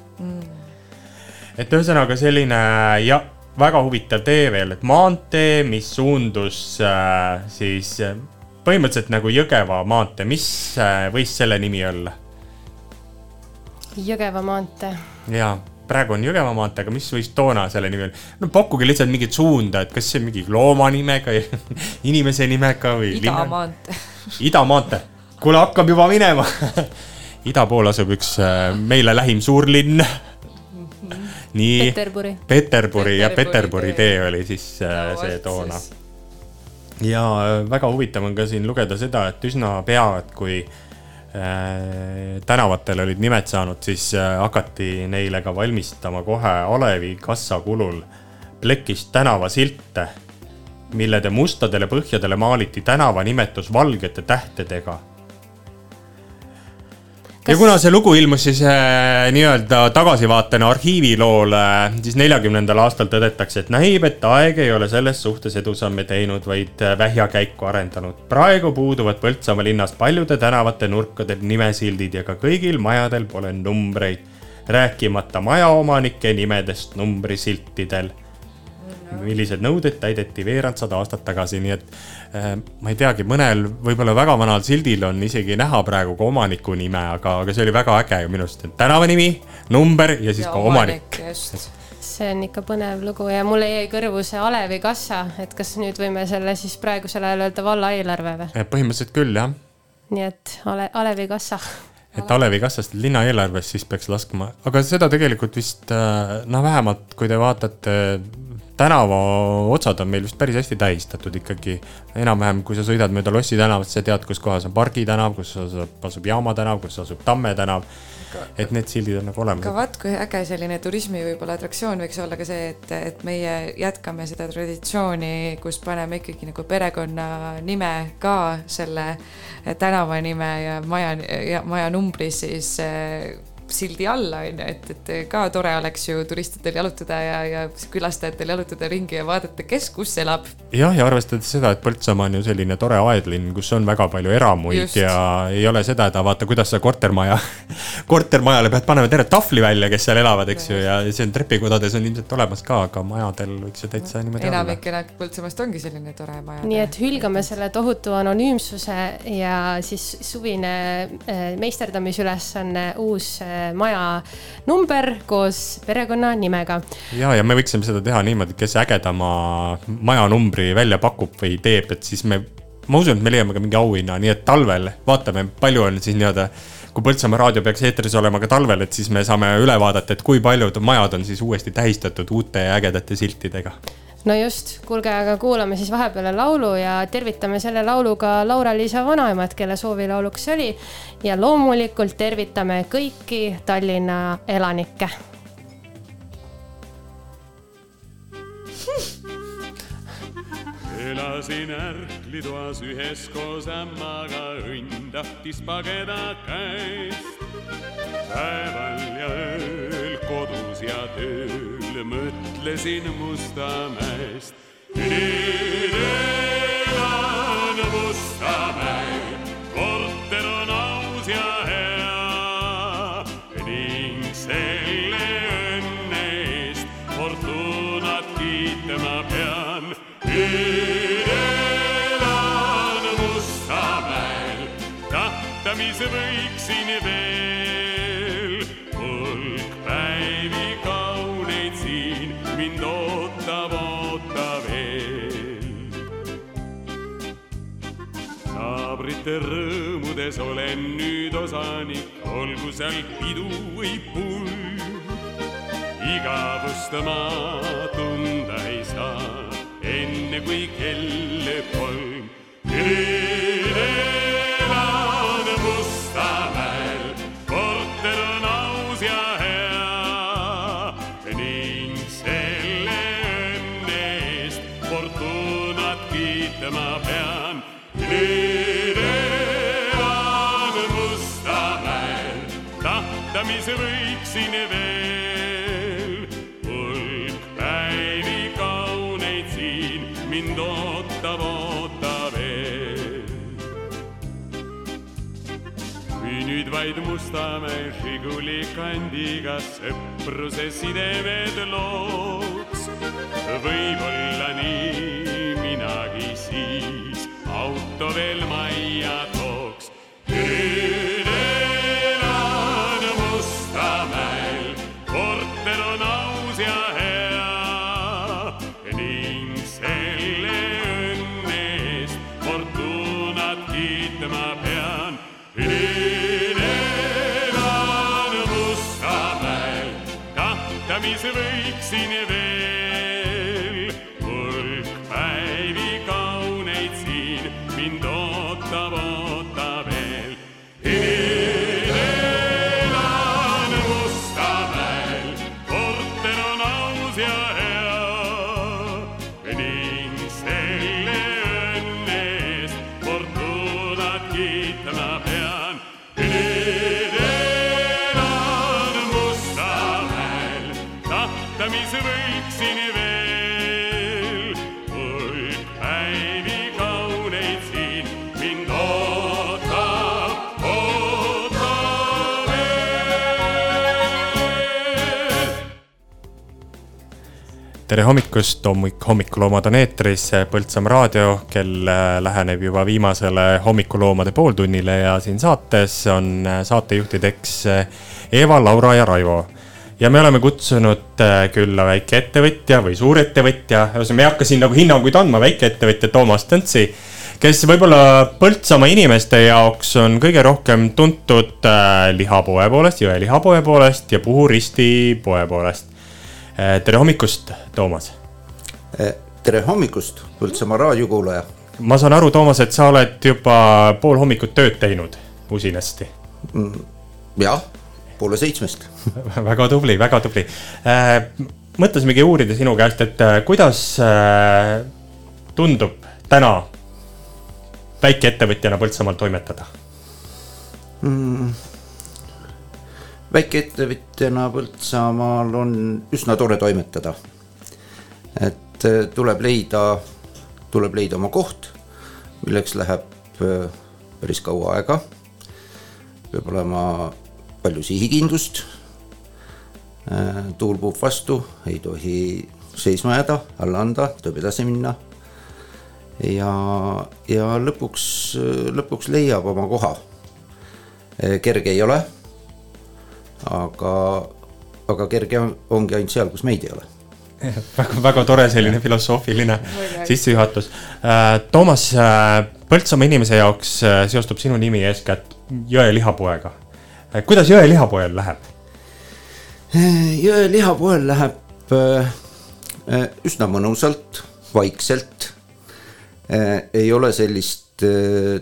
et ühesõnaga selline ja väga huvitav tee veel, et maantee, mis suundus äh, siis äh, põhimõtteliselt nagu Jõgeva maantee, mis äh, võis selle nimi olla? Jõgeva maantee. jaa, praegu on Jõgeva maantee, aga mis võis toona selle nimi olla? no pakkuge lihtsalt mingit suunda, et kas see on mingi looma nimega, inimese nimega või. idamaantee. idamaantee, kuule hakkab juba minema. ida pool asub üks äh, meile lähim suurlinn. nii. Peterburi. Peterburi ja Peterburi tee oli siis äh, see toona. Ja äh, väga huvitav on ka siin lugeda seda, et üsna pea, et kui äh, tänavatel olid nimed saanud, siis äh, hakati neile ka valmistama kohe alevi kassa kulul plekist tänavasilte, millede mustadele põhjadele maaliti tänavanimetus valgete tähtedega ja kuna see lugu ilmus siis äh, nii-öelda tagasivaatena arhiiviloole, siis neljakümnendal aastal tõdetakse, et näib, et aeg ei ole selles suhtes edusamme teinud, vaid äh, vähjakäiku arendanud. praegu puuduvad Põltsamaa linnas paljude tänavate nurkadel nimesildid ja ka kõigil majadel pole numbreid, rääkimata majaomanike nimedest numbrisiltidel millised nõuded täideti veerandsada aastat tagasi, nii et äh, ma ei teagi, mõnel võib-olla väga vanal sildil on isegi näha praegu ka omaniku nime, aga, aga see oli väga äge minu arust, et tänavanimi, number ja siis ja ka omanik, omanik.. see on ikka põnev lugu ja mulle jäi kõrvu see Alevi kassa, et kas nüüd võime selle siis praegusel ajal öelda valla eelarve või? põhimõtteliselt küll jah, nii et Ale-, Alevi kassa. Et Alevi kassast linna eelarvest siis peaks laskma, aga seda tegelikult vist äh, noh, vähemalt kui te vaatate tänava otsad on meil vist päris hästi tähistatud ikkagi. enam-vähem, kui sa sõidad mööda Lossi tänavat, sa tead, kus kohas on Pargi tänav, kus asub, asub Jaama tänav, kus asub Tamme tänav. Et need sildid on nagu olemas aga. vaat kui äge selline turismi võib-olla atraktsioon võiks olla ka see, et, et meie jätkame seda traditsiooni, kus paneme ikkagi nagu perekonnanime ka selle tänava nime ja maja ja maja numbri siis äh, sildi alla on ju, et, et ka tore oleks ju turistidel jalutada ja, ja külastajatel jalutada ringi ja vaadata, kes kus elab. jah, ja arvestades seda, et Põltsamaa on ju selline tore aedlinn, kus on väga palju eramuid Just. Ja ei ole seda, et aga vaata, kuidas sa kortermaja, kortermajale pead panema terve tahvli välja, kes seal elavad, eks ju, ja see on trepikodades on ilmselt olemas ka, aga majadel võiks ju täitsa niimoodi olla. enamik elab Põltsamaast ongi selline tore maja. nii et hülgame selle tohutu anonüümsuse ja siis suvine eh, meisterdamisülesanne, uus eh, maja number koos perekonnanimega. ja, ja me võiksime seda teha niimoodi, kes ägedama majanumbri välja pakub või teeb, et siis me, ma usun, et me leiame ka mingi auhinna, nii et talvel vaatame, palju on siis nii-öelda kui Põltsamaa raadio peaks eetris olema ka talvel, et siis me saame üle vaadata, et kui paljud majad on siis uuesti tähistatud uute ägedate siltidega. No just, kuulge, aga kuulame siis vahepeal laulu ja tervitame selle lauluga Laura-Liisa vanaemat, kelle soovilauluks see oli. ja loomulikult tervitame kõiki Tallinna elanikke elasin ärklitoas üheskoos ämmaga, õnn tahtis pageda käest. päeval ja ööl kodus ja tööl mõtlesin Mustamäest. nüüd elan Mustamäel, korter on aus ja hea ning selle õnne eest fortuunat kiitma pean. Nüüd elan Mustamäel, tahta, mis võiksin veel. hulk päevi kauneid siin mind ootab, ootab veel. naabrite rõõmudes olen nüüd osanik, olgu seal pidu või pull. igavust ma tunda ei saa, enne kui kell vaid Mustamäe Žiguli kandiga sõpruse sidemed looks, võib-olla nii minagi siis auto veel majja tooks. Võiksin veel. Tere hommikust, hommik, hommikuloomad on eetris, Põltsamaa raadio, kell äh, läheneb juba viimasele hommikuloomade pooltunnile ja siin saates on äh, saatejuhtideks äh, Eva, Laura ja Raivo. ja me oleme kutsunud külla väikeettevõtja või suurettevõtja, ühesõnaga me ei hakka siin nagu hinnanguid andma, väikeettevõtja Toomas Tõntsi, kes võib-olla Põltsamaa inimeste jaoks on kõige rohkem tuntud lihapoe poolest, Jõe lihapoe poolest ja Puhu risti poe poolest tere hommikust, Toomas. tere hommikust, Põltsamaa raadiokuulaja. ma saan aru, Toomas, et sa oled juba pool hommikut tööd teinud usinasti. jah, poole seitsmest väga tubli, väga tubli. mõtlesimegi uurida sinu käest, et kuidas tundub täna väikeettevõtjana Põltsamaal toimetada mm.? Väikeettevõtjana Põltsamaal on üsna tore toimetada. et äh, tuleb leida, tuleb leida oma koht, milleks läheb äh, päris kaua aega. peab olema palju sihikindlust. tuul puhub vastu, ei tohi seisma jääda, alla anda, tuleb edasi minna. ja, ja lõpuks, lõpuks leiab oma koha. kerge ei ole aga, aga kerge on, ongi ainult seal, kus meid ei ole. väga, väga tore selline filosoofiline sissejuhatus. Toomas, Põltsamaa inimese jaoks seostub sinu nimi eeskätt jõe lihapoega. kuidas jõe lihapoel läheb? jõe lihapoel läheb üsna mõnusalt, vaikselt. ei ole sellist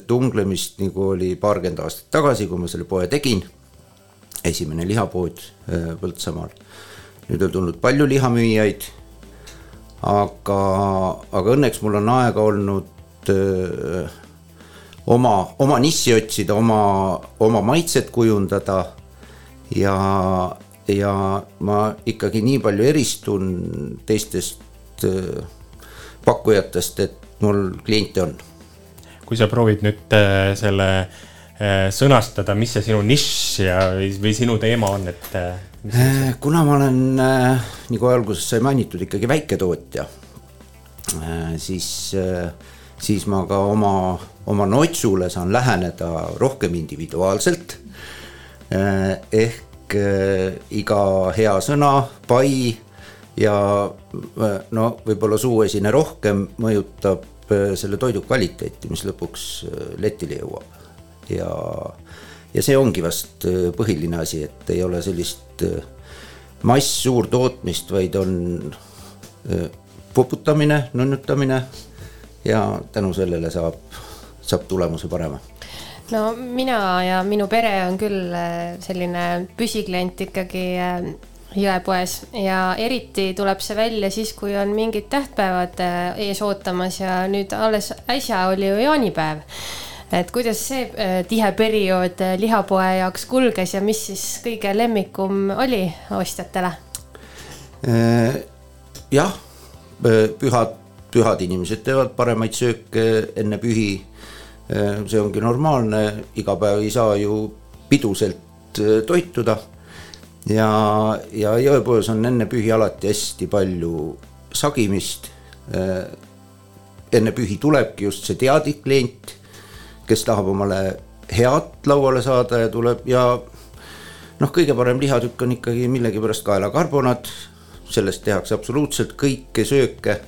tunglemist, nagu oli paarkümmend aastat tagasi, kui ma selle poe tegin. Esimene lihapood eh, Põltsamaal. nüüd on tulnud palju lihamüüjaid. aga, aga õnneks mul on aega olnud öö, oma, oma nissi otsida, oma, oma maitset kujundada. ja, ja ma ikkagi nii palju eristun teistest öö, pakkujatest, et mul kliente on kui sa proovid nüüd äh, selle äh, sõnastada, mis see sinu nišš ja, või, sinu teema on, et äh, Äh, kuna ma olen, nagu alguses sai mainitud, ikkagi väiketootja, siis, siis ma ka oma, oma notsule saan läheneda rohkem individuaalselt. ehk äh, iga hea sõna, pai ja äh, no võib-olla suuesine rohkem mõjutab äh, selle toidu kvaliteeti, mis lõpuks äh, letile jõuab ja, ja see ongi vast äh, põhiline asi, et ei ole sellist äh, mass-suurtootmist, vaid on äh, puputamine, nunnutamine ja tänu sellele saab, saab tulemuse parema. no mina ja minu pere on küll selline püsiklient ikkagi jõepoes ja eriti tuleb see välja siis, kui on mingid tähtpäevad äh, ees ootamas ja nüüd alles äsja oli ju jaanipäev. Et kuidas see äh, tihe periood äh, lihapoe jaoks kulges ja mis siis kõige lemmikum oli ostjatele? Äh, jah, pühad, pühad inimesed teevad paremaid sööke enne pühi. see ongi normaalne, iga päev ei saa ju piduselt toituda. ja, ja jõepoes on enne pühi alati hästi palju sagimist. enne pühi tulebki just see teadlik klient, kes tahab omale head lauale saada ja tuleb ja noh, kõige parem lihatükk on ikkagi millegipärast kaelakarbonaat, sellest tehakse absoluutselt kõike sööke,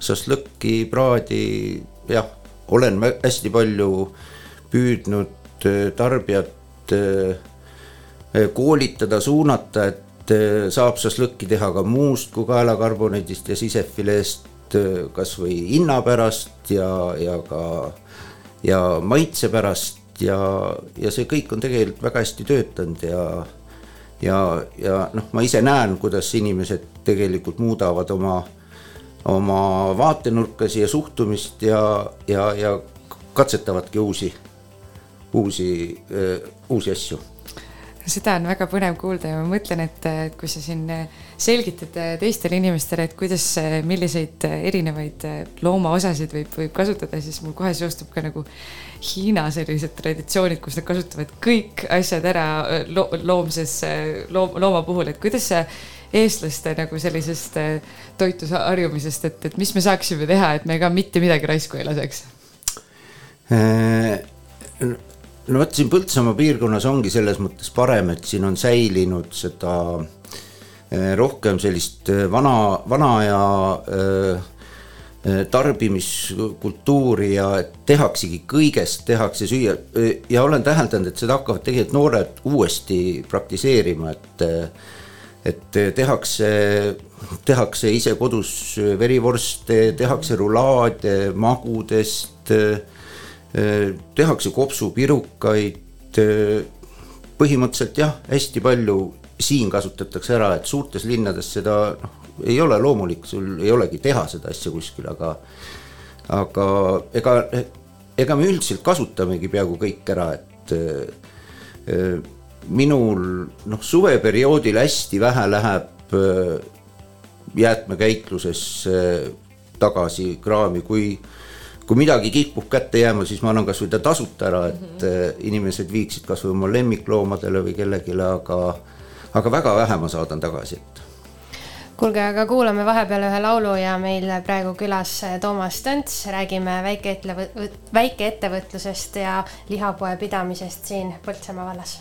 šašlõkki, praadi, jah, olen hästi palju püüdnud äh, tarbijat äh, koolitada, suunata, et äh, saab šašlõkki teha ka muust kui kaelakarbonaidist ja sisefileest, kasvõi hinna pärast ja, ja ka ja maitse pärast ja, ja see kõik on tegelikult väga hästi töötanud ja ja, ja noh, ma ise näen, kuidas inimesed tegelikult muudavad oma, oma vaatenurka siia suhtumist ja, ja, ja katsetavadki uusi, uusi, uusi asju. Seda on väga põnev kuulda ja ma mõtlen, et et kui sa siin selgitad teistele inimestele, et kuidas, milliseid erinevaid loomaosasid võib, võib kasutada, siis mul kohe seostub ka nagu Hiina sellised traditsioonid, kus nad kasutavad kõik asjad ära lo loomses loom,, looma puhul, et kuidas sa eestlaste nagu sellisest toitu harjumisest, et, et mis me saaksime teha, et me ka mitte midagi raisku ei laseks? no vot siin Põltsamaa piirkonnas ongi selles mõttes parem, et siin on säilinud seda eh, rohkem sellist eh, vana, vana aja eh, eh, tarbimiskultuuri ja tehaksegi kõigest, tehakse süüa Eh, ja olen täheldanud, et seda hakkavad tegelikult noored uuesti praktiseerima, et eh, et tehakse, tehakse ise kodus verivorste, tehakse rulaade magudest, tehakse kopsupirukaid. põhimõtteliselt jah, hästi palju siin kasutatakse ära, et suurtes linnades seda noh, ei ole loomulik, sul ei olegi teha seda asja kuskil, aga aga ega, ega me üldiselt kasutamegi peaaegu kõik ära, et eh, minul noh, suveperioodil hästi vähe läheb äh, jäätmekäitluses äh, tagasi kraami, kui kui midagi kipub kätte jääma, siis ma annan kasvõi ta tasuta ära, et äh, inimesed viiksid kasvõi oma lemmikloomadele või kellelegi, aga aga väga vähe ma saadan tagasi, et kuulge, aga kuulame vahepeal ühe laulu ja meil praegu külas Toomas Tönts, räägime väikeettevõ-, väikeettevõtlusest ja lihapoe pidamisest siin Põltsamaa vallas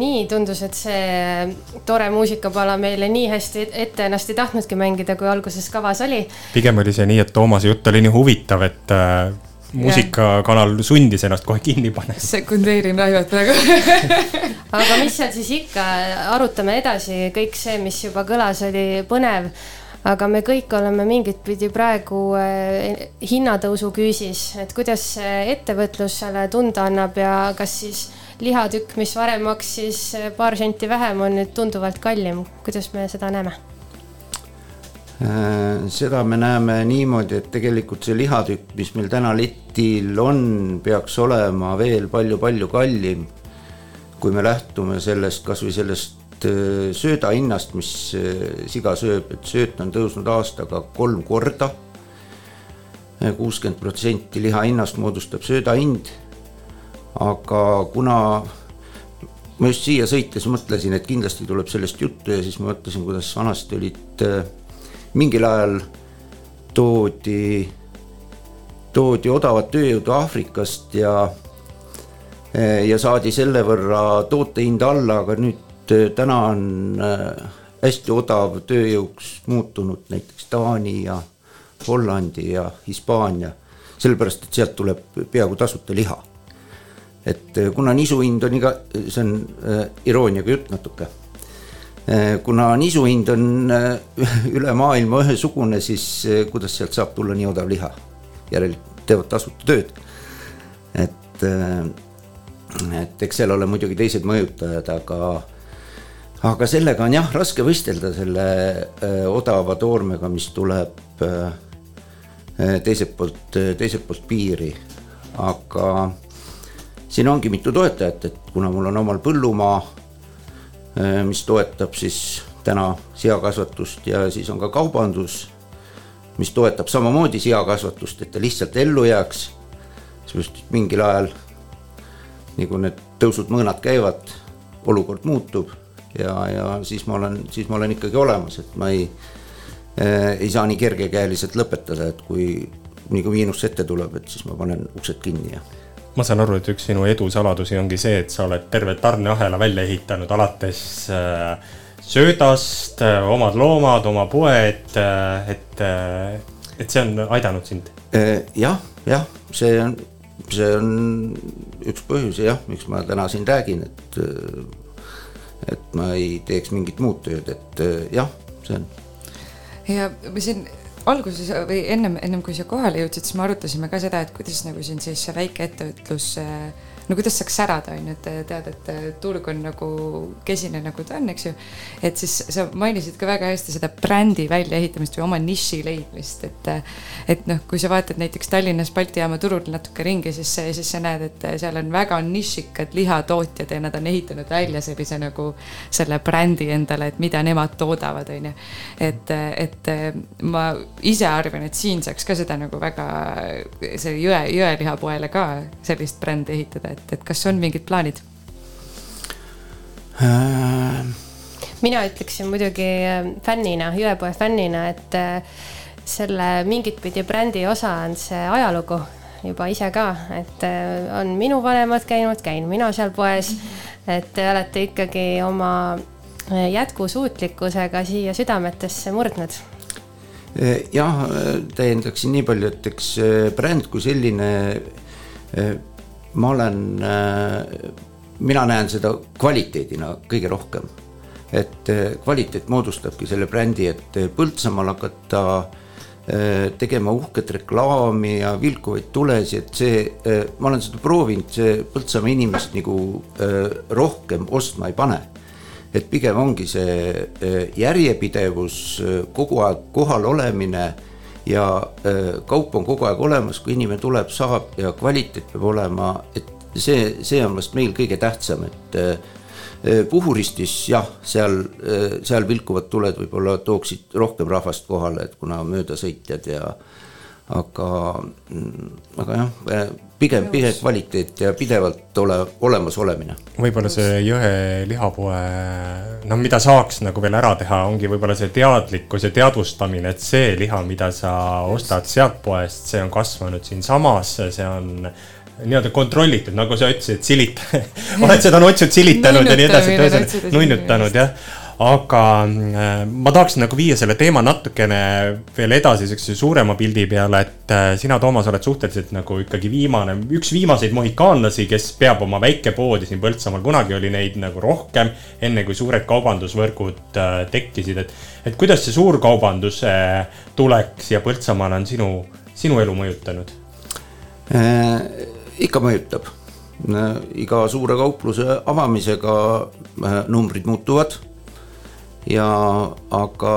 nii tundus, et see tore muusikapala meile nii hästi ette ennast ei tahtnudki mängida, kui alguses kavas oli. pigem oli see nii, et Toomase jutt oli nii huvitav, et äh, muusikakanal sundis ennast kohe kinni panema. sekundeerin Raivot praegu aga mis seal siis ikka, arutame edasi, kõik see, mis juba kõlas, oli põnev. aga me kõik oleme mingit pidi praegu eh, hinnatõusu küüsis, et kuidas see ettevõtlus selle tunda annab ja kas siis lihatükk, mis varem maksis eh, paar senti vähem, on nüüd tunduvalt kallim, kuidas me seda näeme? Äh, seda me näeme niimoodi, et tegelikult see lihatükk, mis meil täna letil on, peaks olema veel palju-palju kallim. kui me lähtume sellest, kasvõi sellest äh, sööda hinnast, mis äh, siga sööb, et sööt on tõusnud aastaga kolm korda. kuuskümmend protsenti liha hinnast moodustab sööda hind. Aga kuna ma just siia sõites mõtlesin, et kindlasti tuleb sellest juttu ja siis ma mõtlesin, kuidas vanasti olid äh, mingil ajal toodi, toodi odavat tööjõudu Aafrikast ja, ja saadi selle võrra tootehinda alla, aga nüüd eh, täna on hästi odav tööjõuks muutunud näiteks Taani ja Hollandi ja Hispaania, sellepärast et sealt tuleb peaaegu tasuta liha. Et eh, kuna nisu hind on iga, see on äh, irooniaga jutt natuke Eh, kuna nisu hind on eh, üle maailma ühesugune, siis eh, kuidas sealt saab tulla nii odav liha? järelikult teevad tasuta tööd. et, et eks seal ole muidugi teised mõjutajad, aga, aga sellega on jah, raske võistelda selle odava toormega, mis tuleb teiselt poolt, teiselt poolt piiri. aga siin ongi mitu toetajat, et kuna mul on omal põllumaa Äh, mis toetab siis täna seakasvatust ja siis on ka kaubandus, mis toetab samamoodi seakasvatust, et ta lihtsalt ellu jääks. sest mingil ajal, nii kui need tõusud-mõõnad käivad, olukord muutub ja, ja siis ma olen, siis ma olen ikkagi olemas, et ma ei äh,, ei saa nii kergekäeliselt lõpetada, et kui, nii kui miinus ette tuleb, et siis ma panen uksed kinni ja ma saan aru, et üks sinu edu saladusi ongi see, et sa oled terve tarneahela välja ehitanud, alates äh, söödast, äh, omad loomad, oma poed, äh, et, et see on aidanud sind? jah, jah, see on, see on üks põhjusi jah, miks ma täna siin räägin, et, et ma ei teeks mingit muud tööd, et jah, see on. ja me siin alguses või ennem, ennem kui siia kohale jõudsid, siis me arutasime ka seda, et kuidas nagu siin siis see väikeettevõtlus no kuidas saaks särada, on ju, et tead, et turg on nagu kesine, nagu ta on, eks ju. et siis sa mainisid ka väga hästi seda brändi väljaehitamist või oma niši leidmist, et. et noh, kui sa vaatad näiteks Tallinnas Balti jaama turul natuke ringi, siis, siis sa näed, et seal on väga nišikad lihatootjad ja nad on ehitanud välja sellise nagu selle brändi endale, et mida nemad toodavad, on ju. et, et ma ise arvan, et siin saaks ka seda nagu väga, see jõe, jõelihapoele ka sellist brändi ehitada, et et, et kas on mingid plaanid äh...? mina ütleksin muidugi äh, fännina, jõepoe fännina, et äh, selle mingit pidi brändi osa on see ajalugu juba ise ka, et äh, on minu vanemad käinud, käin mina seal poes. et te olete ikkagi oma jätkusuutlikkusega siia südametesse murdnud jah, täiendaksin nii palju, et eks bränd kui selline ma olen, äh, mina näen seda kvaliteedina kõige rohkem. et äh, kvaliteet moodustabki selle brändi, et äh, Põltsamaal hakata tegema uhket reklaami ja vilkuvaid tulesi, et see, ma olen seda proovinud, see Põltsamaa inimest nagu rohkem ostma ei pane. et pigem ongi see järjepidevus, kogu aeg kohal olemine ja äh, kaup on kogu aeg olemas, kui inimene tuleb, saab ja kvaliteet peab olema, et see, see on vast meil kõige tähtsam, et äh, äh, Puhuristis jah, seal, seal vilkuvad tuled võib-olla tooksid rohkem rahvast kohale, et kuna möödasõitjad ja aga, mm, aga jah, pigem, pigem kvaliteet ja pidevalt ole, olemas olemine. võib-olla see Jõe lihapoe, noh, mida saaks nagu veel ära teha, ongi võib-olla see teadlikkus ja teadvustamine, et see liha, mida sa ostad sealt poest, see on kasvanud siinsamas, see on nii-öelda kontrollitud, nagu sa ütlesid, silit-, oled seda nutsut silitanud ja nii edasi, nunnutanud jah. Aga äh, ma tahaksin nagu viia selle teema natukene veel edasi siukse suurema pildi peale, et äh, sina, Toomas, oled suhteliselt nagu ikkagi viimane, üks viimaseid mohikaanlasi, kes peab oma väikepoodi siin Põltsamaal, kunagi oli neid nagu rohkem, enne kui suured kaubandusvõrgud äh, tekkisid, et et kuidas see suurkaubanduse tulek siia Põltsamaale on sinu, sinu elu mõjutanud? Äh, ikka mõjutab. iga suure kaupluse avamisega numbrid muutuvad ja aga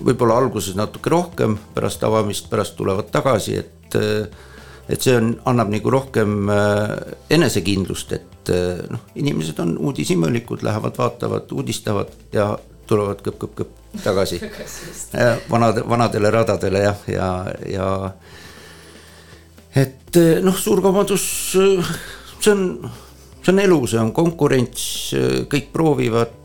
võib-olla alguses natuke rohkem, pärast avamist, pärast tulevad tagasi, et et see on, annab nagu rohkem enesekindlust, et noh, inimesed on uudishimelikud, lähevad, vaatavad, uudistavad ja tulevad kõpp-kõpp-kõpp tagasi vanade, vanadele radadele jah, ja, ja, ja et noh, suurkaubandus, see on, see on elu, see on konkurents, kõik proovivad.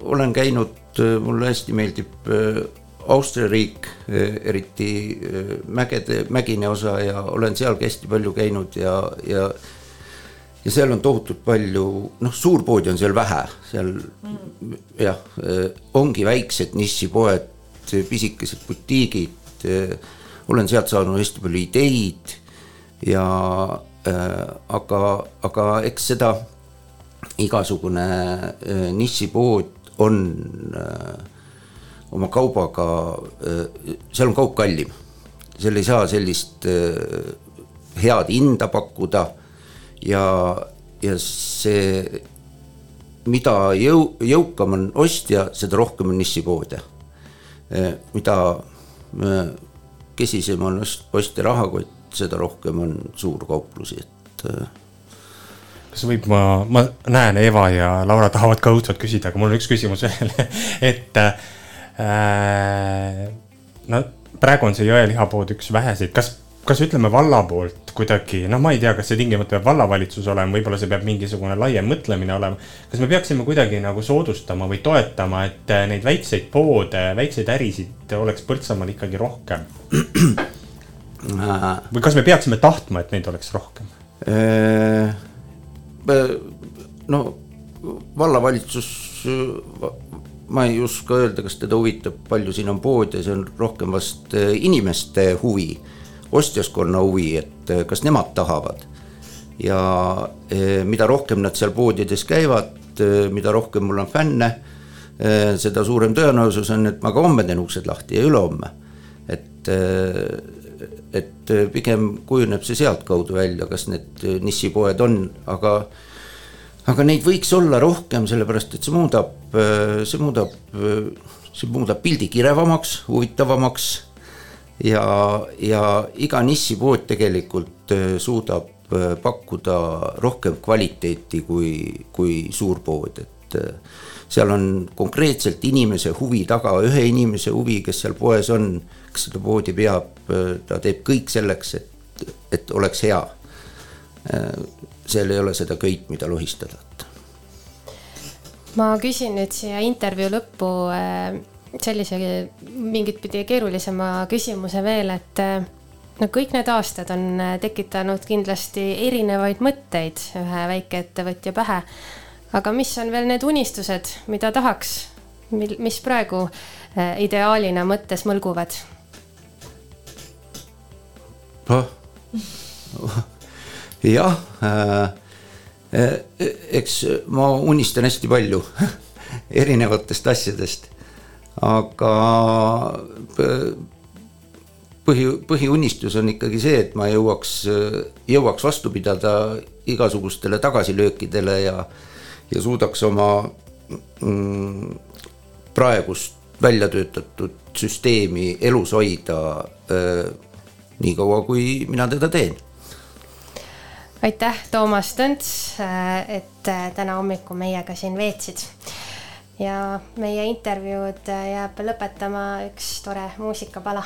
Olen käinud, mulle hästi meeldib eh, Austria riik, eriti eh, mägede, mägine osa ja olen sealgi hästi palju käinud ja, ja ja seal on tohutult palju, noh, suurpoodi on seal vähe, seal jah, ongi väiksed nišipoed, pisikesed butiigid. olen sealt saanud hästi palju ideid ja äh, aga, aga eks seda igasugune äh, nišipood on äh, oma kaubaga äh,, seal on kaup kallim, seal ei saa sellist head hinda pakkuda ja, ja see, mida jõu-, jõukam on ostja, seda rohkem on nišipoode. mida kesisem on ost- ostja rahakott, seda rohkem on suurkauplusi, et kas võib, ma, ma näen, Eva ja Laura tahavad ka õudselt küsida, aga mul on üks küsimus veel, et äh, no praegu on see jõelihapood üks väheseid, kas, kas ütleme valla poolt kuidagi, noh, ma ei tea, kas see tingimata peab vallavalitsus olema, võib-olla see peab mingisugune laiem mõtlemine olema. kas me peaksime kuidagi nagu soodustama või toetama, et äh, neid väikseid poode, väikseid ärisid oleks Põltsamaal ikkagi rohkem? või kas me peaksime tahtma, et neid oleks rohkem? Äh, no vallavalitsus, ma ei oska öelda, kas teda huvitab, palju siin on poode, see on rohkem vast äh, inimeste huvi, ostjaskonna huvi, et äh, kas nemad tahavad. ja äh, mida rohkem nad seal poodides käivad, mida rohkem mul on fänne, seda suurem tõenäosus on, et ma ka homme teen uksed lahti ja ülehomme. et et pigem kujuneb see sealtkaudu välja, kas need nišipoed on, aga aga neid võiks olla rohkem, sellepärast et see muudab, see muudab, see muudab pildi kirevamaks, huvitavamaks ja, ja iga nišipood tegelikult suudab pakkuda rohkem kvaliteeti kui, kui suurpood, et seal on konkreetselt inimese huvi taga, ühe inimese huvi, kes seal poes on, kes seda poodi peab, ta teeb kõik selleks, et, et oleks hea. seal ei ole seda köit, mida lohistada. ma küsin nüüd siia intervjuu lõppu äh, sellise mingit pidi keerulisema küsimuse veel, et äh, no kõik need aastad on äh, tekitanud kindlasti erinevaid mõtteid ühe väikeettevõtja pähe. aga mis on veel need unistused, mida tahaks, mil, mis praegu ideaalina mõttes mõlguvad? Jah äh,, eks ma unistan hästi palju erinevatest asjadest, aga põhi, põhiunistus on ikkagi see, et ma jõuaks, jõuaks vastu pidada igasugustele tagasilöökidele ja, ja suudaks oma mm, praegust välja töötatud süsteemi elus hoida äh, nii kaua, kui mina teda teen aitäh, Toomas Tõnts, et täna hommikul meiega siin veetsid. ja meie intervjuud jääb lõpetama üks tore muusikapala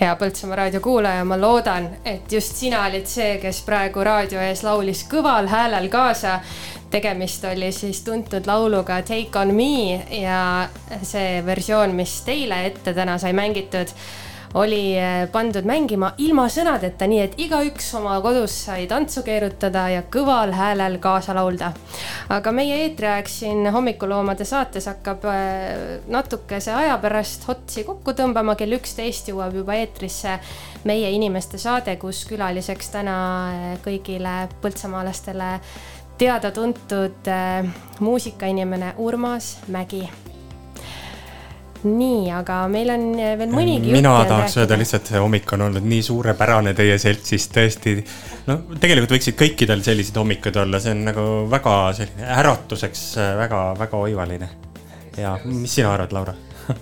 hea Põltsamaa raadio kuulaja, ma loodan, et just sina olid see, kes praegu raadio ees laulis kõval häälel kaasa. tegemist oli siis tuntud lauluga Take on me ja see versioon, mis teile ette täna sai mängitud, oli eh, pandud mängima ilma sõnadeta, nii et igaüks oma kodus sai tantsu keerutada ja kõval häälel kaasa laulda. Aga meie eetriaeg siin hommikuloomade saates hakkab eh, natukese aja pärast otsi kokku tõmbama, kell üksteist jõuab juba eetrisse meie inimeste saade, kus külaliseks täna eh, kõigile põltsamaalastele teada-tuntud eh, muusikainimene Urmas Mägi nii, aga meil on eh, veel mõnigi mina tahaks öelda lihtsalt, see hommik on olnud nii suurepärane teie seltsis, tõesti. no tegelikult võiksid kõikidel sellised hommikud olla, see on nagu väga selline äratuseks väga-väga oivaline. ja mis sina arvad, Laura?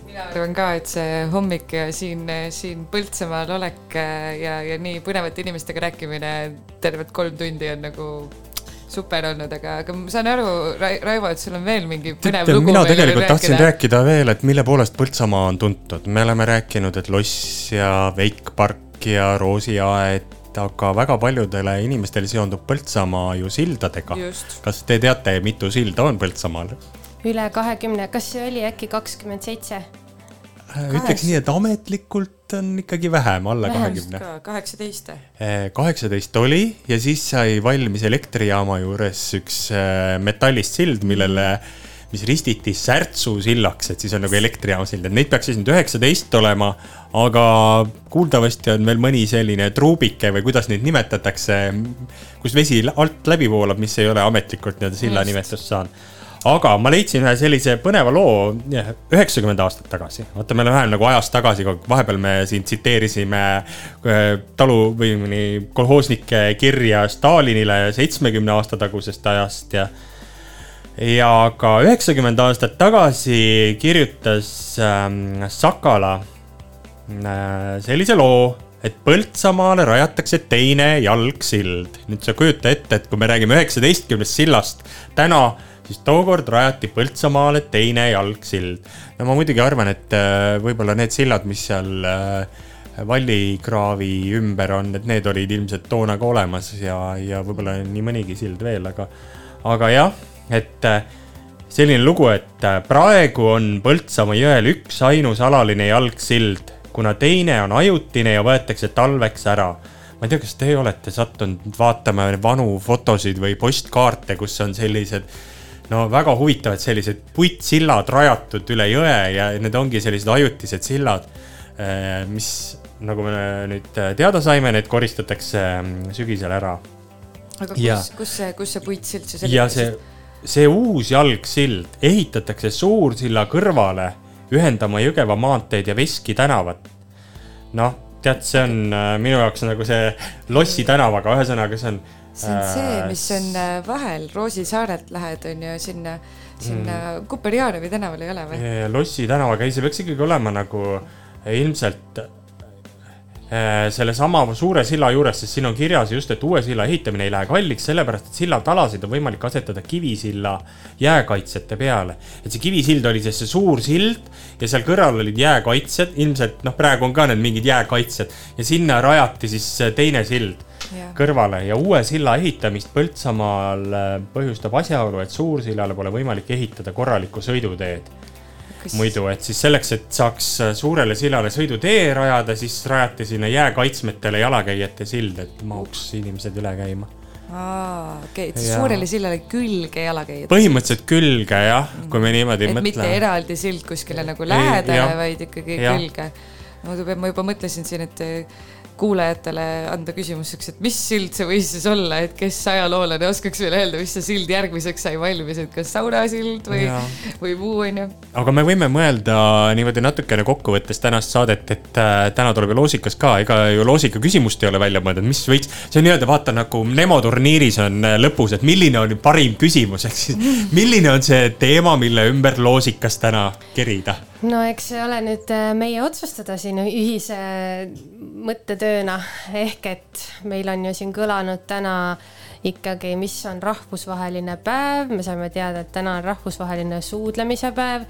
mina arvan ka, et see hommik ja siin, siin Põltsamaal olek ja, ja nii põnevate inimestega rääkimine tervelt kolm tundi on nagu super olnud, aga, aga ma saan aru, Raivo, et sul on veel mingi põnev lugu mina tegelikult tahtsin rääkida veel, et mille poolest Põltsamaa on tuntud, me oleme rääkinud, et loss ja veikpark ja roosiaed, aga väga paljudele inimestele seondub Põltsamaa ju sildadega kas te teate, mitu silda on Põltsamaal? üle kahekümne, kas see oli äkki kakskümmend seitse? ütleks nii, et ametlikult on ikkagi vähem, alla kahekümne. kaheksateist. kaheksateist oli ja siis sai valmis elektrijaama juures üks äh, metallist sild, millele, mis ristiti Särtsu sillaks, et siis on nagu elektrijaama sild, et neid peaks siis nüüd üheksateist olema. aga kuuldavasti on veel mõni selline truubike või kuidas neid nimetatakse, kus vesi alt läbi voolab, mis ei ole ametlikult nii-öelda silla nimetust saanud aga ma leidsin ühe sellise põneva loo üheksakümmend aastat tagasi. vaata, me oleme vähem nagu ajas tagasi, vahepeal me siin tsiteerisime äh, talu või mõni kolhoosnike kirja Stalinile seitsmekümne aasta tagusest ajast ja ja ka üheksakümmend aastat tagasi kirjutas ähm, Sakala äh, sellise loo, et Põltsamaale rajatakse teine jalgsild. nüüd sa kujuta ette, et kui me räägime üheksateistkümnest sillast täna, siis tookord rajati Põltsamaale teine jalgsild. no ma muidugi arvan, et äh, võib-olla need sillad, mis seal äh, vallikraavi ümber on, et need olid ilmselt toona ka olemas ja, ja võib-olla nii mõnigi sild veel, aga, aga jah, et äh, selline lugu, et praegu on Põltsamaa jõel üks ainus alaline jalgsild, kuna teine on ajutine ja võetakse talveks ära ma ei tea, kas teie olete sattunud vaatama vanu fotosid või postkaarte, kus on sellised no väga huvitavad sellised puitsillad rajatud üle jõe ja need ongi sellised ajutised sillad, mis nagu me nüüd teada saime, need koristatakse mm, sügisel ära. aga Ja. kus, kus see, kus see puitsild siis ja see, see uus jalgsild ehitatakse Suursilla kõrvale ühendama Jõgeva maanteed ja Veski tänavat. noh, tead, see on äh, minu jaoks nagu see Lossi tänavaga, ühesõnaga see on. See on see, mis on äh, vahel Roosisaarelt lähed, on ju sinna, sinna mm. Kuperjanovi tänavale ei ole või? Lossi tänavaga, ei, see peaks ikkagi olema nagu ilmselt eh, sellesama suure silla juures, sest siin on kirjas just, et uue silla ehitamine ei lähe kalliks, sellepärast et sillatalasid on võimalik asetada kivisilla jääkaitsjate peale. et see kivisild oli siis see suur sild ja seal kõrval olid jääkaitsjad, ilmselt noh, praegu on ka need mingid jääkaitsjad ja sinna rajati siis teine sild Jah. kõrvale ja uue silla ehitamist Põltsamaal äh, põhjustab asjaolu, et Suursillale pole võimalik ehitada korralikku sõiduteed Kas- muidu, et siis selleks, et saaks suurele sillale sõidutee rajada, siis rajati sinna jääkaitsmetele jalakäijate sild, et mahuks inimesed üle käima. aa, okei, et siis Jaa. suurele sillale külge jalakäijad. põhimõtteliselt külge jah, kui me niimoodi et mitte mõtleme. eraldi sild kuskile nagu lähedale, vaid ikkagi Jah. külge. ma juba, ma juba mõtlesin siin, et kuulajatele anda küsimuseks, et mis sild see võis siis olla, et kes ajaloolane oskaks veel öelda, mis see sild järgmiseks sai valmis, et kas saunasild või või muu, onju. aga me võime mõelda niimoodi natukene kokkuvõttes tänast saadet, et äh, täna tuleb ju loosikas ka, ega ju loosika küsimust ei ole välja mõeldud, mis võiks, see on nii-öelda vaata nagu Nemo turniiris on äh, lõpus, et milline on parim küsimus, ehk siis milline on see teema, mille ümber loosikas täna kerida no eks see ole nüüd äh, meie otsustada siin ühise mõttetööna. Ehk et meil on ju siin kõlanud täna ikkagi, mis on rahvusvaheline päev, me saime teada, et täna on rahvusvaheline suudlemise päev.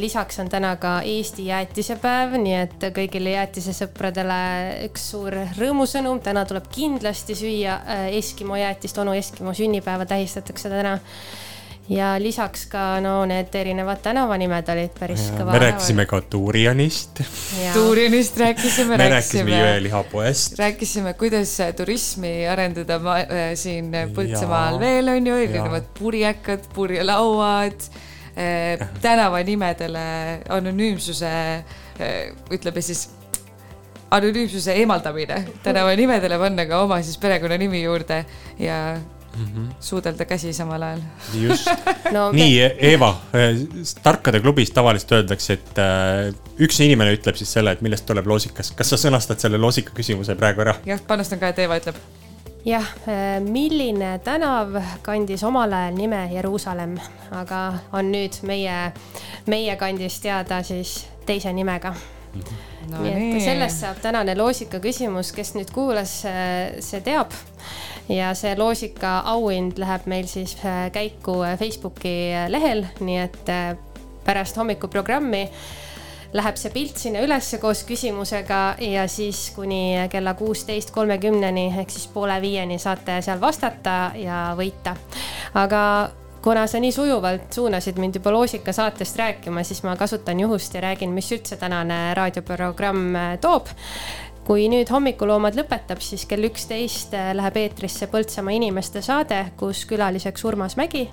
lisaks on täna ka Eesti jäätisepäev, nii et kõigile jäätisesõpradele üks suur rõõmusõnum, täna tuleb kindlasti süüa äh, Eskimo jäätist, onu Eskimo sünnipäeva tähistatakse täna ja lisaks ka no need erinevad tänavanimed olid päris kõva. me rääkisime ka Tuurianist. Tuurianist rääkisime, me rääkisime jõelihapoest. rääkisime, kuidas turismi arendada ma, äh, siin Põltsamaal veel on ju, erinevad purjekad, purjelauad äh,, tänavanimedele anonüümsuse äh,, ütleme siis anonüümsuse eemaldamine, tänavanimedele panna ka oma siis perekonnanimi juurde ja mm -hmm. suudelda käsi samal ajal. just no, okay. nii, Eeva, tarkade klubis tavaliselt öeldakse, et äh, üks inimene ütleb siis selle, et millest tuleb loosikas. kas sa sõnastad selle loosika küsimuse praegu ära? jah, panustan ka, et Eeva ütleb. jah, milline tänav kandis omal ajal nime Jeruusalemm, aga on nüüd meie, meie kandis teada siis teise nimega no, nii et nii. sellest saab tänane loosika küsimus, kes nüüd kuulas, see teab ja see loosika auhind läheb meil siis äh, käiku äh, Facebooki äh, lehel, nii et pärast hommikuprogrammi läheb see pilt sinna ülesse koos küsimusega ja siis kuni kella kuusteist kolmekümneni ehk siis poole viieni saate seal vastata ja võita. aga kuna sa nii sujuvalt suunasid mind juba loosika saatest rääkima, siis ma kasutan juhust ja räägin, mis üldse tänane raadioprogramm toob kui nüüd hommikuloomad lõpetab, siis kell üksteist äh, läheb eetrisse Põltsamaa inimeste saade, kus külaliseks Urmas Mägi.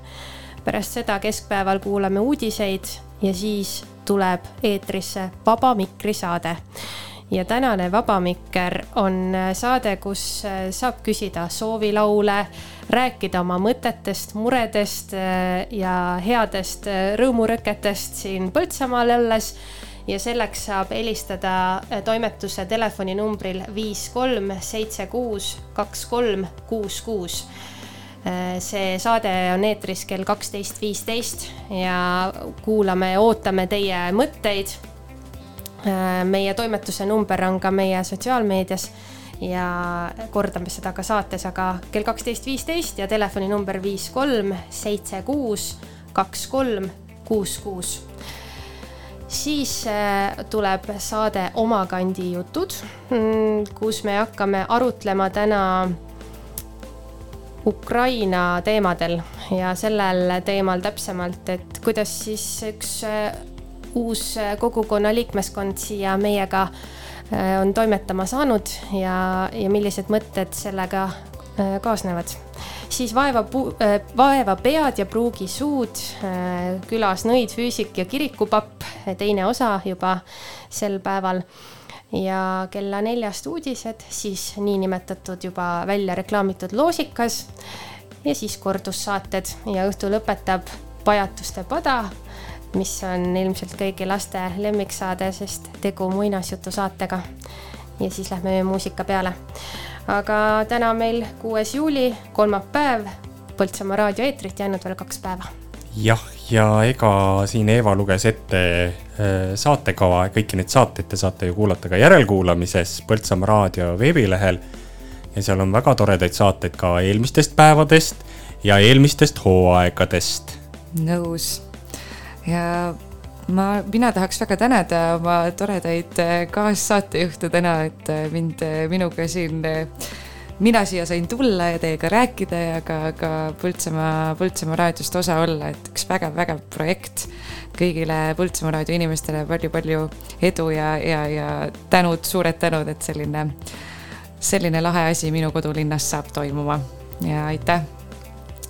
pärast seda keskpäeval kuulame uudiseid ja siis tuleb eetrisse Vaba Mikri saade ja tänane Vaba Mikker on äh, saade, kus äh, saab küsida soovilaule, rääkida oma mõtetest, muredest ja headest rõõmurõketest siin Põltsamaal olles ja selleks saab helistada äh, toimetuse telefoninumbril viis kolm seitse kuus kaks kolm kuus kuus äh, see saade on eetris kell kaksteist viisteist ja kuulame ja ootame teie mõtteid. Äh, meie toimetuse number on ka meie sotsiaalmeedias ja kordame seda ka saates, aga kell kaksteist viisteist ja telefoninumber viis kolm seitse kuus kaks kolm kuus kuus siis äh, tuleb saade Oma kandi jutud, mm, kus me hakkame arutlema täna Ukraina teemadel ja sellel teemal täpsemalt, et kuidas siis üks äh, uus äh, kogukonna liikmeskond siia meiega on toimetama saanud ja, ja millised mõtted sellega kaasnevad siis vaeva, vaeva pead ja pruugi suud, külas nõid, füüsik ja kirikupapp, teine osa juba sel päeval. ja kella neljast uudised, siis niinimetatud juba välja reklaamitud loosikas ja siis kordussaated ja õhtu lõpetab Pajatuste pada mis on ilmselt kõigi laste lemmiksaade, sest tegu muinasjutusaatega. ja siis lähme muusika peale aga täna meil kuues juuli, kolmapäev, Põltsamaa raadio eetrit jäänud veel kaks päeva. jah, ja ega siin Eeva luges ette äh, saatekava, kõiki neid saateid te saate ju kuulata ka järelkuulamises Põltsamaa raadio veebilehel. ja seal on väga toredaid saateid ka eelmistest päevadest ja eelmistest hooaegadest. nõus ja ma, mina tahaks väga tänada oma toredaid äh, kaassaatejuhte täna, et äh, mind, äh, minuga siin, mina siia sain tulla ja teiega rääkida ja ka, ka Põltsamaa, Põltsamaa raadiost osa olla, et üks vägev-vägev projekt. kõigile Põltsamaa raadio inimestele palju-palju edu ja, ja, ja tänud, suured tänud, et selline, selline lahe asi minu kodulinnas saab toimuma ja aitäh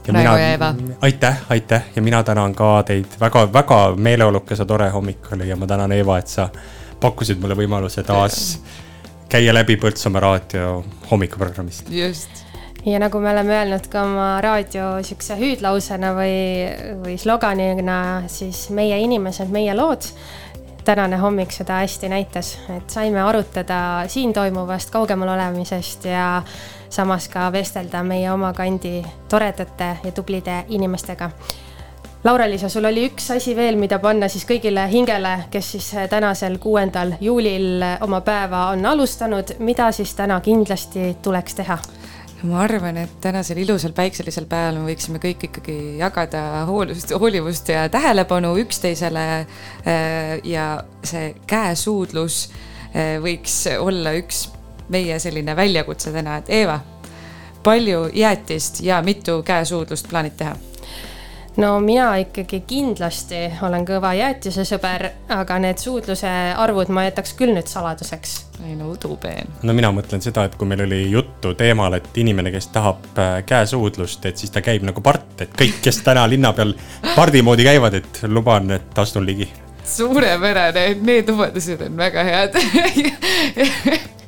mina, aitäh, aitäh ja mina tänan ka teid väga-väga meeleolukas ja tore hommik oli ja ma tänan, Eeva, et sa pakkusid mulle võimaluse taas käia läbi Põltsamaa raadio hommikuprogrammist. just. ja nagu me oleme öelnud ka oma raadio siukse hüüdlausena või, või sloganina, siis meie inimesed, meie lood tänane hommik seda hästi näitas, et saime arutada siin toimuvast, kaugemal olemisest ja samas ka vestelda meie oma kandi toredate ja tublide inimestega. Laura-Liisa, sul oli üks asi veel, mida panna siis kõigile hingele, kes siis tänasel, kuuendal juulil oma päeva on alustanud, mida siis täna kindlasti tuleks teha? Ma arvan, et tänasel ilusal päikselisel päeval me võiksime kõik ikkagi jagada hoolust, hoolivust ja tähelepanu üksteisele äh, ja see käesuudlus äh, võiks olla üks meie selline väljakutse täna, et Eeva, palju jäätist ja mitu käesuudlust plaanid teha? No mina ikkagi kindlasti olen kõva jäätisesõber, aga need suudluse arvud ma jätaks küll nüüd saladuseks. ei no udupeen. no mina mõtlen seda, et kui meil oli juttu teemal, et inimene, kes tahab äh, käesuudlust, et siis ta käib nagu part, et kõik, kes täna linna peal pardi moodi käivad, et luban, et astun ligi. suurepärane, need lubadused on väga head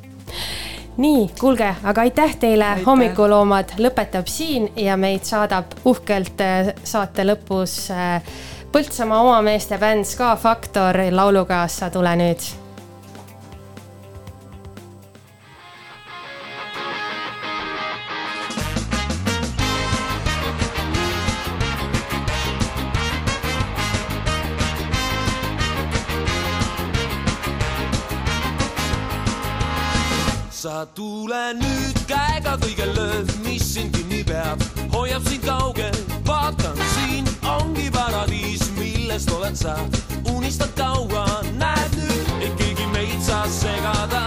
nii, kuulge, aga aitäh teile, hommikuloomad lõpetab siin ja meid saadab uhkelt äh, saate lõpus äh, Põltsamaa omameeste bänd Ska Faktor lauluga Sa tule nüüd tule nüüd käega kõige lööv, mis sind kinni peab, hoiab sind kaugel, vaatan siin ongi paradiis, millest oled sa, unistad kaua, näed nüüd, et keegi meid saa segada,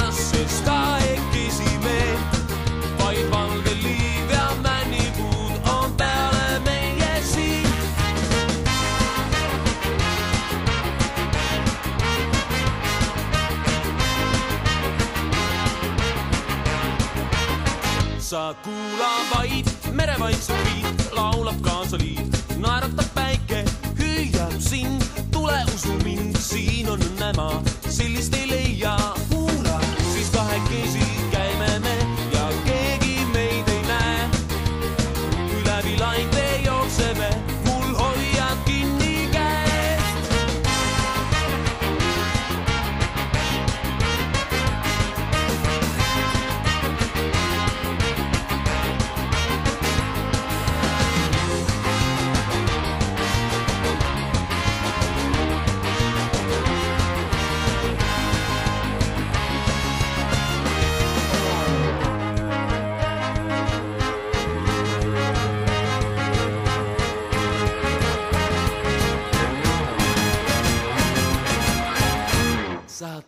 sa kuula vaid merevaikset viit, laulab kaasa liiv, naeratab päike, hüüab sind, tule usu mind, siin on õnnemaa, sellist ei leia.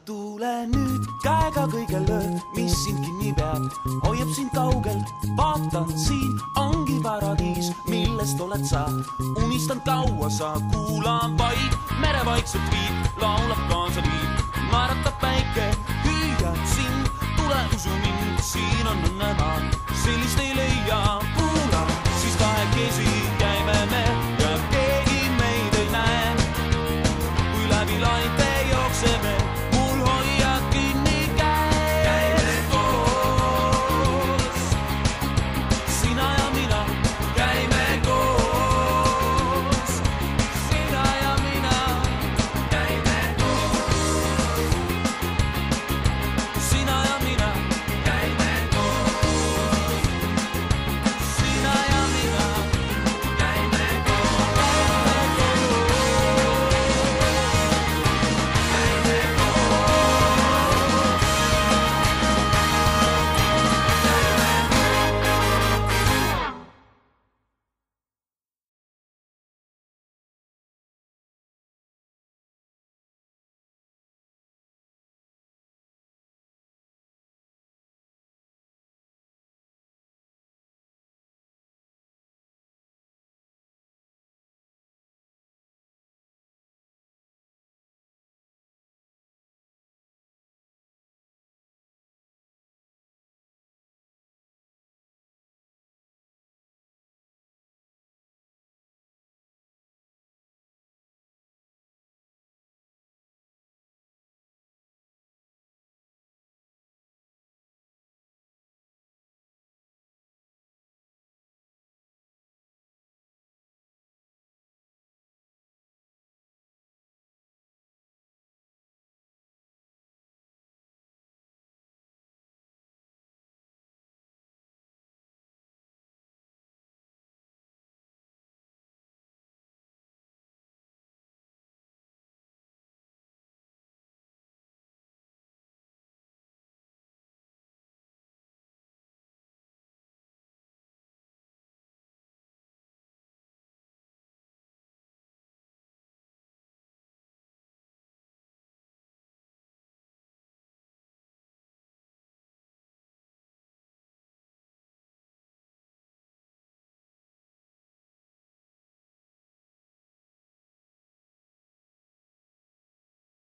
tule nüüd käega kõige löö, mis sind kinni peab, hoiab sind kaugel, vaatan siin ongi paradiis, millest oled sa, unistan kaua sa, kuulan vaid, mere vaikselt viib, laulab kaasa liiv, naeratab päike, hüüad sind, tule usu mind, siin on õnnemaa, sellist ei leia, kuula siis kahekesi